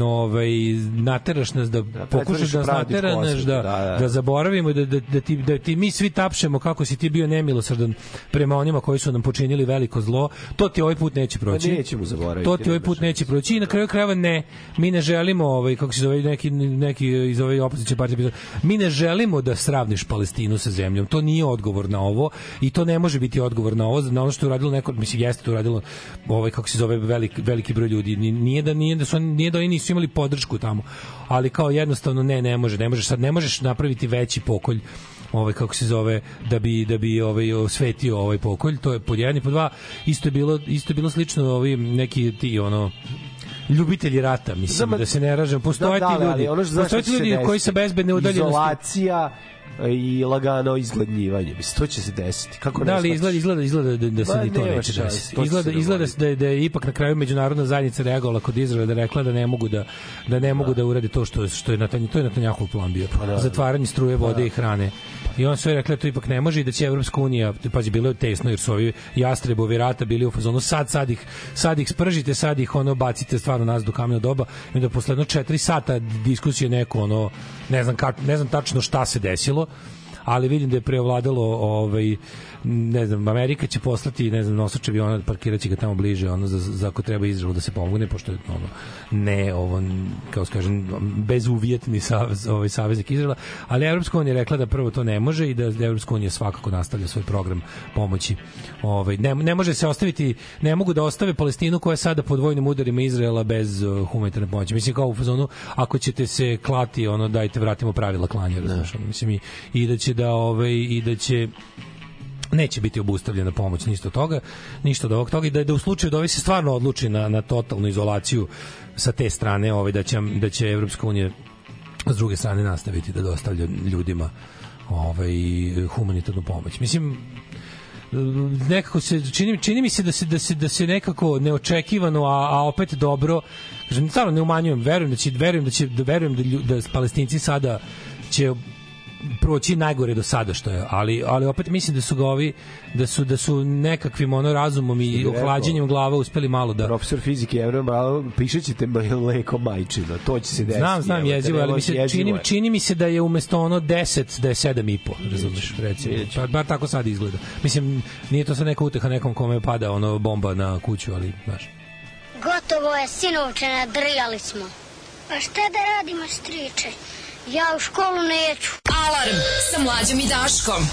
ovaj, nateraš nas da, da pokušaš da nas pravdi nateraš da, da, da, da. da zaboravimo da, da, da, ti, da ti mi svi tapšemo kako si ti bio nemilosrdan prema onima koji su nam počinili veliko zlo, to ti ovaj put neće proći. Pa nećemo zaboraviti, To ti ovaj put neće proći i na kraju krajeva ne. Mi ne želimo, ovaj, kako se zove, neki, neki iz ove opozicije partije, mi ne želimo da sravniš Palestinu sa zemljom. To nije odgovor na ovo i to ne može biti odgovor na ovo, na ono što je uradilo neko, mislim, jeste to uradilo ovaj, kako se zove, veliki, veliki broj ljudi. Ni- Nije da, nije da, su, nije da oni nisu imali podršku tamo, ali kao jednostavno ne, ne može, ne možeš sad, ne možeš napraviti veći pokolj ovaj kako se zove da bi da bi ovaj osvetio ovaj pokolj. To je pod jedan i pod dva. Isto je bilo isto je bilo slično ovim neki ti ono ljubitelji rata, mislim, Znam, da se ne ražem. Postoje da, ti da, ali ljudi, ono što postoje ti ljudi koji se bezbedne udaljenosti Izolacija i lagano izglednjivanje. Mislim, to će se desiti. Kako ne Da, ali izgleda, izgleda, izgleda da, da se Ma, ni to neće desiti. Izgleda, izgleda da, je- da je ipak na kraju međunarodna zajednica reagovala kod Izraela da rekla da ne mogu da da ne mogu da urade to što što je Netanjahu to je Netanjahov plan bio. da. Zatvaranje struje, vode i hrane. I on sve da to ipak ne može i da će Evropska unija, pazi, bilo je tesno jer su ovi jastrebovi rata bili u fazonu sad, sad ih, sad ih spržite, sad ih ono bacite stvarno nas do kamena doba. I onda posle jedno četiri sata diskusije neko ono, ne znam, ka, ne znam tačno šta se desilo, ali vidim da je preovladalo ovaj ne znam Amerika će poslati ne znam nosač aviona parkiraće ga tamo bliže ono za, za ako treba Izraelu da se pomogne pošto je ono ne ovo kao se kažem bezuvjetni savez ovaj saveznik Izraela ali Evropska unija je rekla da prvo to ne može i da Evropska unija svakako nastavlja svoj program pomoći. Ovaj ne, ne može se ostaviti ne mogu da ostave Palestinu koja je sada pod vojnim udarima Izraela bez uh, humanitarne pomoći. Mislim kao u fazonu ako ćete se klati ono dajte vratimo pravila klanja razumeš ono, mislim i, i da će da ovaj i da će neće biti obustavljena pomoć ništa od toga, ništa od ovog toga i da, da u slučaju da ovaj se stvarno odluči na, na totalnu izolaciju sa te strane, ovaj, da će, da će Evropska unija s druge strane nastaviti da dostavlja ljudima ovaj, humanitarnu pomoć. Mislim, nekako se čini čini mi se da se da se da se nekako neočekivano a, a opet dobro kažem stvarno ne umanjujem verujem da će verujem da će da verujem da lju- da Palestinci sada će proći najgore do sada što je, ali ali opet mislim da su ga ovi da su da su nekakvim ono razumom i ohlađenjem glava uspeli malo da Profesor fizike Evro Malo piše ćete mleko majčino. To će se desiti. Znam, znam jezivo, ali mi se čini, čini mi se da je umesto ono 10 da je 7 i po, razumeš, recimo. Pa, bar tako sad izgleda. Mislim, nije to sad neka uteha nekom kome pada ono bomba na kuću, ali, znaš. Gotovo je, sinovče, nadrijali smo. A šta da radimo, striče? Ja u školu neću. Alarm sa mlađom i Daškom.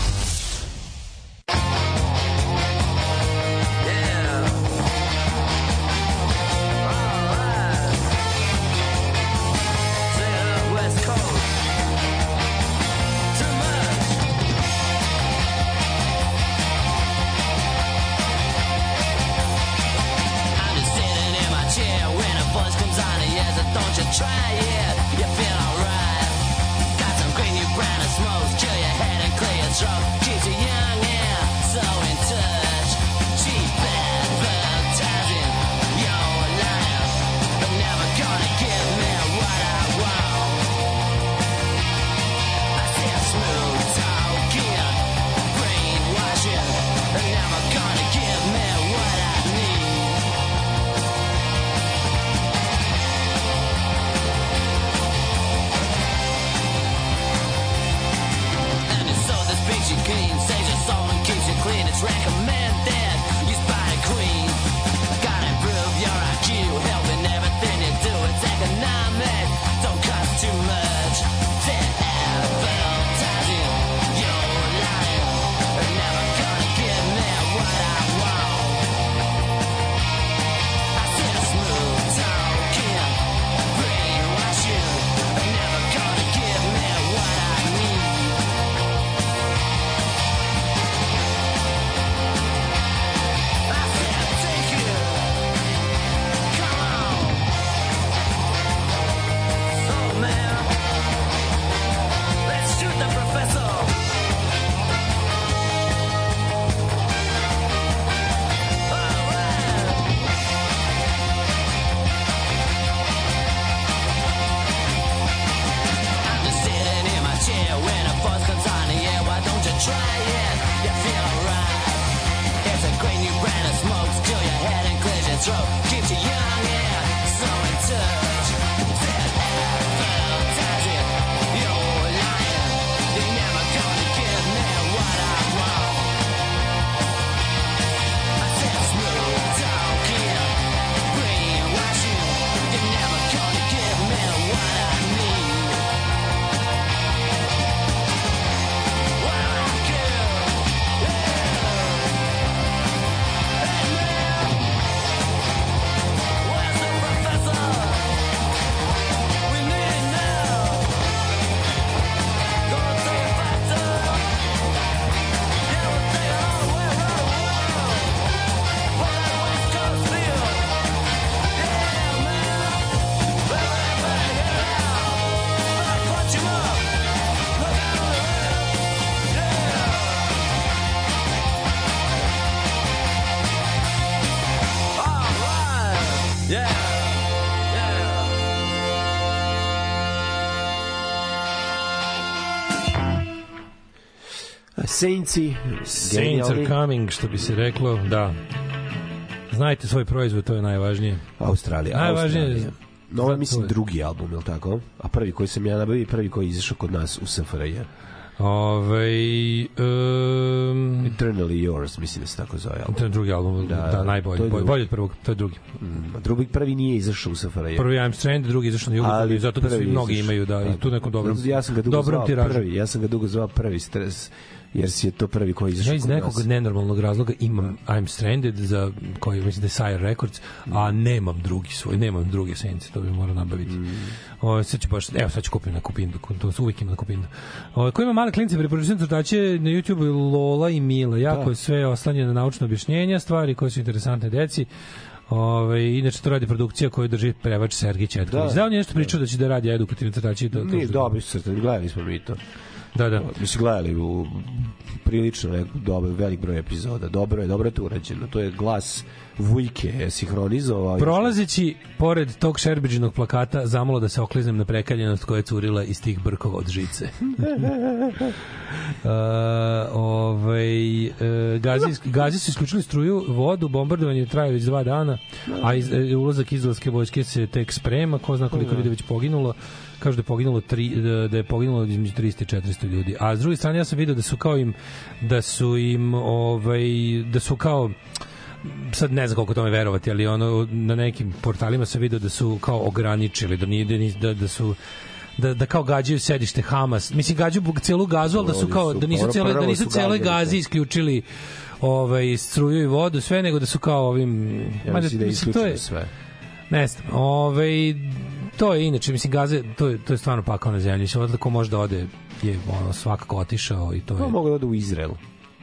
Saintsi, Saints are coming, što bi se reklo, da. Znajte svoj proizvod, to je najvažnije. Australija. Najvažnije Australija. No, ovo je, mislim, drugi album, je li tako? A prvi koji sam ja nabavio i prvi koji je izašao kod nas u SFRJ. Ove, um, Eternally Yours, mislim da se tako zove album. to je drugi album, da, da najbolji, to je bolji, drugi. bolji od prvog, to je drugi. Mm, a drugi, prvi nije izašao u SFRJ. Prvi I'm Stranded, drugi izašao na jugu, Ali zato da svi mnogi izašao. imaju da i tu nekom dobrom, Ja sam ga dugo dobrom zvao tiražu. prvi, ja sam ga dugo zvao prvi stres, jer si je to prvi koji izašao Ja iz nekog nas. nenormalnog razloga imam I'm Stranded za koji mislim da je Sire Records, a nemam drugi svoj, nemam druge sence, to bi morao nabaviti. O, sad ću baš, evo sad ću kupim na kupindu, to se uvijek ima na kupindu. O, ko ima male klince, preporučujem crtače na YouTube Lola i Mila, jako Da. je sve oslanjeno na naučno objašnjenja, stvari koje su interesantne deci. Ove, inače to radi produkcija koju drži prevač Sergij Četković. Da. Da, on je nešto pričao da će da radi edukativne crtače to Nije dobri su crtani, gledali smo mi to. Da, da. Mi smo gledali u prilično dobar, velik broj epizoda. Dobro je, dobro je to urađeno. To je glas Vujke je sinhronizovao. Prolazeći pored tog Šerbiđinog plakata, zamalo da se okliznem na prekaljenost koja je curila iz tih brkova od žice. uh, ovaj, uh, gazi, gazi su isključili struju, vodu, bombardovanje traje već dva dana, a iz, e, ulazak izraelske vojske se tek sprema, ko zna koliko ljudi je već poginulo kažu da je poginulo tri, da, da je poginulo između 300 i 400 ljudi. A s druge strane ja sam video da su kao im da su im ovaj da su kao sad ne znam koliko tome verovati, ali ono na nekim portalima sam video da su kao ograničili, da nije da, da, da su da, da kao gađaju sedište Hamas. Mislim gađaju celu gazu, ali da su kao da nisu cele da nisu gađali gazi to. isključili ovaj struju i vodu, sve nego da su kao ovim Ja mislim da je mislim, to isključeno sve. Ne znam, ovaj, to je inače, mislim, Gaze, to je, to je stvarno pakao na zemlji. Mislim, odle ko može da ode, je ono, svakako otišao i to je... Pa mogu da odu u Izrael.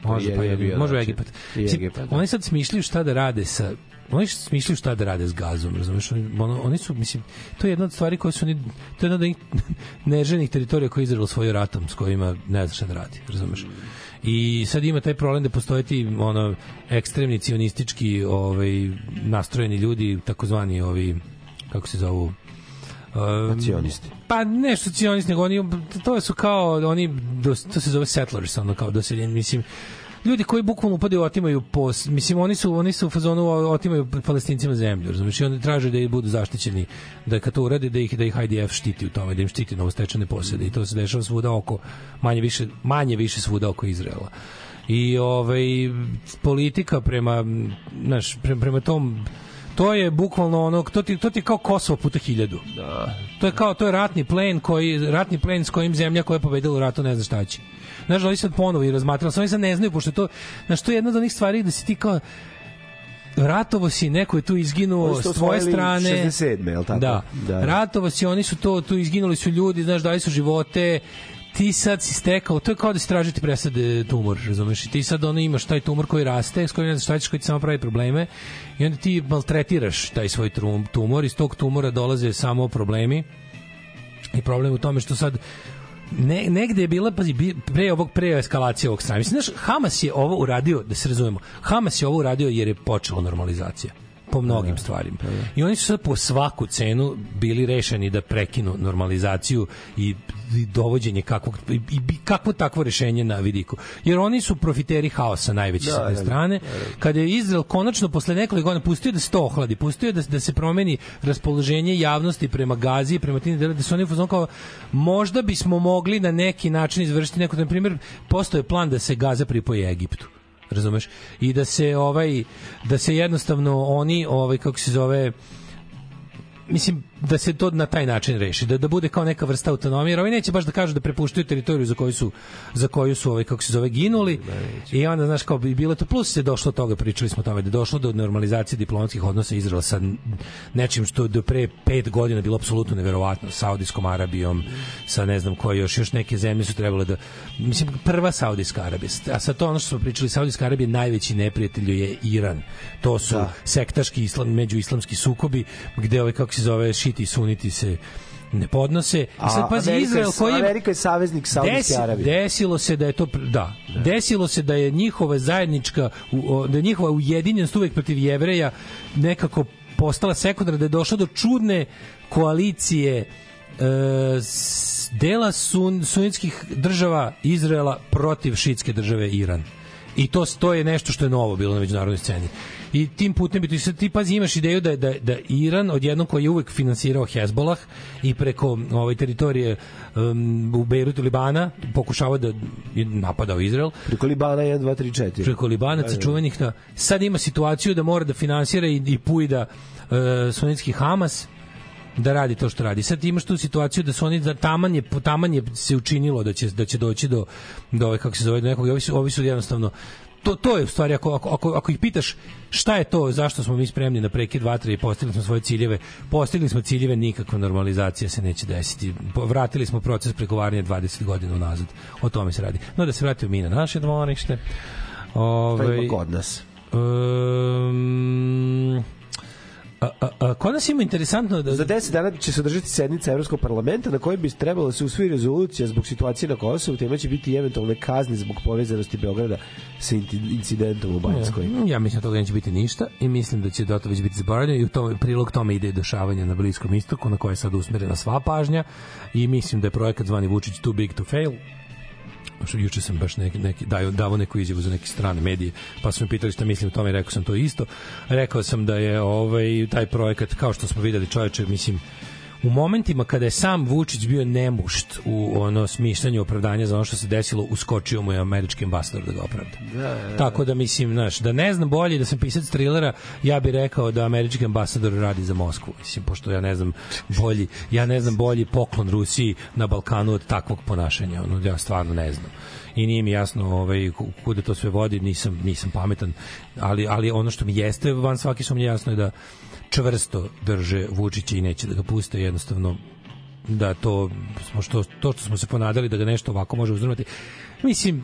Može, pa je bio može u način. Egipat. Egipat, da. Oni sad smišljaju šta da rade sa oni smišljaju šta da rade s gazom, razumeš? Oni, ono, oni su, mislim, to je jedna od stvari koje su oni, to je jedna od neženih teritorija koje je Izrael svoj ratom, s kojima ne zna šta da radi, razumeš? I sad ima taj problem da postoje ti ono ekstremni cionistički ovaj nastrojeni ljudi, takozvani ovi kako se zovu um, Nacionisti. Pa nešto cionisti, nego oni, to su kao, oni, to se zove settlers, ono kao doseljeni, mislim, ljudi koji bukvalno upadaju otimaju pos, mislim oni su oni su u fazonu otimaju palestincima zemlju, razumiješ, i oni traže da i budu zaštićeni, da kad to urade da ih da ih IDF štiti u tome, da im štiti novostečene posede i to se dešava svuda oko manje više manje više svuda oko Izraela. I ovaj politika prema znaš, prema, prema tom to je bukvalno ono to ti to ti je kao Kosovo puta hiljadu. Da. To je kao to je ratni plen koji ratni plen s kojim zemlja koja je pobedila u ratu ne zna šta će. Znaš, oni sad ponovo i razmatrali, oni sad ne znaju, pošto je to, znaš, to je jedna od onih stvari da si ti kao, ratovo si, neko je tu izginuo s tvoje strane. 67., jel tako? Da. Da. Ratovo si, oni su to, tu izginuli su ljudi, znaš, dali su živote, ti sad si stekao, to je kao da si tražiti presade tumor, razumeš? I ti sad ono imaš taj tumor koji raste, s kojim ne znaš šta ćeš, koji ti samo pravi probleme i onda ti maltretiraš taj svoj tumor, iz tog tumora dolaze samo problemi i problem u tome što sad ne, negde je bila pazi pre ovog pre eskalacije ovog strana. Mislim znaš Hamas je ovo uradio da se razumemo. Hamas je ovo uradio jer je počela normalizacija po mnogim stvarima. I oni su sad po svaku cenu bili rešeni da prekinu normalizaciju i, i dovođenje kakvog i, i kakvo takvo rešenje na vidiku. Jer oni su profiteri haosa najveći Da, sa te da, da. strane. Kada je Izrael konačno posle nekoliko godina pustio da se to ohladi, pustio da, da se promeni raspoloženje javnosti prema Gazi, prema tim delima, da su oni u fazonu kao možda bismo mogli na neki način izvršiti neko, na primjer, postoje plan da se Gaza pripoji Egiptu razumeš? I da se ovaj da se jednostavno oni ovaj kako se zove mislim da se to na taj način reši da da bude kao neka vrsta autonomije jer ovi neće baš da kažu da prepuštaju teritoriju za koju su za koju su ovaj kako se zove ginuli. I onda znaš kao bi bilo to plus se došlo do toga pričali smo o tome da je došlo do normalizacije diplomatskih odnosa Izraela sa nečim što do pre pet godina bilo apsolutno neverovatno Saudijskom Arabijom sa ne znam koje još još neke zemlje su trebale da mislim prva Saudijska Arabija a sad to ono što smo pričali Saudijska Arabija najveći neprijatelj je Iran. To su Da. sektaški islam međuislamski sukobi gde ovaj kako se zove šiti suniti se ne podnose. I sad A pazi Amerika je- Izrael koji Amerika je saveznik Saudijske Desi- Arabije. Desilo se da je to pr- da, desilo se da je njihova zajednička da je njihova ujedinjenost uvek protiv Jevreja nekako postala sekundarna da je došlo do čudne koalicije e, dela sun, sunitskih država Izraela protiv šitske države Iran. I to, to je nešto što je novo bilo na međunarodnoj sceni. I tim putem bi ti sad ti pazi imaš ideju da da da Iran odjednom koji je uvek finansirao Hezbollah i preko ove teritorije um, u Bejrutu Libana pokušava da je napadao Izrael Preko Libana 1, 2, 3, 4. preko Libanaca čuvenih da sad ima situaciju da mora da finansira i, i pujda uh, sunetski Hamas da radi to što radi. Sad imaš tu situaciju da su oni da taman je taman je se učinilo da će da će doći do do ove kako se zove do nekog ovi su, ovi su jednostavno to, to je u stvari ako, ako, ako, ako ih pitaš šta je to, zašto smo mi spremni na prekid vatre i postigli smo svoje ciljeve, postigli smo ciljeve, nikakva normalizacija se neće desiti. Vratili smo proces pregovaranja 20 godina unazad. O tome se radi. No da se vratimo mi na naše dvorište. Ove, Pa ima kod nas. Um, a, a, a, kod nas ima interesantno da... Za 10 dana će se održati sednica Evropskog parlamenta na kojoj bi trebalo da se usvoji rezolucija zbog situacije na Kosovu, tema će biti eventualne kazne zbog povezanosti Beograda sa incidentom u Banjskoj. Ja, ja mislim da toga neće biti ništa i mislim da će do toga već biti zaboravljeno i u tome, prilog tome ide i dešavanje na Bliskom istoku na koje je sad usmerena sva pažnja i mislim da je projekat zvani Vučić too big to fail što juče sam baš neki, neki dao, davo neku izjavu za neke strane medije, pa su me pitali šta mislim o tome i rekao sam to isto. Rekao sam da je ovaj taj projekat, kao što smo videli čoveče, mislim, u momentima kada je sam Vučić bio nemušt u ono smišljanju opravdanja za ono što se desilo, uskočio mu je američki ambasador da ga opravda. Da, Tako da mislim, znaš, da ne znam bolje da sam pisac trilera, ja bih rekao da američki ambasador radi za Moskvu. Mislim, pošto ja ne znam bolji, ja ne znam bolji poklon Rusiji na Balkanu od takvog ponašanja. Ono, ja stvarno ne znam i nije mi jasno ovaj ku- kuda to sve vodi, nisam nisam pametan, ali ali ono što mi jeste van svake sumnje jasno je da čvrsto drže Vučića i neće da ga puste jednostavno da to smo što to što smo se ponadali da ga nešto ovako može uzdrmati. Mislim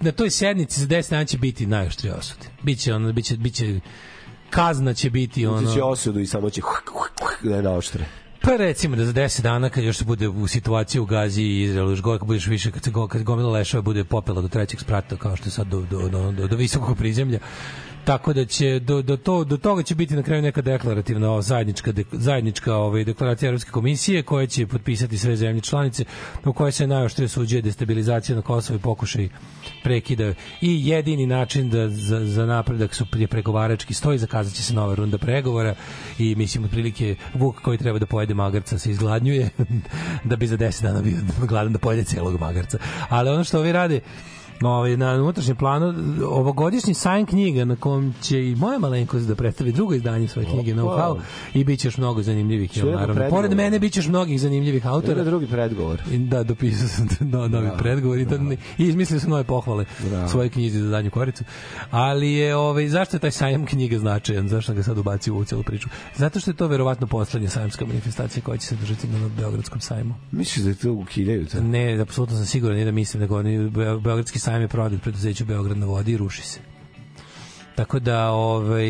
na toj sednici za 10 dana će biti najoštrije osude. Biće ono biće biće kazna će biti ono Ono... će osudu i samo će ne naoštre. Pa recimo da za 10 dana kad još se bude u situaciji u Gazi i Izraelu još gore kad budeš više kad se go, kad gomila leševa bude popela do trećeg sprata kao što je sad do, do, do, do, do visokog prizemlja tako da će do, do, to, do toga će biti na kraju neka deklarativna zajednička de, zajednička ovaj deklaracija Evropske komisije koja će potpisati sve zemlje članice u kojoj se najoštrije suđuje destabilizacija na Kosovu i pokušaj prekida. I jedini način da za, za napredak su prije pregovarački stoji zakazat će se nova runda pregovora i mislim otprilike Vuk koji treba da pojede magarca se izgladnjuje da bi za 10 dana bio gladan da pojede celog magarca. Ali ono što ovi rade ovaj, na unutrašnjem planu ovogodišnji sajam knjiga na kom će i moja malenkost da predstavi drugo izdanje svoje knjige Know How i bit će još mnogo zanimljivih jel, na naravno. predgovor. Pored mene bit će još mnogih zanimljivih autora drugi predgovor. I Da, dopisao sam no, novi Bravo, predgovor i, to, i izmislio sam nove pohvale Bravo. svoje knjizi za danju koricu. Ali je, ovaj, zašto je taj sajam knjiga značajan? Zašto ga sad ubacio u celu priču? Zato što je to verovatno poslednja sajamska manifestacija koja će se držati na Beogradskom sajmu. Misliš da je to ukidaju? To? Ne, apsolutno sam siguran, nije da mislim, nego oni, Be- Beogradski sajam je prodat preduzeću Beograd na vodi i ruši se. Tako da, ovaj,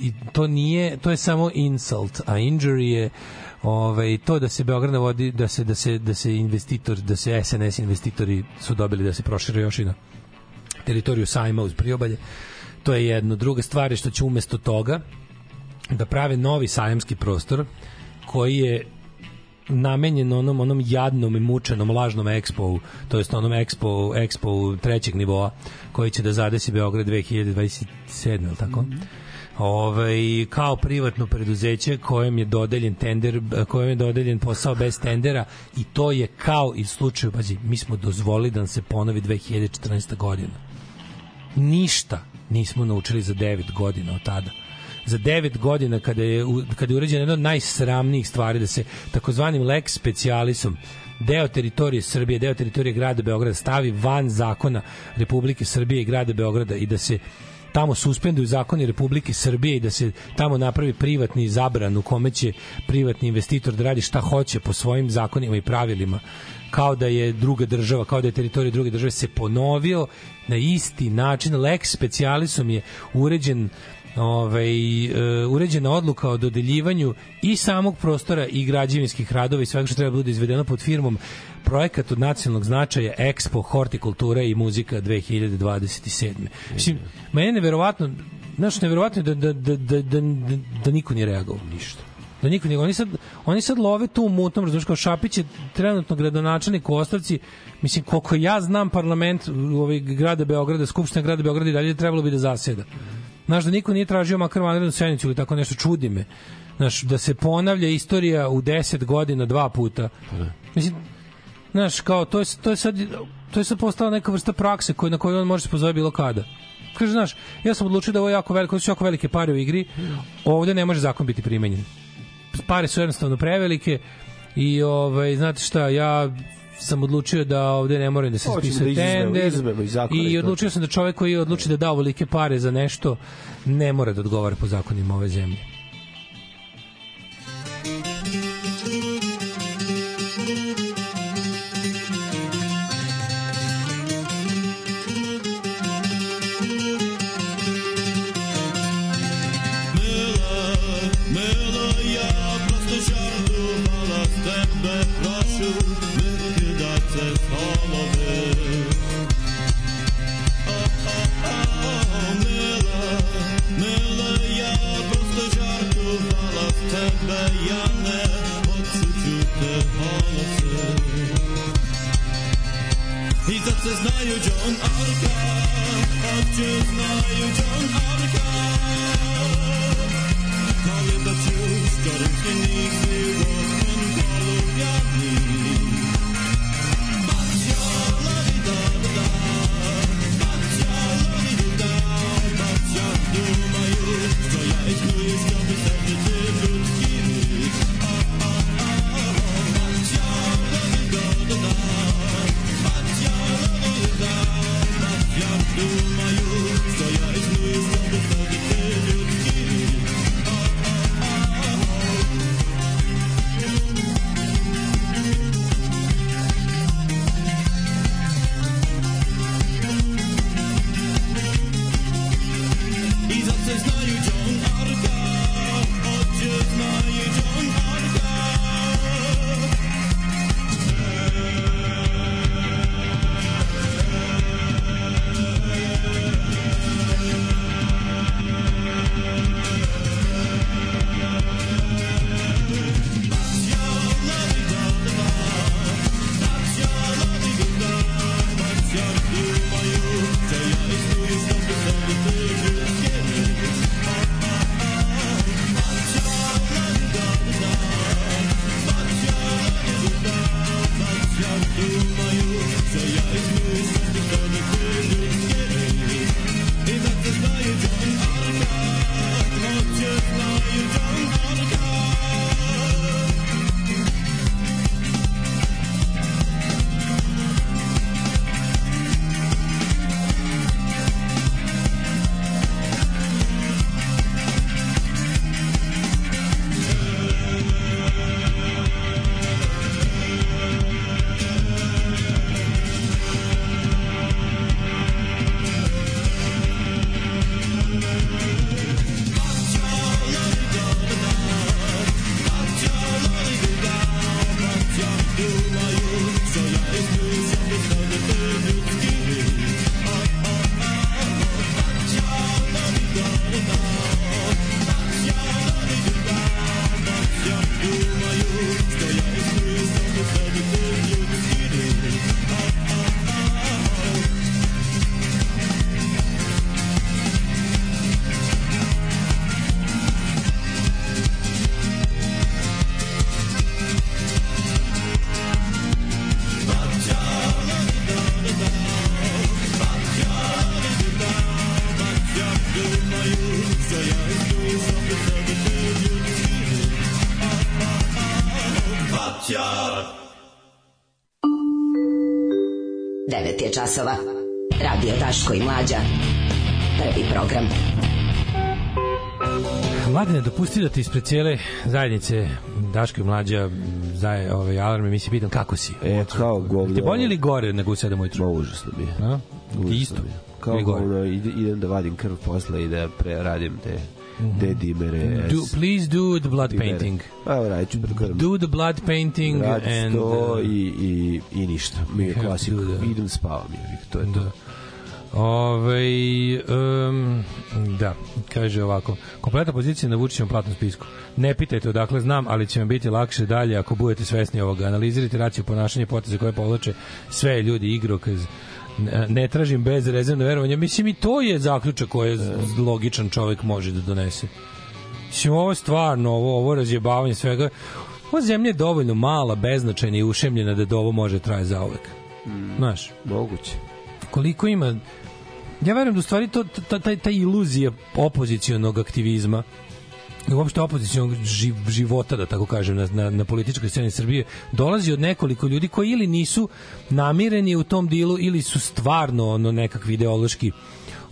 i to nije, to je samo insult, a injury je ovaj to da se Beograd na vodi da se da se da se investitor da se SNS investitori su dobili da se prošire još i na teritoriju sajma uz priobalje to je jedno druga stvar je što će umesto toga da prave novi sajamski prostor koji je namenjen onom onom jadnom i mučenom lažnom ekspo, to jest onom ekspo ekspo trećeg nivoa koji će da zadesi Beograd 2027, je li tako? Ovaj kao privatno preduzeće kojem je dodeljen tender, kojem je dodeljen posao bez tendera i to je kao i slučaju, pazi, mi smo dozvolili da se ponovi 2014. godina. Ništa nismo naučili za 9 godina od tada za 9 godina kada je kada je urađena jedna od najsramnijih stvari da se takozvanim lex specialisom deo teritorije Srbije, deo teritorije grada Beograda stavi van zakona Republike Srbije i grada Beograda i da se tamo suspenduju zakoni Republike Srbije i da se tamo napravi privatni zabran u kome će privatni investitor da radi šta hoće po svojim zakonima i pravilima. Kao da je druga država, kao da je teritorija druge države se ponovio na isti način. Lex specialisom je uređen ovaj, e, uređena odluka o dodeljivanju i samog prostora i građevinskih radova i svega što treba da bude izvedeno pod firmom projekat od nacionalnog značaja Expo Hortikultura i muzika 2027. Mislim, mene neverovatno Znaš, neverovatno je da, da, da, da, da, da, niko nije reagovao. Ništa. Da niko nije, oni sad, oni sad love tu u mutnom, razumiješ, kao Šapić je trenutno gradonačelnik u Ostavci, mislim, koliko ja znam parlament ovaj grada Beograda, Skupština grada Beograda i dalje trebalo bi da zaseda. Znaš, da niko nije tražio makar vanrednu sednicu ili tako nešto, čudi me. Znaš, da se ponavlja istorija u 10 godina dva puta. Mislim, znaš, kao, to je, to je sad, to je sad postala neka vrsta prakse koju, na koju on može se pozove bilo kada. Kaže, znaš, ja sam odlučio da ovo je jako veliko, ovo su jako velike pare u igri, ovde ne može zakon biti primenjen. Pare su jednostavno prevelike i, ovaj, znate šta, ja sam odlučio da ovde ne mora da se spisuje da tender i i odlučio sam da čovek koji odluči da da ovolike pare za nešto ne mora da odgovara po zakonima ove zemlje. I za co znaju John Arka, a gdzie znaju John 9 je časova. Radio Daško i Mlađa. Prvi program. Mladine, dopusti da ti ispred cijele zajednice Daško i Mlađa zaje, ovaj, alarm emisije pitam kako si? E, kao govno. Ti bolje ili gore nego u 7 ujutru? Ma, užasno mi je. A? Ti isto? Kao govno, ide, idem da vadim krv posle i da preradim te te dimere. Mhm. Do, please do the blood dimere. painting. A, radit ću pred krv. Do the blood painting Radit and... to uh, i, i, i ništa. Mi je that. Idem spavam je. To je to. Da. Ove, um, da, kaže ovako. Kompletna pozicija na Vučićevom platnom spisku. Ne pitajte odakle znam, ali će vam biti lakše dalje ako budete svesni ovoga. Analizirajte raciju ponašanje poteze koje povlače sve ljudi igrokaz ne, ne tražim bez rezervno verovanje. Mislim i to je zaključak koji logičan čovek može da donese. Mislim, ovo je stvarno, ovo, ovo razjebavanje svega, ova zemlja je dovoljno mala, beznačajna i ušemljena da ovo može traje zauvek. Znaš, Moguće. koliko ima ja verujem da u stvari to ta, ta, ta iluzija opozicionog aktivizma uopšte opozicionog živ, života, da tako kažem, na, na, na političkoj sceni Srbije, dolazi od nekoliko ljudi koji ili nisu namireni u tom dilu ili su stvarno ono nekakvi ideološki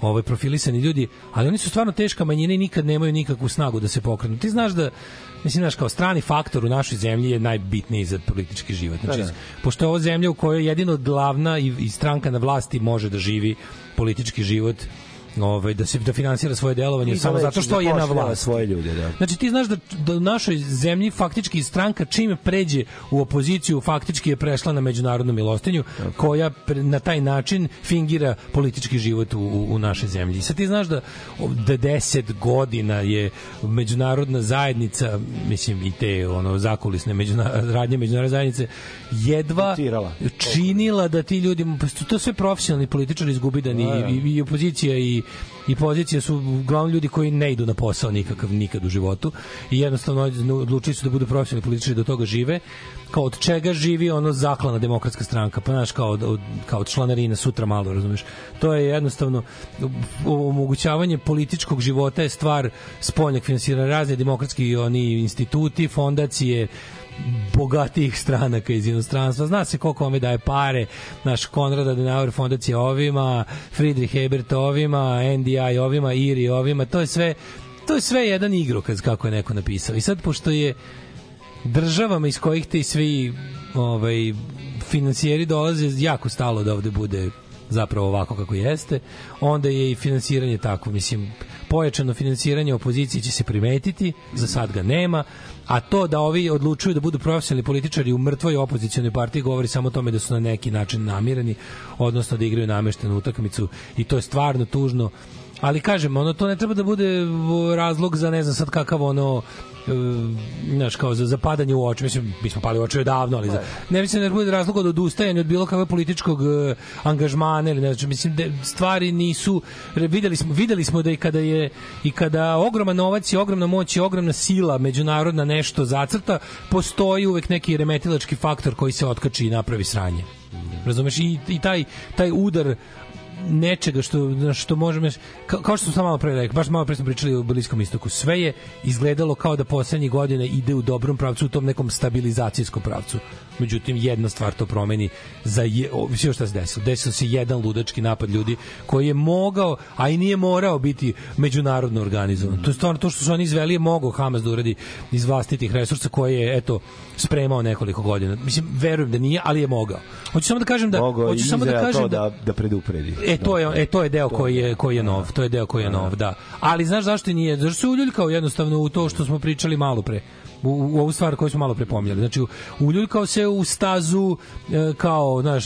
ovaj profilisani ljudi, ali oni su stvarno teška manjina i nikad nemaju nikakvu snagu da se pokrenu. Ti znaš da mislim znaš kao strani faktor u našoj zemlji je najbitniji za politički život. Znači, Da, da. pošto je ovo zemlja u kojoj jedino glavna i, i stranka na vlasti može da živi politički život ovaj da se da finansira svoje delovanje I samo da zato što je na vlasti svoje ljude, da. Znači ti znaš da, da u našoj zemlji faktički stranka čim pređe u opoziciju faktički je prešla na međunarodnu milostinju koja pre- na taj način fingira politički život u, u, u našoj zemlji. Sad ti znaš da, da 10 godina je međunarodna zajednica, mislim i te ono zakulisne međuna, radnje međunarodne zajednice jedva Dotirala. činila da ti ljudi pa to sve profesionalni političari izgubidani Da, da. i, i, i opozicija i i pozicija su uglavnom ljudi koji ne idu na posao nikakav nikad u životu i jednostavno odlučili su da budu profesionalni političari da od toga žive kao od čega živi ono zaklana demokratska stranka pa znaš kao od, od, kao od članarina sutra malo razumeš. To je jednostavno omogućavanje političkog života je stvar spoljnog finansiranja razne demokratski oni instituti fondacije bogatijih stranaka iz inostranstva. Zna se koliko ome daje pare, naš Konrad Adenauer fondacija ovima, Friedrich Ebert ovima, NDI ovima, IRI ovima, to je sve to je sve jedan igrokaz kako je neko napisao. I sad pošto je državama iz kojih ti svi ovaj finansijeri dolaze jako stalo da ovde bude zapravo ovako kako jeste, onda je i finansiranje tako, mislim, pojačano finansiranje opozicije će se primetiti, za sad ga nema, a to da ovi odlučuju da budu profesionalni političari u mrtvoj opozicijonoj partiji govori samo o tome da su na neki način namirani, odnosno da igraju nameštenu utakmicu i to je stvarno tužno. Ali kažem, ono to ne treba da bude razlog za ne znam sad kakav ono znaš, kao za zapadanje u oči, mislim, mi smo pali u oči davno, ali za, ne mislim da bude razlog od odustajanja od bilo kakve političkog e, angažmana ili ne znam, mislim da stvari nisu videli smo, videli smo da i kada je i kada ogroman novac i ogromna moć i ogromna sila međunarodna nešto zacrta, postoji uvek neki remetilački faktor koji se otkači i napravi sranje. Razumeš? I, i taj, taj udar nečega što što možemo kao, kao što smo samo malo pre rekli, baš malo pre smo pričali o Bliskom istoku, sve je izgledalo kao da poslednjih godina ide u dobrom pravcu, u tom nekom stabilizacijskom pravcu. Međutim, jedna stvar to promeni za je, o, sve šta se desilo. Desio se jedan ludački napad ljudi koji je mogao, a i nije morao biti međunarodno organizovan. To je stvarno to što su oni izveli je mogao Hamas da uradi iz vlastitih resursa koje je, eto, spremao nekoliko godina. Mislim, verujem da nije, ali je mogao. Hoću samo da kažem da... Mogao hoću samo da kažem to da, da predupredi. E to je e to je deo koji je koji je nov, to je deo koji je nov, da. Ali znaš zašto nije? Zašto se uljuljkao jednostavno u to što smo pričali malo pre u, u ovu stvar koju smo malo pre pominjali. Znači, uljuljkao se u stazu e, kao, znaš,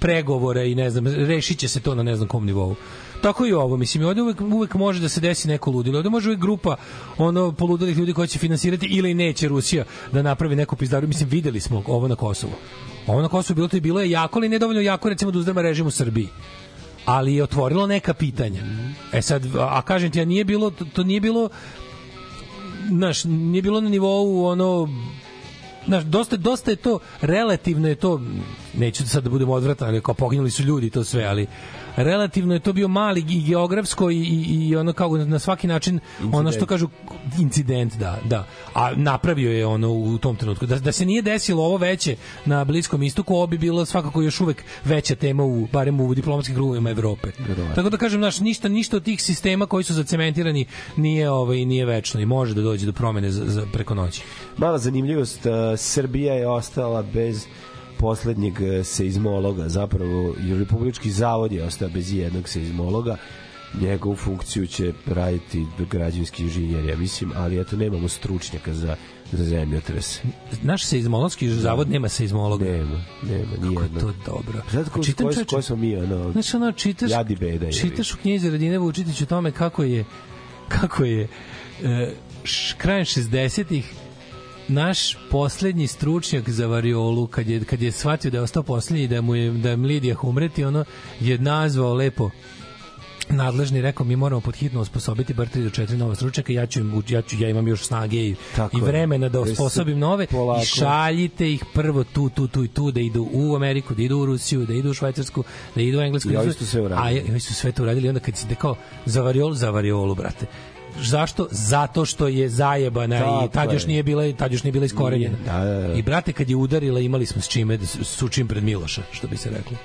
pregovore i ne znam, rešit će se to na ne znam kom nivou. Tako i ovo, mislim, ovde uvek, uvek može da se desi neko ludilo. Ovde može uvek grupa ono poludelih ljudi koji će finansirati ili neće Rusija da napravi neku pizdaru. Mislim, videli smo ovo na Kosovu. Ovo na Kosovu bilo to i bilo je jako, ali nedovoljno jako recimo da uzdrma režim u Srbiji ali je otvorilo neka pitanja. E sad, a, kažem ti, a nije bilo, to, to nije bilo, znaš, nije bilo na nivou ono, znaš, dosta, dosta je to, relativno je to, neću sad da budemo odvratan, ali kao poginuli su ljudi to sve, ali relativno je to bio mali i geografsko i, i, i ono kao na svaki način ono što kažu incident da da. A napravio je ono u tom trenutku. Da, da se nije desilo ovo veće na bliskom istoku ovo bi bilo svakako još uvek veća tema u barem u diplomatskim krugovima Evrope. Tako da kažem naš ništa ništa od tih sistema koji su zacementirani nije ovaj nije večno i može da dođe do promene za, za preko noći. Mala zanimljivost, uh, Srbija je ostala bez poslednjeg uh, seizmologa, zapravo i Republički zavod je ostao bez jednog seizmologa. njegovu funkciju će raditi građevinski inženjer, ja mislim, ali eto, nemamo stručnjaka za, za zemljotres. Naš seizmološki zavod nema seizmologa. Nema, nema, nije Kako je to dobro. Zato ko, Čitam, ko, čoveče, ko smo mi, ono, Znaš, ono, čitaš, jadi beda. čitaš u knjizi Radine Vučitić o tome kako je kako je e, š, krajem 60-ih naš poslednji stručnjak za variolu kad je kad je shvatio da je ostao poslednji da mu je da je Lidija umreti ono je nazvao lepo nadležni rekao mi moramo podhitno osposobiti bar 3 do 4 nova stručnjaka ja ću im ja ću ja imam još snage i, Tako i vremena da se osposobim nove. Polako- i šaljite ih prvo tu tu tu i tu da idu u Ameriku da idu u Rusiju da idu u Švajcarsku da idu u Englesku. I ovi su sve uradili. a ovi su sve to uradili. Onda kad si kao za variolu za variolu brate Zašto? Zato što je zajebana Tako i tad još je. nije bila tad još nije bila iskorenjena. Da, da, da. I brate kad je udarila imali smo s čime da s- s čim pred Miloša, što bi se reklo.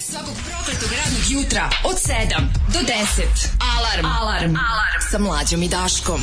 Svakog prokletog radnog jutra od 7 do 10. Alarm. Alarm. Alarm. Sa mlađom i Daškom.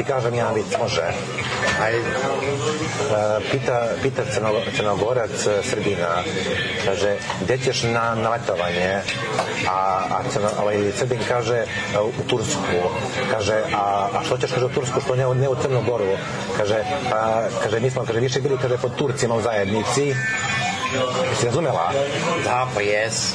Ti kažem jedan vic, može. Aj, e, pita, pita crno, crnogorac e, Srbina, kaže, gde ćeš na, na letovanje? A, a crno, ovaj, Srbin kaže, e, u Tursku. Kaže, a, a što ćeš, kaže, u Tursku, što ne, ne u Crnu Goru? Kaže, a, kaže, mi smo, kaže, više bili, kaže, pod Turcima u zajednici. Jesi razumela? Da, pa jes.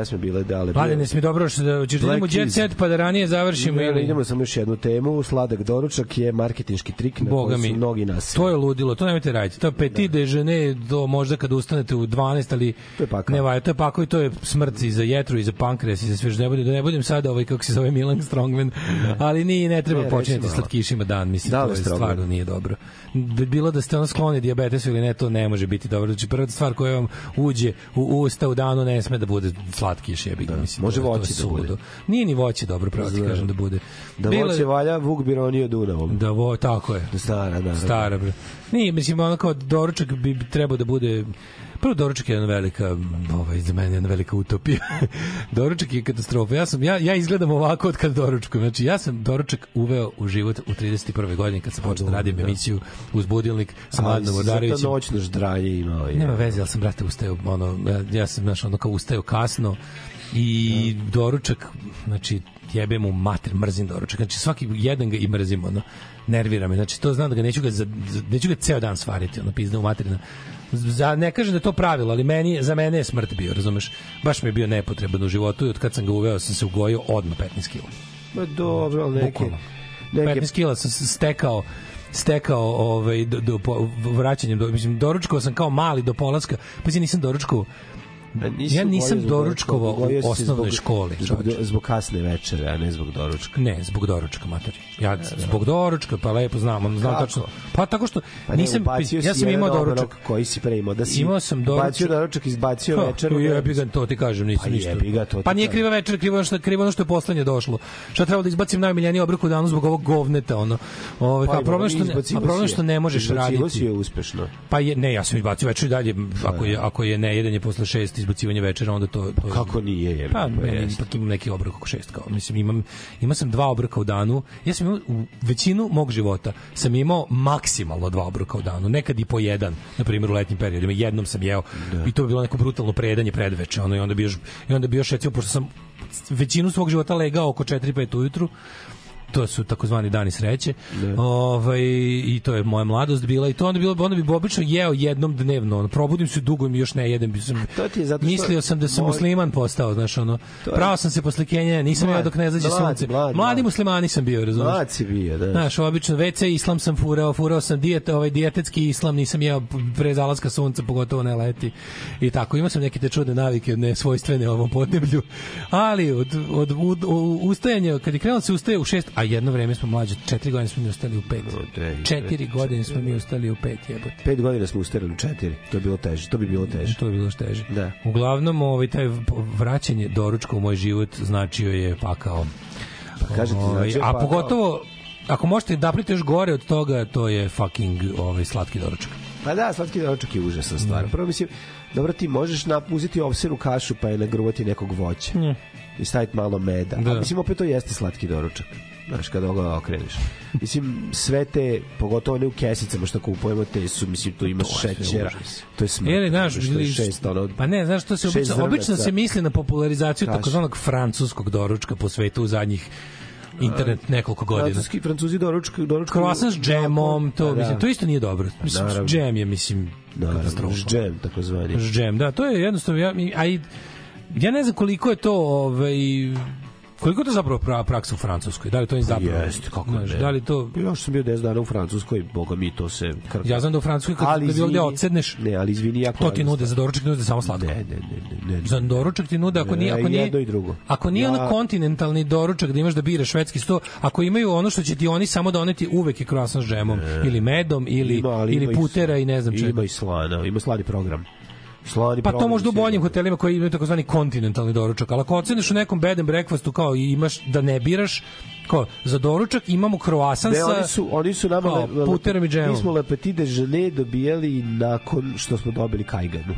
pesme bile dale. Mladene, si mi dobro što da ćeš da idemo Jet. Set pa da ranije završimo ili... idemo samo još jednu temu. Sladak doručak je marketinški trik na Boga koji su mi. mnogi nas. To je ludilo, to nemojte raditi. To je petit déjeuner do možda kad ustanete u 12, ali To je pakao. ne valja, to je pakao i to je smrt i za jetru i za pankreas i za sve što ne bude. Da ne budem sad ovaj kako se zove Milan Strongman, ali ni ne treba Ne, počinjati slatkišima dan, mislim Da to je Strongman? stvarno nije dobro. Bi bilo da ste on skloni dijabetesu ili ne, to ne može biti dobro. Znači prva stvar koja vam uđe u usta u danu ne sme da bude slatkiš, jebi ga, mislim. Može je voće da bude. Nije ni voće dobro, pravo ti Znam. kažem da bude. Da Bilo- voće valja Vuk Bironio Dunavom. Da vo, tako je. Stara, da. Stara, bre. Nije, mislim, ono kao doručak bi trebao da bude Prvo doručak je jedna velika, ovaj za mene jedna velika utopija. doručak je katastrofa. Ja sam ja ja izgledam ovako od kad doručkujem. Znači ja sam doručak uveo u život u 31. godini kad sam počeo da radim emisiju uz budilnik sa Mladenom Ali Vodarevićem. zato noćno ždranje imao. je. Nema veze, ali sam brate ustao ono ja, ja sam znaš ono kao ustao kasno i doručak znači jebem mu mater, mrzim doručak. Znači svaki jedan ga i mrzim ono nervira me. Znači to znam da ga neću ga za, neću ga ceo dan svariti, ono pizda u materina. Za ne kažem da je to pravilo, ali meni za mene je smrt bio, razumeš? Baš mi je bio nepotreban u životu i od kad sam ga uveo sam se ugojio odmah 15 kg. Ma dobro, ali neke... Neke 15 kila sam se stekao stekao ovaj do, do po- vraćanjem do mislim doručkovao sam kao mali do polaska pa nisam doručkovao ja nisam zbog ugojio u osnovnoj zbog- školi Zbog, čoveče. zbog kasne večere, a ne zbog doručka. Ne, zbog doručka, mater. Ja zbog doručka, pa lepo znam, on znam tačno. Pa tako što Pa ne, nisam ubacio ja sam imao doručak. koji si pre imao. Da si Imao sam doručak. Bacio doručak, izbacio Ha, večeru. Jebi ga, to ti kažem, nisam Pa ništa. ga, to pa nije kriva večer, krivo ono što krivo ono što je poslednje došlo. Šta trebalo da izbacim najmiljeniji obrok u danu zbog ovog govneta, ono. Ovaj Pa pa, problem što ne, a problem što ne možeš raditi. je uspešno. Pa je, ne, ja sam izbacio večer i dalje, ako je, ako je nejedanje posle šest jeste izbacivanje večera, onda to... to Kako nije, je? Pa, meni ipak imam neki obrok oko šest, kao. Mislim, imam, imao sam dva obroka u danu. Ja sam imao, u većinu mog života sam imao maksimalno dva obroka u danu. Nekad i po jedan, na primjer u letnjim periodima. Jednom sam jeo i to bi bilo neko brutalno prejedanje predveče. Ono, i onda bi još, i onda bi još recimo, pošto sam većinu svog života legao oko 4-5 ujutru, to su takozvani dani sreće. Ovaj i to je moja mladost bila i to onda bilo onda bi obično jeo jednom dnevno. Ono, probudim se dugo i još ne jedem. Sam, To ti je zato što- mislio sam da sam Moj- musliman postao, znaš, ono. Je- Pravo sam se posle Kenije, nisam jeo dok ne zađe sunce. mlad, Mladi mlad. muslimani sam bio, razumeš? Mlad si bio, da. Znaš, obično WC islam sam furao, furao sam dijet, ovaj dijetetski islam, nisam jeo pre zalaska sunca, pogotovo ne leti. I tako, imao sam neke te čudne navike, ne svojstvene ovom podneblju. Ali od, od, od, ustajanja, kad je krenulo da se ustaje u šest, a jedno vreme smo mlađe, četiri godine smo mi ustali u pet. Četiri godine smo mi ustali u pet, jebote. Pet godina smo ustarili u četiri. To je bilo teže. To bi bilo teže. To je bilo teže. Da. Uglavnom, ovaj, taj vraćanje doručka u moj život značio je pakao. Pa kažete, Ovaj, značio je a pakao. pogotovo, ako možete da napravite još gore od toga, to je fucking ovaj, slatki doručak. Pa da, slatki doručak je užasna stvar. Prvo mislim, dobro ti možeš na, uzeti ovsenu kašu pa je nagruvati nekog voća. Mm. I staviti malo meda. Da. A mislim, opet to jeste slatki doručak. Znaš, kada ga okreneš. Mislim, sve te, pogotovo ne u kesicama što kupujemo, te su, mislim, tu ima To je sve šećera. To je smrt. Ili, znaš, što je ili- šest, ono, Pa ne, znaš što se obično, obično se misli na popularizaciju takozvanog francuskog doručka po svetu u zadnjih internet nekoliko godina. Francuski, francuzi doručak, doručak Croissant s džemom, to, Pa da. mislim, to isto nije dobro. Mislim, Naravno. džem je, mislim, Naravno, katastrofa. džem, takozvani. Džem, da, to je jednostavno, ja, a i, ja ne znam koliko je to, ovaj, koliko je to zapravo pra, praksa u Francuskoj, da li to je zapravo, Pa Jeste, kako znaš, ne. da li to, Ja što sam bio 10 dana u Francuskoj, boga mi to se... Krka. ja znam da u Francuskoj kad Ali gde izvini- odsedneš, Ne, ali izvini, jako... to ti nude za doručak, ti nude samo slatko. Ne, ne, ne, ne, ne. Za doručak ti nude ako Ne, nije ako nije jedno i drugo. Ako nije Ja- ono kontinentalni doručak da imaš da biraš švedski sto, ako imaju ono što će ti oni samo doneti uvek je croissant s džemom ili medom ili Ima, ali ili ima i- putera i ne znam čega. Ima i slana, ima slani program. Slani Pa to možda u boljim hotelima koji imaju takozvani kontinentalni doručak, ali ako oceneš u nekom bed and breakfastu kao i imaš da ne biraš, kao za doručak imamo Ne, sa oni su, oni su nama kao, le- puterom i džemom. Mi smo Le Petit Déjeuner dobijali nakon što smo dobili kajganu.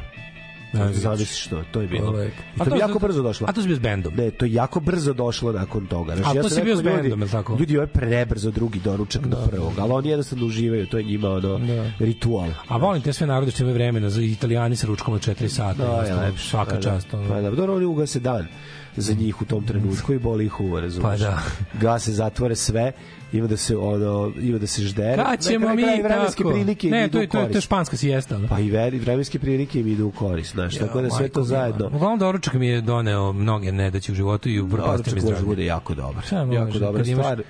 Da, Da, Zamisliš što, to je bilo. Je I to, A to bi jako brzo došlo. a to si bio s bendom? Ne, to je jako brzo došlo nakon toga. Znaš, A ja to si bio s ljudi, bendom, je li tako? Ljudi, ovo je prebrzo drugi doručak do prvog, ali oni jednostavno uživaju, to je njima ono, ritual. A volim te sve narode što imaju vremena za italijani sa ručkom od 4 sata. Da, lepše. svaka Pa da. čast. ono. Pa da, dobro, oni ugase dan za njih u tom trenutku i boli ih uvo, razumiješ? Pa da. Gase, zatvore sve, ima da se ono ima da se ždere. Kad ćemo mi krajeva vremenske tako? prilike Ne, idu to u je, to je, to je španska siesta. ono. Pa i veri, vremenske prilike im idu u korist, znaš, tako da sve to zajedno. Uglavnom doručak mi je doneo mnoge nedaće u životu i upropastio Doručak mi može zdravlje. bude jako dobar. Šta jako može, dobra stvar.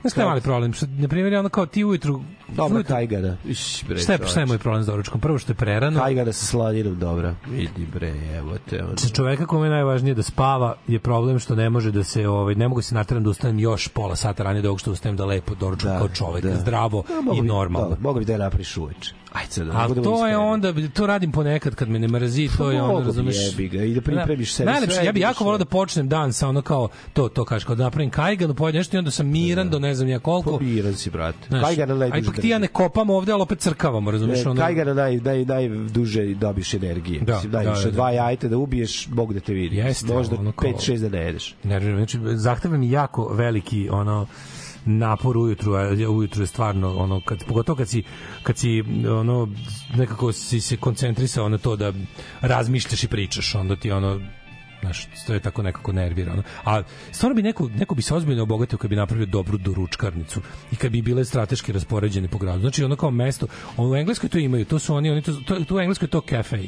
Znaš je mali problem? Što, na primjer, je ono kao ti ujutru... Dobra kajgana. Iš, bre, Šta je, šta je moj problem s doručkom? Prvo što je prerano. Kajgana sa slaninom, dobra. Vidi bre, evo te. Ono. Za čoveka kome je najvažnije da spava je problem što ne može da se ovaj ne mogu se nateram da ustanem još pola sata ranije da ovog što ustanem da lepo doručam kao čovek, zdravo Da, i normalno. Da, mogu bi da je napraviš uveče. Ajde sad, da A to je onda to radim ponekad kad me ne mrzi, to je Pa onda razumeš. jebi ga, i da pripremiš sebi Najlepše, sve, ja bih jako voleo da počnem dan sa ono kao to to kažeš kao da napravim kajganu, pojedem nešto i onda sam miran do ne znam ja koliko. Miran si, brate. Znaš, Kajgana najduže A ipak ti ja ne kopam ovde, ali opet crkavamo, razumeš? Ne, ono, Kajgana naj, naj, najduže dobiš energije. Da, Mislim, da, najviše da, da. dva jajta da ubiješ, Bog da te vidi. Jeste, Možda ono kao- 5-6 da ne jedeš. me. Znači, zahteva mi jako veliki ono napor ujutru, a ujutru je stvarno ono kad pogotovo kad si kad si ono nekako si se koncentrisao na to da razmišljaš i pričaš, onda ti ono znaš, to je tako nekako nervira. Ono. A stvarno bi neko, neko bi se ozbiljno obogatio kad bi napravio dobru doručkarnicu i kad bi bile strateški raspoređene po gradu. Znači ono kao mesto, ono, u Engleskoj to imaju, to su oni, oni to, to, to u Engleskoj to cafe.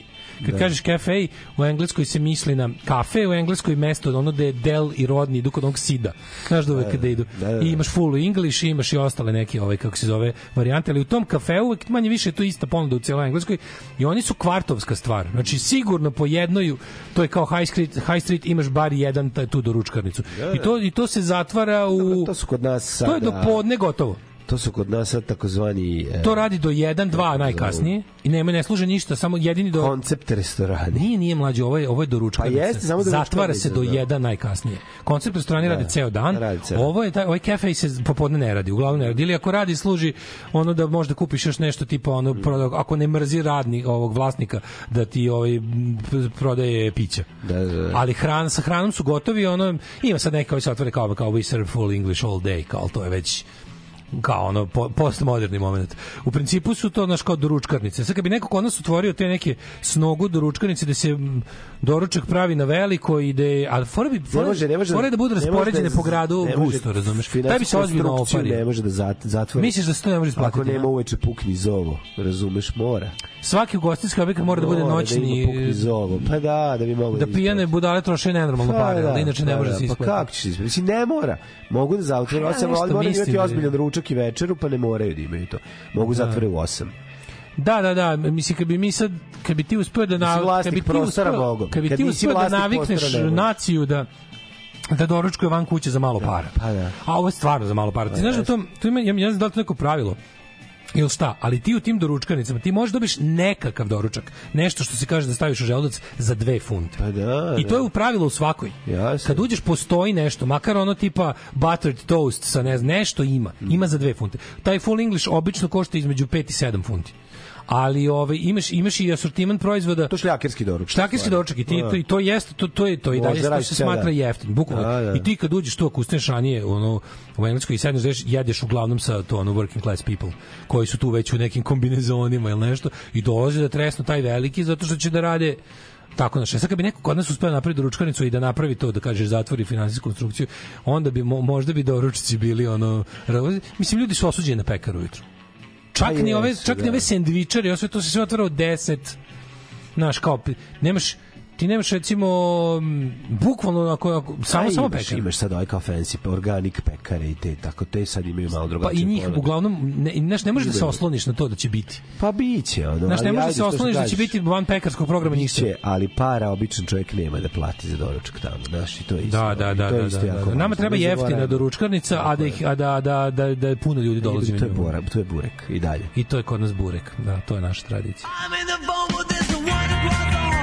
Kad Da. kažeš cafe, u Engleskoj se misli na kafe, u Engleskoj mesto, ono da je Del i Rodni idu kod onog Sida. Znaš da uvek Da, kada idu. da, da, I imaš full English, i imaš i ostale neke, ovaj, kako se zove, varijante, ali u tom kafeu uvek manje više je to ista ponuda u cijeloj Engleskoj i oni su kvartovska stvar. Znači sigurno po jednoj, to je kao High Street, High Street imaš bar jedan taj, tu doručkarnicu. Da, I to, I to se zatvara u... To su kod nas sada... To je do podne gotovo. To su kod nas takozvani... e, To radi do 1, 2 najkasnije i nema ne služe ništa, samo jedini do Koncept restorani. Nije, nije mlađe, ovo je ovo je doručkarica. Pa jeste, samo doručkarica, Zatvara se do da. 1 najkasnije. Koncept restorani radi ceo dan. radi ceo Ovo je taj ovaj kafe se popodne ne radi, uglavnom ne radi. Ili ako radi služi ono da možda kupiš još nešto tipa ono proda- ako ne mrzi radnik ovog vlasnika da ti ovaj prodaje pića. Da, da, da. Ali hran sa hranom su gotovi, ono ima sad neka koji se otvore kao kao we serve full English all day, kao to je već kao ono po, postmoderni moment. U principu su to naš kao doručkarnice. Sad kad bi neko kod nas otvorio te neke snogu doručkarnice da se doručak pravi na veliko i da je, ali fora bi fora, može, ne može fora da budu ne može raspoređene da- po gradu ne gusto, razumeš? Taj bi se ozbiljno opario. Ne može da zat, zatvori. Misliš da se to ne može isplatiti? Ako nema da? uveče pukni zovo, razumeš, mora. Svaki ugostinski objekat mora da bude Mora noćni Da pukni zovo. Pa da, da bi mogli da pijane budale troše nenormalno Pa pare, da, ali inače ne pa može da, se Pa isplatiti. kako će se isplatiti? Mislim, ne mora. Mogu da zatvore Pa ja 8, nešto ali mislim imati da- ozbiljan ručak i večeru, pa ne moraju da imaju to. Mogu Da. zatvore u 8. Da, da, da, mislim kad bi mi sad kad bi ti uspeo da Da na kad bi ti uspeo, kad bi Kad ti uspeo da navikneš naciju da da doručkuje van kuće za malo para. Pa da. A ovo je stvarno za malo para. Ti znaš da to, to ima, ja ja znam da li to neko pravilo, ili šta, ali ti u tim doručkarnicama ti možeš dobiš nekakav doručak, nešto što se kaže da staviš u želudac za dve funte. Pa da, I to je u pravilu u svakoj. Jasno. Kad uđeš postoji nešto, makar ono tipa buttered toast sa ne znam, nešto ima. Mm. Ima za dve funte. Taj full English obično košta između 5 i 7 funti. Ali ovaj imaš imaš i asortiman proizvoda. To šljakerski doručak. Šljakerski doručak i ti to i to jeste to to je to i dalje da to se smatra dan. jeftin, bukvalno. Da, da. I ti kad uđeš tu ako ustaneš ranije ono u Engleskoj i sedneš da ješ, jedeš uglavnom sa to ono working class people koji su tu već u nekim kombinezonima ili nešto i dolaze da tresnu taj veliki zato što će da rade tako naše. Sad kad bi neko kod nas uspeo napraviti doručkanicu i da napravi to, da kažeš zatvori finansijsku konstrukciju, onda bi mo, možda bi doručci bili ono... Mislim, ljudi su osuđeni na pekaru ujutru. Čak ni ove, čak ni da. ove sendvičari, sve to se sve otvara od 10. Znaš, kao, nemaš, ti nemaš recimo bukvalno ako, ako samo A samo imaš, pekar. Imaš sad ovaj kao fancy organic pekare i te, tako te sad imaju malo Pa drugačije. i njih ponude. uglavnom ne, znaš, ne možeš da se osloniš na to da će biti. Pa biće, ono. Znaš, ne možeš da se osloniš da će biti van pekarskog programa ništa. Biće, ali para običan čovjek nema da plati za doručak tamo, znaš, i to je isto. Da, da, da, da, isto da, da. važno. Nama treba jeftina doručkarnica, a da ih a da da da da puno ljudi dolazi. To je burek, to je burek i dalje. I to je kod nas burek. Da, to je naša tradicija. I'm in the phone with this one across the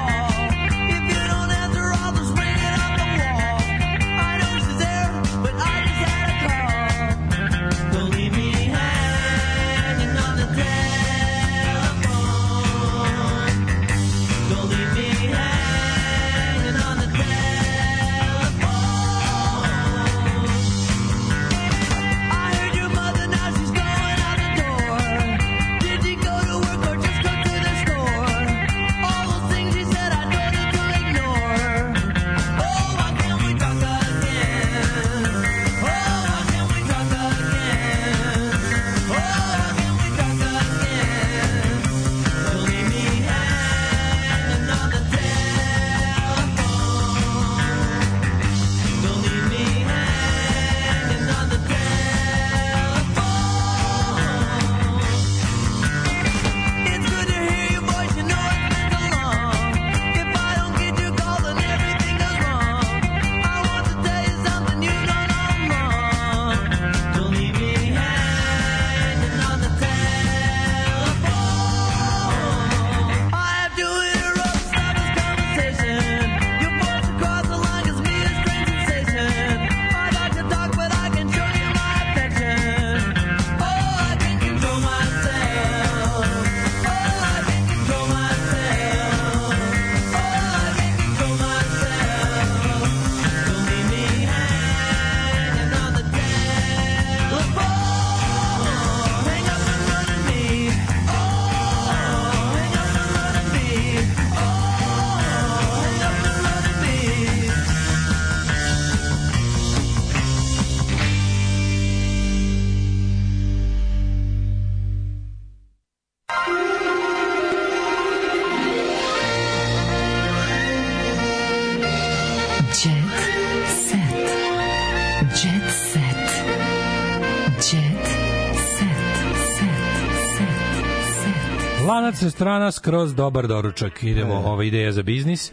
Lanac strana skroz dobar doručak. Idemo, ova ideja za biznis.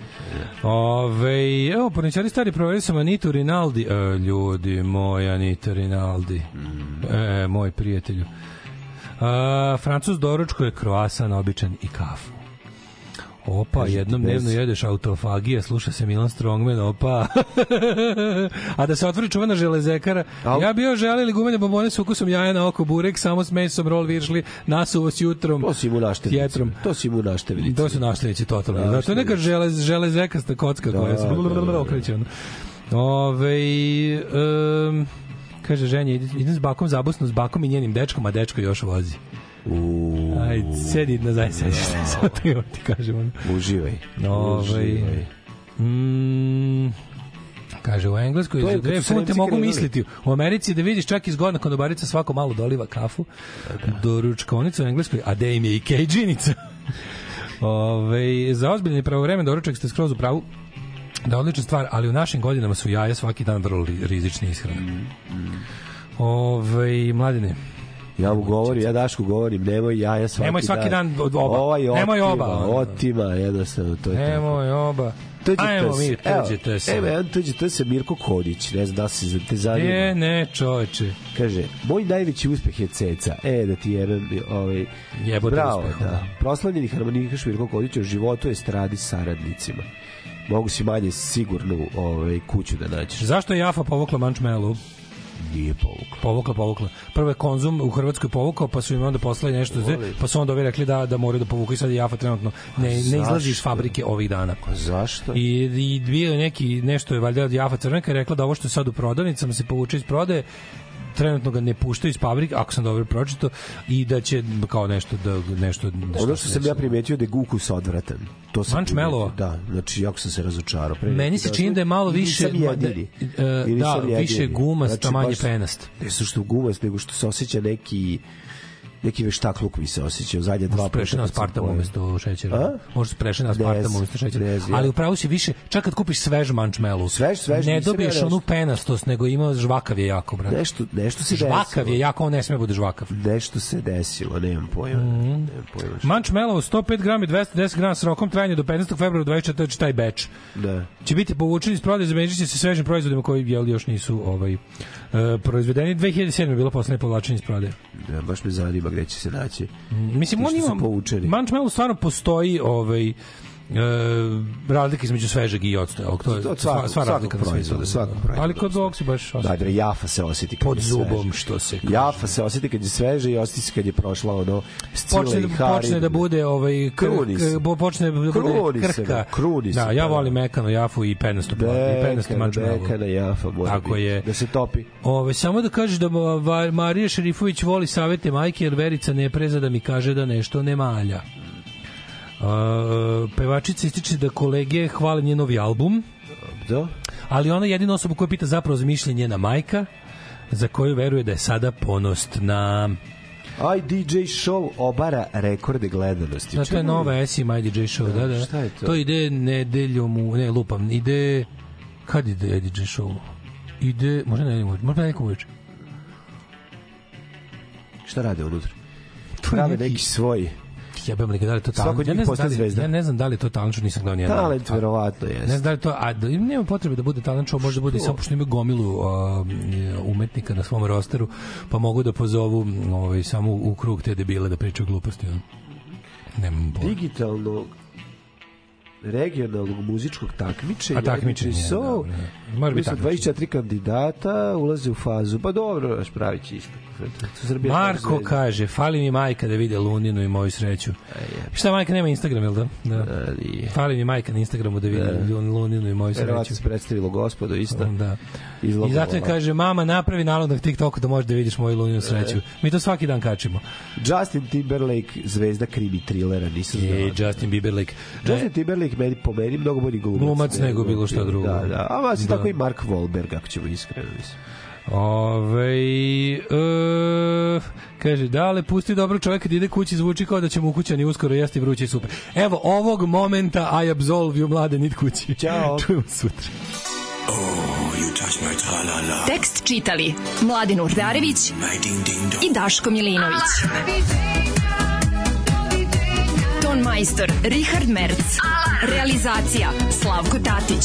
Ove, evo, porničari stari proverili sam Anitu Rinaldi. E, ljudi, moj Anita Rinaldi. E, moj prijatelju. A, Francuz doručkuje kroasan običan i kafu. Opa, Kažete, jednom bez- dnevno jedeš autofagija, sluša se Milan Strongman, opa. A da se otvori čuvana železekara, ja bi još želeli gumene bombone s ukusom jaja na oko burek, samo s mesom, rol viršli, nasuvo s jutrom. To si mu naštevnici. Jetrom. To si mu naštevnici. To su naštevnici totalno. Da, Da, to je neka želez, železekasta kocka koja se Da, da, da, da. okreće. Ove, um, kaže ženja, idem s bakom zabusno s bakom i njenim dečkom, a dečko još vozi. U, Aj, sedi na zajedno sedište, samo ti, ti kažem. Ono. Uživaj. Ovaj Uživaj. mm, kaže u Engleskoj za dve funte mogu misliti u Americi da vidiš čak izgodna konobarica svako malo doliva kafu do ručkovnice u Engleskoj a da im je i kejđinica Ove, za ozbiljni pravovremen doručak ste skroz u pravu da je odlična stvar, ali u našim godinama su jaja svaki dan vrlo rizični ishrana. Ove, mladine, Ja mu govorim, ja Dašku govorim, nemoj jaja svaki dan. Nemoj svaki dan od oba. Ovaj Nemoj otima, oba. Otima, jednostavno, to je nemoj oba. Tuđite Ajmo mi, tuđite se. Evo, tuđite se Mirko Kodić, ne znam da se za- te zanima. E, ne, čoveče. Kaže, moj najveći uspeh je ceca. E, da ti jedan, ovaj, Jebote bravo, uspeh, da. da. Proslavljeni harmonikaš Mirko Kodić u životu je stradi saradnicima. Mogu si manje sigurnu ovaj, kuću da nađeš. Zašto je Jafa povukla Mančmelu? Nije povukla. Povukla, povukla. Prvo je Konzum u Hrvatskoj povukao, pa su im onda poslali nešto, za- pa su onda ovi rekli da, da moraju da povuku i sad je Jafa trenutno ne, ne izlazi iz fabrike ovih dana. Zašto? I, i bio neki, nešto je valjda od Jafa Crvenka rekla da ovo što je sad u prodavnicama se povuče iz prodaje, trenutno ga ne puštaju iz fabrike, ako sam dobro pročitao, i da će kao nešto da nešto da Ono što sam ja primetio da je ukus odvratan. To sam primetio, Da, znači jako sam se razočarao. Pre Meni se dan čini da je malo više jedini. e, da, nisam jedini. više gumast, a manje penast. Ne su što gumast, nego što se osjeća neki neki veštakluk mi se osjeća u zadnje dva Možda prešli na aspartam umesto šećera. A? Su prešli na Ne aspartam umesto šećera. ne znam. Ali upravo si više, čak kad kupiš svež mančmelu, Svež, svež, ne dobiješ ja onu penastost, nego ima žvakav je jako, brate. Nešto, nešto se Žvakav desilo. je jako, on ne sme bude žvakav. Nešto se desilo, nemam pojma. Mhm. Nemam pojma. Mančmelo 105 grama i 210 grama s rokom trajanja do 15. februara 24. znači taj beč. Da. Će biti povučeni iz prodaje, zamenit će se svežim proizvodima koji jel, još nisu ovaj, e, proizvedeni. 2007. je bilo poslednje povlačenje iz prodaje. Da, baš me zanima gde će se naći. Mislim, on ima... Mančmelo stvarno postoji ovaj, e, razlika između svežeg i odstojog. To je Od sva, svakog- sva svakog razlika na proizvoda, svakog proizvoda. Ali kod ovog si baš Da, osjeti. da, jafa se osjeti kad pod je zubom, sveže. što se kaže. Jafa se osjeti kad je sveže i osjeti se kad je prošla ono scila počne, i da, harid. počne da bude ovaj kr, Kruni se. k- bo- počne da bude Kruni se, krka. da, kruni se, Da, ja pa, volim da. mekano jafu i penasto plat, i penasto Bekana, mančmelo. bekana jafa mora Tako biti. je. Da se topi. Ove, samo da kažeš da Ma- Marija Šerifović voli savete majke, jer Verica ne preza da mi kaže da nešto ne malja. Uh, pevačica ističe da kolege hvale njen novi album, Da? ali ona je jedina osoba koja pita zapravo za mišljenje njena majka, za koju veruje da je sada ponosna. Aj DJ show obara rekorde gledanosti. Da, to je nova Esi My DJ Show, da, da. Šta je to? To ide nedeljom u, ne, lupam, ide, kad ide DJ Show? Ide, možda ne, možda nekom uveče. Šta rade unutra? Prave neki svoj Jebem li ga, da li to talent? od Ja ne, znam da li, zvezda. ja ne znam da li to talent show, nisam gledao nijedan. talent, verovatno Ne jeste. znam da li to, a da, nema potrebe da bude talent show, može da bude samo pošto imaju gomilu uh, umetnika na svom rosteru, pa mogu da pozovu ovaj, samo u krug te debile da pričaju gluposti. ono. Nemam pojma. Digitalnog regionalnog muzičkog takmičenja. A takmičenje, show. da, da. Mora biti Mislim, takmičenje. 24 kandidata ulaze u fazu. Pa dobro, baš pravit će isto. Srbija Marko kaže, fali mi majka da vide Luninu i moju sreću. Šta majka nema Instagram, jel da? Da. Da, nije. Fali mi majka na Instagramu da vidi Luninu i moju Verovatno sreću. se predstavilo gospodo isto. Da. I zato je kaže, mama napravi nalog na TikToku da možeš da vidiš moju Luninu sreću. Mi to svaki dan kačimo. Justin Timberlake, zvezda krimi trilera, nisam znao. I Justin Bieberlake. Justin Timberlake meni po meni mnogo bolji glumac. Glumac nego bilo šta drugo. Da, da. A vas Da. Tako i Mark Wahlberg, ako ćemo iskreno mislim. Ove, e, kaže, dale, pusti dobro čovjek kad ide kući, zvuči kao da će mu u kućani uskoro jesti vruće i super. Evo, ovog momenta I absolve you, mlade, nit kući. Ćao. Čujemo sutra. Tekst čitali Mladin Urdarević i Daško Milinović. Ton majstor Richard Merc. Realizacija Slavko Tatić.